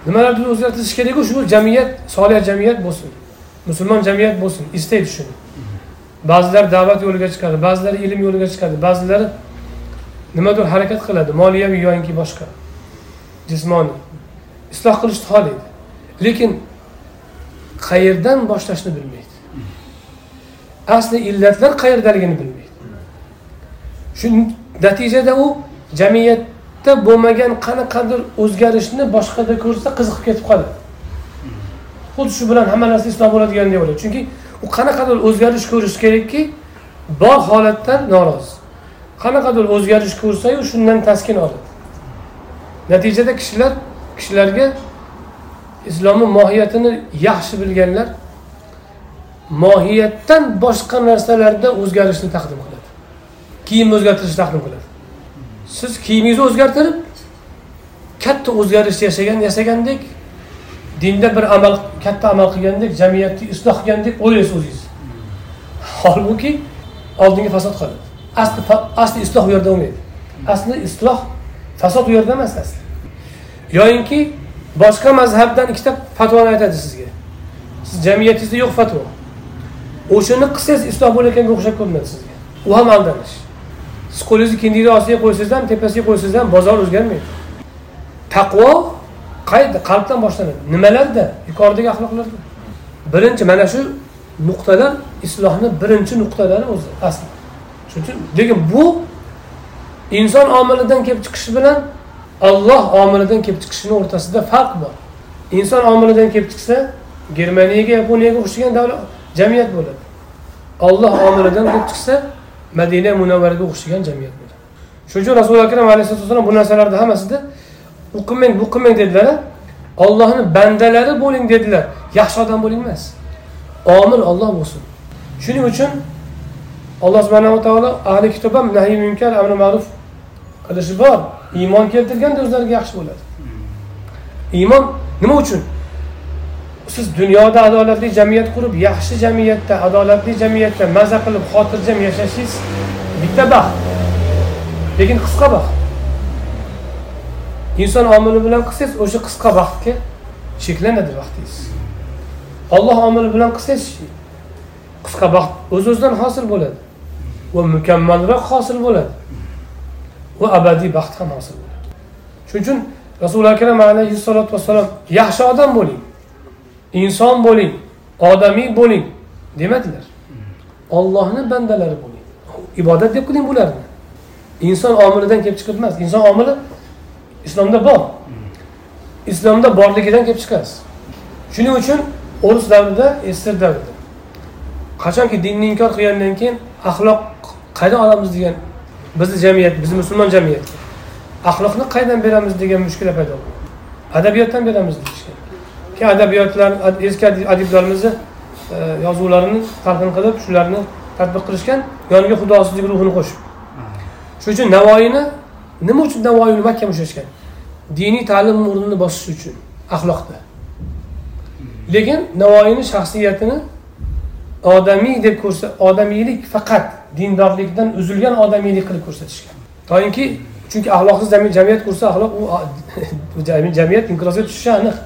Nimalarni o'zgartirish keraku shu jamiyat solih jamiyat bo'lsin. Musulmon jamiyat bo'lsin. Istaydi shuni ba'zilar da'vat yo'liga chiqadi ba'zilari ilm yo'liga chiqadi ba'zilari nimadir harakat qiladi. Moliyaviy yoki boshqa. Jismoniy. Isloh qilishni xohlaydi lekin qayerdan boshlashni bilmaydi. Asli illatlar qayerdaligini bilmaydi. Shu natijada u jamiyat hayotda bo'lmagan qanaqadir o'zgarishni boshqada ko'rsa qiziqib ketib qoladi. Xuddi shu bilan hamma narsa islom bo'ladigan bo'ladi chunki u qanaqadir o'zgarish ko'rishi kerakki bor holatdan norozi. Qanaqadir o'zgarish ko'rsayu shundan taskin oladi. Natijada kishilar kishilarga islomni mohiyatini yaxshi bilganlar mohiyatdan boshqa narsalarda o'zgarishni taqdim qiladi. Kiyimni o'zgartirishni taqdim qiladi. Siz kiyimingizni o'zgartirib katta o'zgarish yashagan yasagandek dinda bir amal katta amal qilgandek jamiyatni isloh qilgandek o'ylaysiz o'zingiz. Holbuki oldingi fasod qoladi asli asli isloh u yerda bo'lmaydi. Asli isloh fasod u yerda emas asli. Yoyinki boshqa mazhabdan ikkita fatvoni aytadi sizga. Siz jamiyatingizda yo'q fatvo. O'shani qilsangiz isloh bo'layotganga o'xshab ko'rinadi sizga. U ham aldanish. Siz qo'lingizni kindikni ostiga qo'ysangiz ham tepasiga qo'ysangiz ham bozor o'zgarmaydi. Taqvo qayerda qalbdan boshlanadi? Nimalarda? Yuqoridagi axloqlarda. Birinchi mana shu nuqtalar islohni birinchi nuqtalari o'zi asli. Shuning uchun lekin bu inson omilidan kelib chiqishi bilan olloh omilidan kelib chiqishini o'rtasida farq bor. Inson omilidan kelib chiqsa germaniyaga yaponiyaga o'xshagan davlat jamiyat bo'ladi. Olloh omilidan kelib chiqsa madina munavvaraga o'xshagan jamiyat bo'ldi. Shuning uchun rasuli akram alayhisalotu vassalom bu narsalarni hammasida u qilmang bu qilmang dedilar ollohni bandalari bo'ling dedilar. Yaxshi odam bo'ling emas. Omil olloh bo'lsin. Shuning uchun alloh subhanava taolo ahli kitob ham nahiy munkar amri ma'ruf qilishi bor. Iymon keltirganda o'zlariga yaxshi bo'ladi. Iymon nima uchun? Siz dunyoda adolatli jamiyat qurib yaxshi jamiyatda adolatli jamiyatda maza qilib xotirjam yashashingiz bitta baxt. Lekin qisqa baxt. Inson omili bilan qilsangiz o'sha qisqa vaqtga cheklanadi vaqtingiz olloh omili bilan qilsangiz qisqa vaqt o'z o'zidan hosil bo'ladi. Va mukammalroq hosil bo'ladi. Va abadiy baxt ham hosil bo'ladi. Shuning uchun rasuli akram alayhissalotu vassalom yaxshi odam bo'ling. Inson bo'ling odamiy bo'ling demadilar. Ollohni bandalari bo'ling ibodat deb qiling bularni. Inson omilidan kelib chiqib emas inson omili islomda bor. Islomda borligidan kelib chiqasiz. Shuning uchun o'rus davrida ester davrida qachonki dinni inkor qilgandan keyin axloq qayerdan olamiz degan bizni jamiyat bizni musulmon jamiyat axloqni qayerdan beramiz degan mushkula paydo bo'ldi. Adabiyotdan beramiz deyishgan keyin adabiyotlar eski adiblarimizni e, yozuvlarini talqin qilib shularni tadbiq qilishgan yoniga xudosizlik ruhini qo'shib. Shuning uchun navoiyni nima uchun navoiyni mahkam ushlashgan diniy ta'lim o'rnini bosish uchun axloqda. Lekin navoiyni shaxsiyatini odamiy deb ko'rsa odamiylik faqat dindorlikdan uzilgan odamiylik qilib ko'rsatishgan. Toinki chunki axloqsiz jamiyat ko'rsa axloq u jamiyat inqirozga tushishi aniq.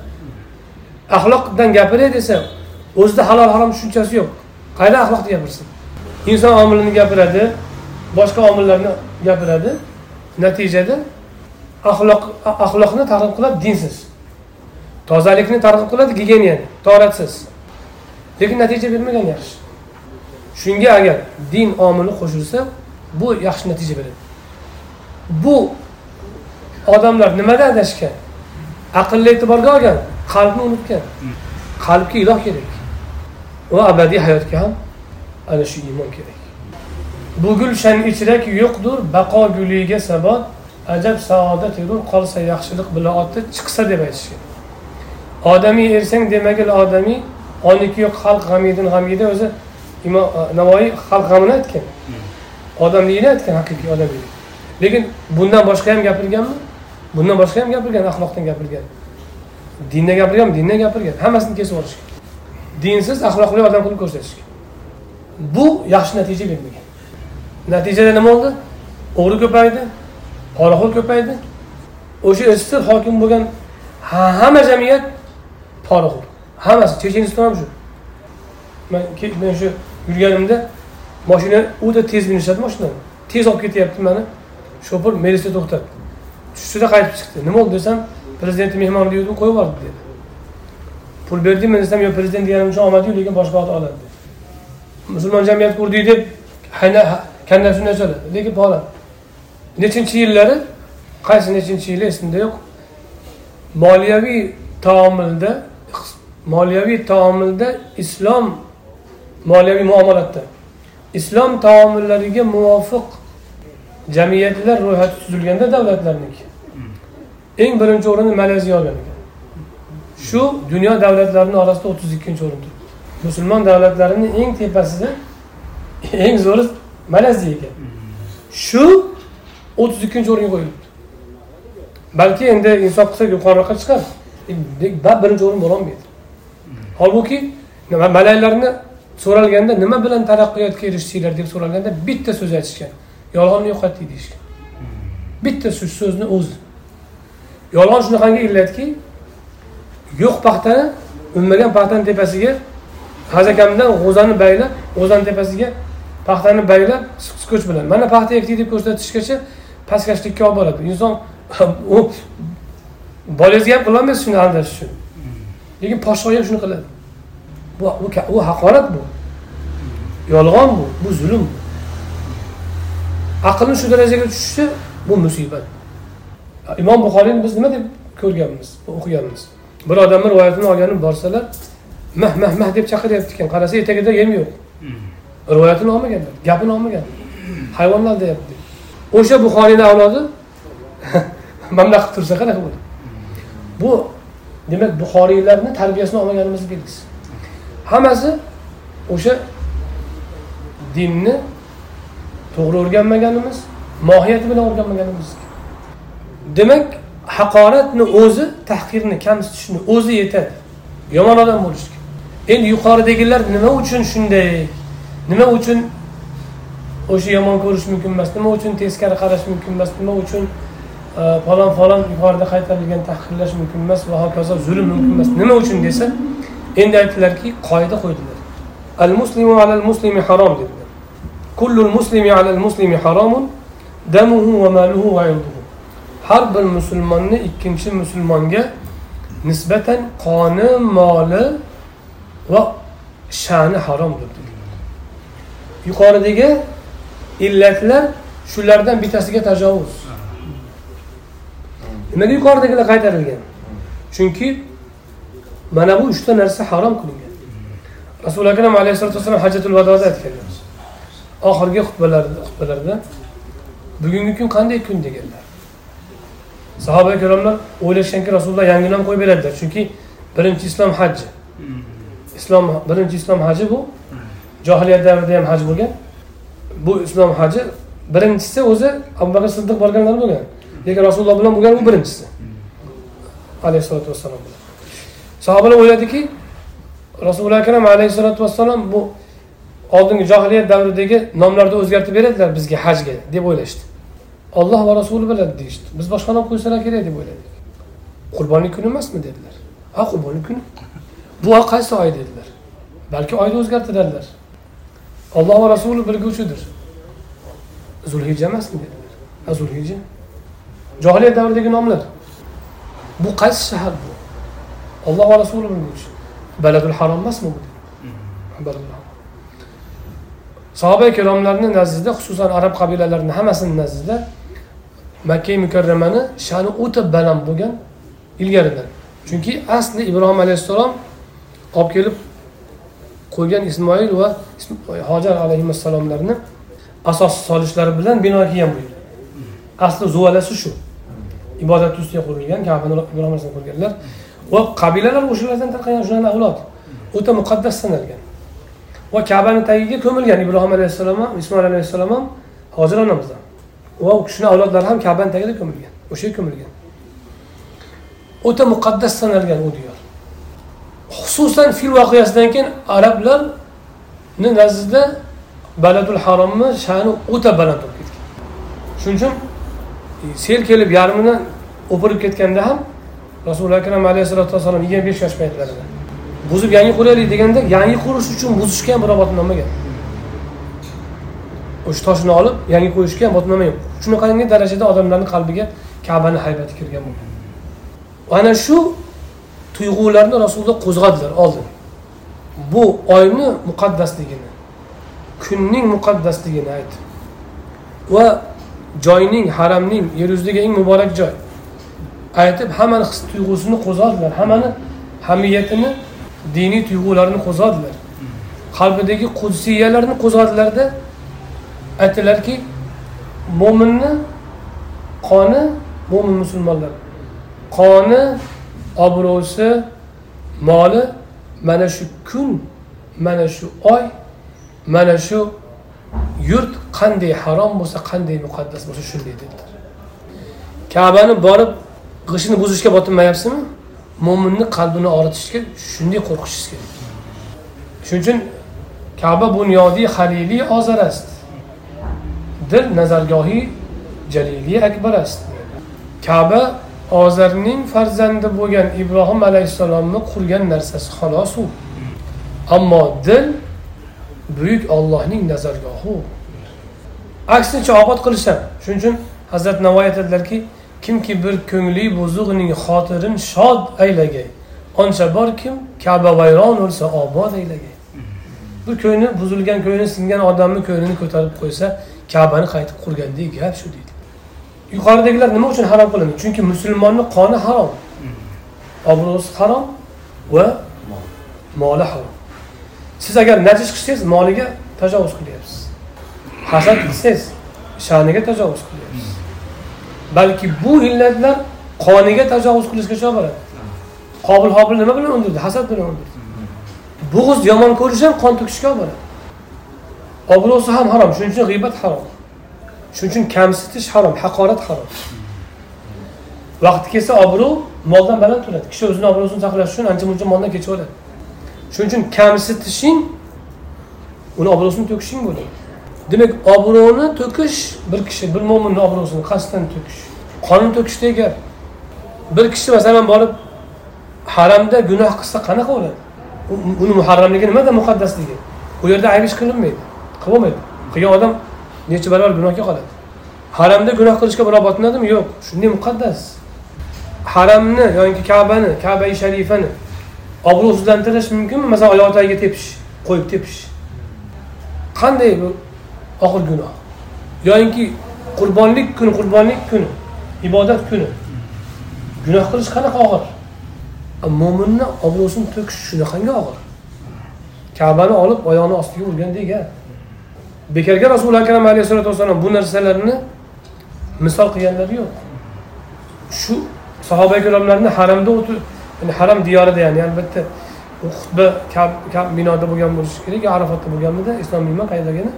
Axloqdan gapiray desa o'zida halol harom tushunchasi yo'q. Qayerdan axloqni gapirsin inson omilini gapiradi boshqa omillarni gapiradi. Natijada axloq axloqni targ'ib qiladi dinsiz. Tozalikni targ'ib qiladi gigiyenani toratsiz. Lekin natija bermagan yaxshi. Shunga agar din omili qo'shilsa bu yaxshi natija beradi. Bu odamlar nimada adashgan? Aqlni e'tiborga olgan qalbni unutgan qalbga iloh kerak. Va abadiy hayotga ham ana shu iymon kerak. Bu gulshan ichrak yo'qdir baqo guliga sabot ajab saodat yurur qolsa yaxshilik bila oti chiqsa deb aytishgan odamiy ersang demagil odamiy oniki yo'q xalq g'amidin g'amida o'zi imom e, navoiy xalq g'amini aytgan. Odamlikni aytgan haqiqiy odamlik lekin bundan boshqa ham gapirganmi? Bundan boshqa ham gapirgan axloqdan gapirgan. Dinda gapirganmi dindan gapirgan. Hammasini kesib yuborishgan dinsiz axloqli odam qilib ko'rsatishgan bu yaxshi natija bermagan. Natijada nima bo'ldi? O'g'ri ko'paydi poraxo'r ko'paydi. O'sha izchil hokim bo'lgan hamma jamiyat poraxo'r hammasi checheniston ham shu. Man men shu yurganimda moshina o'ta tez minishadi mashinani tez olib ketyapti mani shofir melisda to'xtatdi tushdida qaytib chiqdi. Nima bo'ldi desam prezidenti mehmon deb qo'yib yubordi dedi. Pul berdingmi? desam yo'q prezident deganim uchun olmadiyu lekin boshqa vaqt oladi dedi. Musulmon jamiyat qurdik deb kanda shunday so'radi. Lekin pora nechinchi yillari? Qaysi nechinchi yili? Esimda yo'q. Moliyaviy taomilda moliyaviy taomilda islom moliyaviy muomalatda islom taomillariga muvofiq jamiyatlar ro'yxati tuzilganda davlatlarniki. Eng birinchi o'rinni malayziya olgan ekan. Shu dunyo davlatlarini orasida o'ttiz ikkinchi o'rin musulmon davlatlarini eng tepasida eng zo'ri malayziya ekan. Shu o'ttiz ikkinchi o'ringa qo'yilibdi balki endi insof qilsak yuqoriroqqa chiqar. Birinchi o'rin bo'lolmaydi holbuki malaylarni so'ralganda nima bilan taraqqiyotga erishdinglar deb so'ralganda bitta so'z aytishgan. Yolg'onni yo'qotdik deyishgan. Bitta so'zni o'zi. Yolg'on shunaqangi illatki yo'q paxtani unmagan paxtani tepasiga hazakamdan g'o'zani baylab g'o'zani tepasiga paxtani baylab skoch bilan. Mana paxta ekdik deb ko'rsatishgacha pastkashlikka olib boradi. Inson u bolangizga ham qilolmaysiz shuni aldash uchun. Lekin podshoh ham shuni qiladi. Bu u haqorat bu. Yolg'on bu bu zulm bu. Aqlni shu darajaga tushishi bu musibat. Imom buxoriyni biz nima deb ko'rganmiz o'qiganmiz? Bir odamni rivoyatini olganib borsalar mah mah mah deb chaqiryapti ekan. Qarasa etagida yem yo'q. Rivoyatini olmaganlar gapini olmaganlar. Hayvonlar deyapti. O'sha buxoriyni avlodi mana qilib tursa qanaqa bo'ladi? Bu demak buxoriylarni tarbiyasini olmaganimizni belgisi. Hammasi o'sha dinni to'g'ri o'rganmaganimiz mohiyati bilan o'rganmaganimiz demak haqoratni o'zi tahqirni kamsitishni o'zi yetadi. Yomon odam bo'lishga endi yuqoridagilar nima uchun shunday? Nima uchun o'sha yomon ko'rish mumkin emas? Nima uchun teskari qarash mumkin emas? Nima uchun e, falon falon yuqorida qaytarilgan tahqirlash mumkin emas va hokazo zulm mumkin emas? Nima uchun desa endi aytdilarki qoida qo'ydilar. Al muslimu alal muslimi harom dedilar. Kullul muslimi alal muslimi haromun damuhu va maluhu va irduhu har bir musulmonni ikkinchi musulmonga nisbatan qoni moli va sha'ni haromdir yuqoridagi illatlar shulardan bittasiga tajovuz. Nimaga yuqoridagilar qaytarilgan? Chunki mana bu uchta narsa harom qilingan. Rasuli akram alayhisalotu vassalom hajjatul vadoda aytganlar. Oxirgi xutbalarida xutbalarda bugungi kun qanday kun deganlar. Sahoba ikromlar o'ylashganki rasululloh yangi nom qo'yib beradilar. Chunki birinchi islom hajji. Islom birinchi islom haji bu. Johiliyat davrida ham haj bo'lgan. Bu islom haji birinchisi o'zi abu bakr siddiq borganlar bo'lgan. Lekin rasululloh bilan bo'lgan u birinchisi. Alayhissalotu vassalom bilan. Sahobalar o'yladiki rasuli akram alayhissalotu vassalom bu oldingi johiliyat davridagi nomlarni o'zgartirib beradilar bizga hajga deb o'ylashdi olloh va rasuli biladi deyishdi. Biz boshqa nom qo'ysalar kerak deb o'yladik. Qurbonlik kuni emasmi dedilar. Ha qurbonlik kuni. Bu qaysi oy dedilar. Balki oyni o'zgartiradilar. Olloh va rasuli bilguvchidir zulhijja emasmi dedilar. Ha zulhijja. Johiliyat davridagi nomlar. Bu qaysi shahar bu? Olloh va rasuli bilguvchi baladul harom emasmi bu Harom. sahoba ikromlarni nazdida xususan arab qabilalarini hammasini nazdida makka mukarramani sha'ni o'ta baland bo'lgan ilgaridan. Chunki asli ibrohim alayhissalom olib kelib qo'ygan ismoil va hojar alayhissalomlarni asos solishlari bilan bino kelgan bu yer asli zuvalasi shu. Ibodat ustiga qurilgan kabani ibrohim alayhissalom qurganlar va qabilalar o'shalardan tarqalgan shularni avlod. O'ta muqaddas sanalgan. Va kabani tagiga ko'milgan ibrohim alayhissalom ham ismoil alayhissalom ham hozir onamiz va u kishini avlodlari ham kabani tagida ko'milgan o'sha yerga ko'milgan. O'ta muqaddas sanalgan u diyor. Xususan fil voqeasidan keyin arablarni nazdida baladul haromni sha'ni o'ta baland bo'lib ketgan. Shuning uchun e, sel kelib yarmini o'pirib ketganda ham rasuli akram alayhissalotu vassalom yigirma besh yosh paytlarida buzib yangi quraylik deganda yangi qurish uchun buzishga ham biror botinlanmagan o'sha toshni olib yangi qo'yishga ham botinlanmagan shunaqangi darajada odamlarni qalbiga kabani haybati kirgan bo'lgan. Ana shu tuyg'ularni rasululloh qo'zg'adilar oldin. Bu oyni muqaddasligini kunning muqaddasligini aytib va joyning haramning yer yuzidagi eng muborak joy aytib hammani his tuyg'usini qo'zg'adilar hammani hamiyatini diniy tuyg'ularini qo'zg'adilar. Qalbidagi qudsiyalarni qo'zg'adilarda aytdilarki mo'minni qoni mo'min musulmonlar. Qoni obro'si moli mana shu kun mana shu oy mana shu yurt qanday harom bo'lsa qanday muqaddas bo'lsa shunday dedilar. Kabani borib g'ishini buzishga botinmayapsizmi? Mo'minni qalbini og'ritishga shunday qo'rqishingiz kerak. Shuning uchun kaba bunyodiy haliliy ozarast dil nazargohi jalili akbar است kaba ozarning farzandi bo'lgan ibrohim alayhissalomni qurgan narsasi xolos u ammo dil buyuk ollohning nazargohi u aksincha obod qilishadi shuning uchun hazrat navoiy aytadilarki kimki bir ko'ngli buzuqning xotirin shod aylagay oncha bor kim kaba vayron o'lsa obod aylagay bu ko'ngli buzilgan ko'ngli singan odamni ko'nglini ko'tarib qo'ysa kabani qaytib qurgandek gap shu deydi. Yuqoridagilar nima uchun harom qilindi? Chunki musulmonni qoni harom. Obro'si harom va moli harom. Siz agar najis qilsangiz moliga tajovuz qilyapsiz. Hasad qilsangiz sha'niga tajovuz qilyapsiz. Balki bu illatlar qoniga tajovuz qilishgacha olib boradi qobil hobil nima bilan o'ldirdi hasad bilan o'ldirdi bo'g'iz yomon ko'rish ham qon to'kishga olib boradi obro'si ham harom shuning uchun g'iybat harom. Shuning uchun kamsitish harom haqorat harom. Vaqti kelsa obro' moldan baland turadi. Kishi o'zini obro'sini saqlash uchun ancha muncha moldan kechib oladi. Shuning uchun kamsitishing uni obro'sini to'kishing bo'ladi. Demak obro'ni to'kish bir kishi bir mo'minni obro'sini qasddan to'kish qonun to'kishdek gap. Bir kishi masalan borib haramda gunoh qilsa qanaqa bo'ladi? Uni muharramligi nimada muqaddasligi? U yerda ayb ish qilinmaydi. Qilolmaydi qilgan odam necha barobar gunohga qoladi. Haramda gunoh qilishga birov botinadimi yo'q. Shunday muqaddas. Haramni yoki kabani kabai sharifani obro'sizlantirish mumkinmi? Masalan oyoq tagiga tepish qo'yib tepish. Qanday bu og'ir gunoh? Yoyinki qurbonlik kuni qurbonlik kuni ibodat kuni. Gunoh qilish qanaqa og'ir? Mo'minni obro'sini to'kish shunaqangi og'ir. Kabani olib oyog'ini ostiga urgandek a bekorga rasuli akram alayhissalotu vassalom bu narsalarni misol qilganlari yo'q. Shu sahoba ikromlarni haramda o'tib ya'ni haram diyorida ya'ni albatta xutba kab binoda bo'lgan bo'lishi kerak arafatda bo'lganmidi islom bilmayman qayerdagini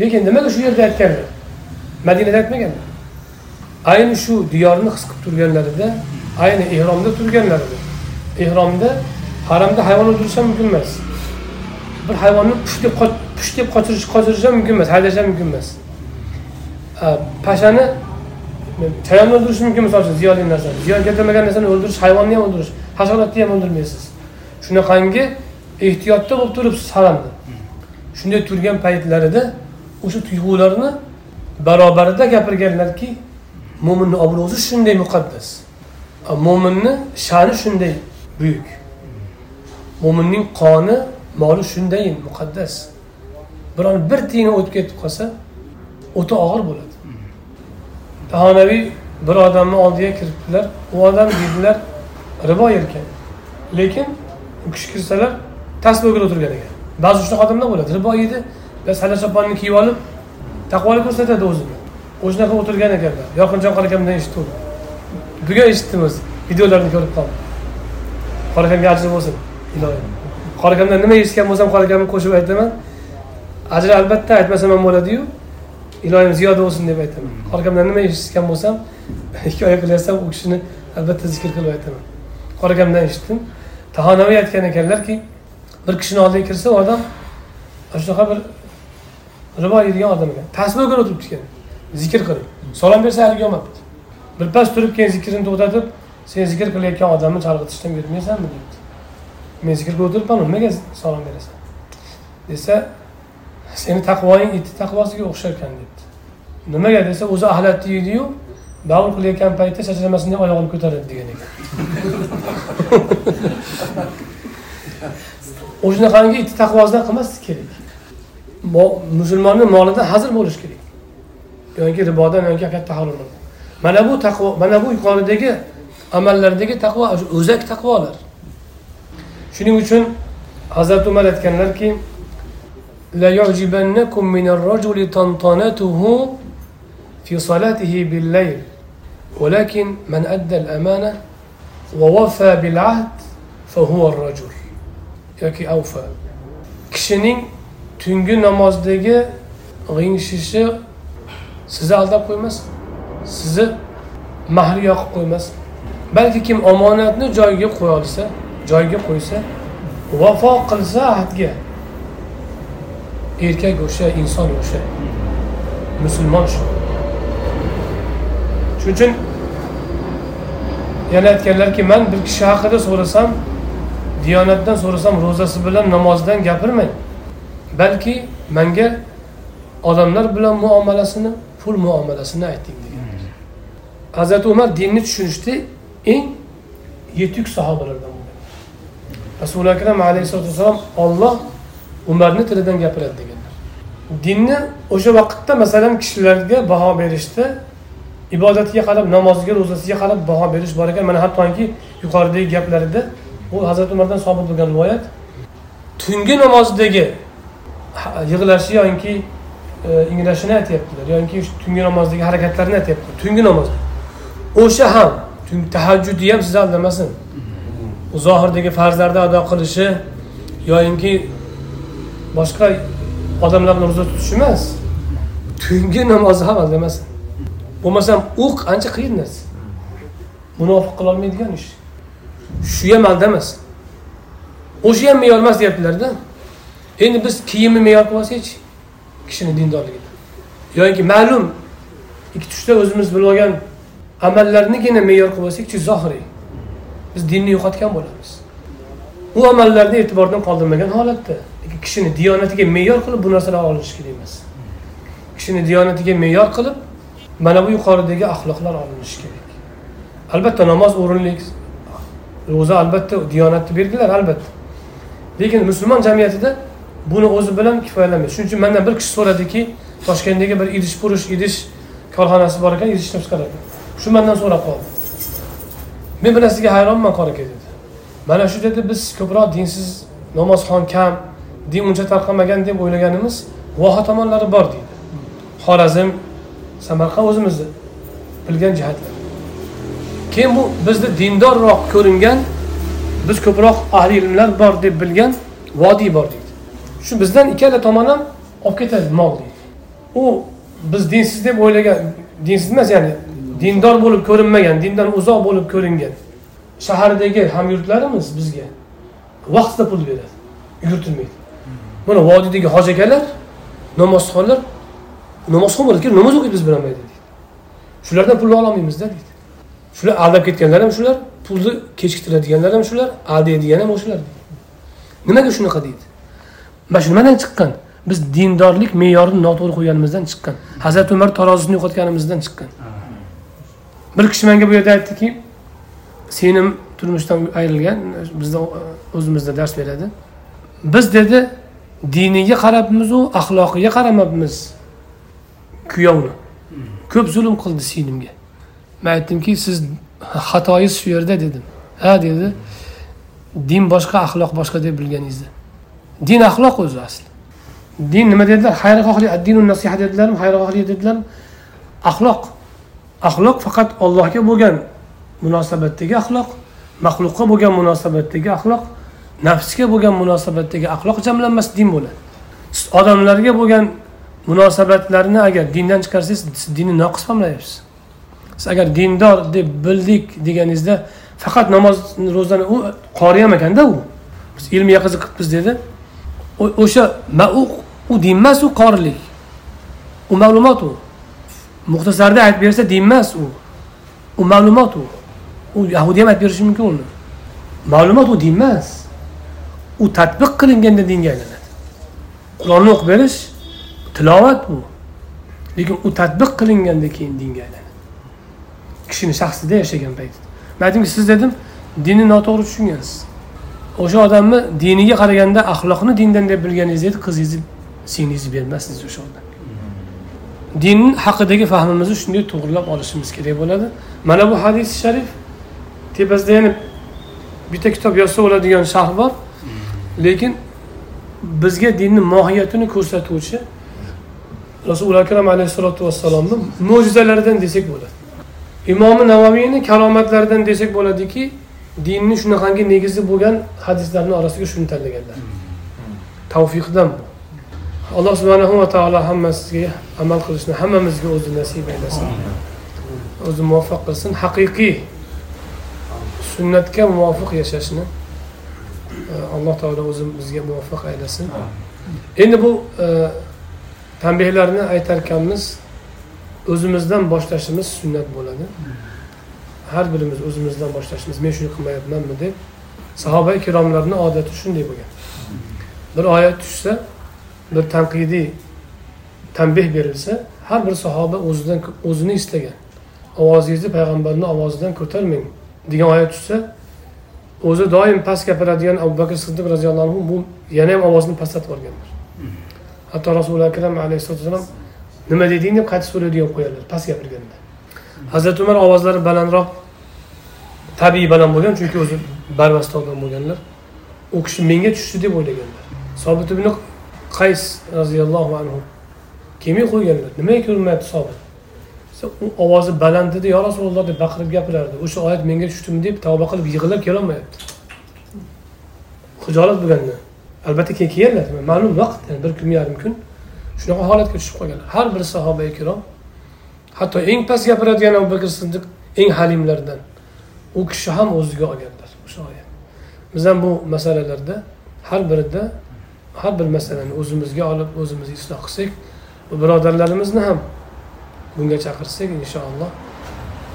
lekin nimaga shu yerda aytganlar? Madinada aytmaganlar ayni shu diyorni his qilib turganlarida ayni ehromda turganlarida ehromda haramda hayvon o'ldirish ham mumkin emas. Bir hayvonni push deb push deb qochirish qochirish ham mumkin emas haydash ham mumkin emas. Э, Pashani chayonni э, o'ldirish mumkin misol uchun ziyonli narsani. Ziyon keltirmagan narsani o'ldirish hayvonni ham o'ldirish hasharotni ham o'ldirmaysiz. Shunaqangi ehtiyotda bo'lib turibsiz haramda shunday turgan paytlarida o'sha tuyg'ularni barobarida gapirganlarki mo'minni obro'si shunday muqaddas. Mo'minni sha'ni shunday buyuk. Mo'minning qoni moli shunday muqaddas. Biron bir tiyini o'tib ketib qolsa o'ta og'ir bo'ladi. Bahonaviy bir odamni oldiga kiribdilar u odam deydilar ribo yerkan. Lekin u kishi kirsalar tasbih o'tirgan ekan. Ba'zi shunaqa odamlar bo'ladi ribo yeydi sala choponni kiyib olib taqvolik ko'rsatadi o'zini. O'shanaqa o'tirgan ekanlar. Yorqinjon qarakamdan eshitdim. Bugun eshitdim o'zi videolarni ko'rib qoldim qora ajr ajri bo'lsin iloyim. Qori akamdan nima eshitgan bo'lsam qori akamni qo'shib aytaman. Ajr albatta aytmasam ham bo'ladiyu. Iloyim ziyoda bo'lsin deb aytaman. Qori akamdan nima eshitgan bo'lsam hikoya qilyapsam u kishini albatta zikr qilib aytaman. Qori akamdan eshitdim tahonaviy aytgan ekanlarki bir kishini oldiga kirsa u odam shunaqa bir ribo yeydigan odam ekan. Tasbih ko'rib o'tiribdi ekan zikr qilib. Salom bersa haligi olmabdi birpas turib keyin zikrini to'xtatib sen zikr qilayotgan odamni chalg'itishdan yurmaysanmi debdi. Men zikrga o'tiribman nimaga salom berasan. desa seni taqvoying itni taqvosiga o'xshar ekan debdi. Nimaga? desa o'zi axlatni yeydiyu davr qilayotgan paytda chachramasin deb oyog'ini ko'taradi degan ekan. O'shanaqangi itni taqvosidan qilmaslik kerak. Musulmonni molidan hazir bo'lish kerak. Yoki ribodan yoki katta haromdan mana bu taqvo mana bu yuqoridagi amallardagi taqvo o'zak taqvolar shuning uchun hazrati umar aytganlarki ليعجبنكم من الرجل طنطنته في صلاته بالليل ولكن من أدى الأمانة ووفى بالعهد فهو الرجل yoki avfa kishining tungi namozdagi g'ingshishi sizni aldab qo'ymasin sizni mahri yoqib qo'ymasin balki kim omonatni joyiga qo'ya olsa joyiga qo'ysa vafo qilsa ahdga erkak o'sha inson o'sha. Musulmon shu. Shuning uchun yana aytganlarki man bir kishi haqida so'rasam diyonatdan so'rasam ro'zasi bilan namozidan gapirmang. Balki manga odamlar bilan muomalasini pul muomalasini ayting deganlar hazrati umar dinni tushunishda eng yetuk sahobalardan rasuli akram alayhisalotu vassalom olloh umarni tilidan gapiradi deganlar. Dinni o'sha vaqtda masalan kishilarga baho berishda ibodatiga qarab namoziga ro'zasiga qarab baho berish bor ekan. Mana hattoki yuqoridagi gaplarida bu hazrati umardan sobit bo'lgan rivoyat tungi namozdagi yig'lashi yoki e, ingrashini aytyaptilar yoki tungi namozdagi harakatlarini aytyaptilar. Tungi namozda o'sha ham tahajjudni ham sizni aldamasin. Zohirdagi farzlarni ado qilishi yoyinki boshqa odamlar bilan ro'za tutish emas. Tungi namozni ham aldamasin bo'lmasam o'q ancha qiyin narsa. Munofiq qilolmaydigan ish. Shu ham aldamasin emas. O'sha ham me'yor emas deyaptilarda. Endi biz kiyimni me'yor qilib olsakchi kishini dindorligini yoki ma'lum ikki tushda o'zimiz bilib olgan amallarnigina me'yor qilib olsakchi zohiriy biz dinni yo'qotgan bo'lamiz. U amallarni e'tibordan qoldirmagan holatda kishini diyonatiga me'yor qilib bu narsalar olinishi kerak emas. Kishini diyonatiga me'yor qilib mana bu yuqoridagi axloqlar olinishi kerak. Albatta namoz o'rinli ro'za albatta diyonatni belgilar albatta. Lekin musulmon jamiyatida buni o'zi bilan kifoyalanmaydi. Shuning uchun mandan bir kishi so'radiki toshkentdagi bir idish purish idish korxonasi bor ekan idish ishlab chiqaradi. Shu mandan so'rab qoldi. Men bir narsaga hayronman qori aka dedi mana shu dedi biz ko'proq dinsiz namozxon kam din uncha tarqamagan deb o'ylaganimiz voha tomonlari bor deydi. Xorazm samarqand o'zimizni bilgan jihatlar. Keyin bu bizni dindorroq ko'ringan biz ko'proq ahli ilmlar bor deb bilgan vodiy bor deydi. Shu bizdan ikkala tomon ham olib ketadi mol deydi. U biz dinsiz deb o'ylagan dinsiz emas ya'ni dindor bo'lib ko'rinmagan dindan uzoq bo'lib ko'ringan. Shahardagi hamyurtlarimiz bizga vaqtida pul beradi. Yugurtirmaydi mana vodiydagi hoji akalar namozxonlar namozxon bo'ladi namoz o'qiydi biz bilan deydi. Shulardan pulni ololmaymizda deydi. Shular aldab ketganlar ham shular pulni kechiktiradiganlar ham shular aldaydigan ham o'shalar nimaga shunaqa deydi? Mana shu nimadan chiqqan? Biz dindorlik me'yorini noto'g'ri qo'yganimizdan chiqqan. Hazrati umar tarozisini yo'qotganimizdan chiqqan. Bir kishi menga bu yerda aytdiki senim turmushdan ayrilgan bizda o'zimizda dars beradi. Biz dedi diniga qarabmizu axloqiga qaramabmiz. Kuyovni. Ko'p zulm qildi singlimga man aytdimki siz xatoyingiz shu yerda dedim. Ha dedi din boshqa axloq boshqa deb bilganingizda. Din axloq o'zi asli. Din nima dedilar? Xayrixohlik addinu nasiha dedilarmi? Xayrixohlik dedilarmi? Axloq. Axloq faqat allohga bo'lgan munosabatdagi axloq maxluqqa bo'lgan munosabatdagi axloq nafsga bo'lgan munosabatdagi axloq jamlanmasi din bo'ladi. Siz odamlarga bo'lgan munosabatlarni agar dindan chiqarsangiz siz dinni noqis famlayapsiz siz agar dindor deb bildik deganingizda faqat namoz ro'zani u qori ham ekanda u. Biz ilmiga qiziqibmiz dedi. O'sha u din emas u qorilik u ma'lumot u. muxtasarda aytib bersa din emas u. U ma'lumot u. U yahudiy ham aytib berishi mumkin uni. Ma'lumot u din emas u tadbiq qilinganda dinga aylanadi. Qur'onni o'qib berish tilovat bu. Lekin u tadbiq qilinganda keyin dinga aylanadi. Kishini shaxsida yashagan paytida man aytdimki siz dedim dinni noto'g'ri tushungansiz. O'sha odamni diniga qaraganda axloqni dindan deb bilganingiz edi qizingizni singlingizni bermasdingiz o'sha odam. Din haqidagi fahmimizni shunday to'g'irlab olishimiz kerak bo'ladi. Mana bu hadis sharif tepasida yana bitta kitob yozsa bo'ladigan sharh bor. Lekin bizga dinni mohiyatini ko'rsatuvchi rasuli akram alayhissalotu vassalomni mo'jizalaridan desak bo'ladi. Imomi navaviyni karomatlaridan desak bo'ladiki dinni shunaqangi negizi bo'lgan hadislarni orasiga shuni tanlaganlar. Tavfiqdan bu alloh subhanahu va taolo hammasiga amal qilishni hammamizga o'zi nasib aylasin. O'zi muvaffaq qilsin. Haqiqiy sunnatga muvofiq yashashni e, alloh taolo o'zi bizga muvaffaq aylasin. Endi bu e, tanbehlarni aytar ekanmiz o'zimizdan boshlashimiz sunnat bo'ladi. Har birimiz o'zimizdan boshlashimiz men shuni qilmayapmanmi? deb sahoba ikromlarni odati shunday bo'lgan. Bir oyat tushsa bir tanqidiy tanbeh berilsa har bir sahoba o'zidan o'zini istagan. Ovozingizni payg'ambarni ovozidan ko'tarmang degan oyat tushsa o'zi doim past gapiradigan abu bakr siddiq roziyallohu anhu bu yana ham ovozini pastlatib yuborganlar hatto rasuli akram alayhisalotu vassalom nima deding? deb qayta so'raydigan qo'yadilar past gapirganda. Hazrati umar ovozlari balandroq tabiiy baland bo'lgan chunki o'zi barvasta odam bo'lganlar. U kishi menga tushdi deb o'ylaganlar. Sobit ibn qays roziyallohu anhu. Kelmay qo'yganlar nimaga ko'rinmayapti sobit? U ovozi baland edi yo rasululloh deb baqirib gapirardi o'sha oyat menga tushdimi? deb tavba qilib yig'lab kelolmayapti. Hijolat bo'lganda albatta keyin kelganlar. Ma'lum vaqt yani bir kun yarim kun shunaqa holatga tushib qolganlar. Har bir sahoba ikrom hatto eng past gapiradigan abu bakr siddiq eng halimlardan u kishi ham o'ziga olganlar o'sha oyat. Biz ham bu masalalarda har birida har bir masalani o'zimizga olib o'zimiz isloh qilsak va birodarlarimizni ham bunga chaqirsak inshaalloh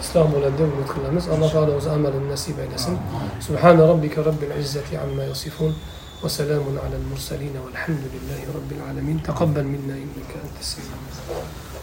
isloh bo'ladi deb umid qilamiz alloh taolo o'zi amalini nasib aylasin subhana robbika robbil izzati amma yasifun وسلام على المرسلين والحمد لله رب العالمين تقبل منا انك انت السميع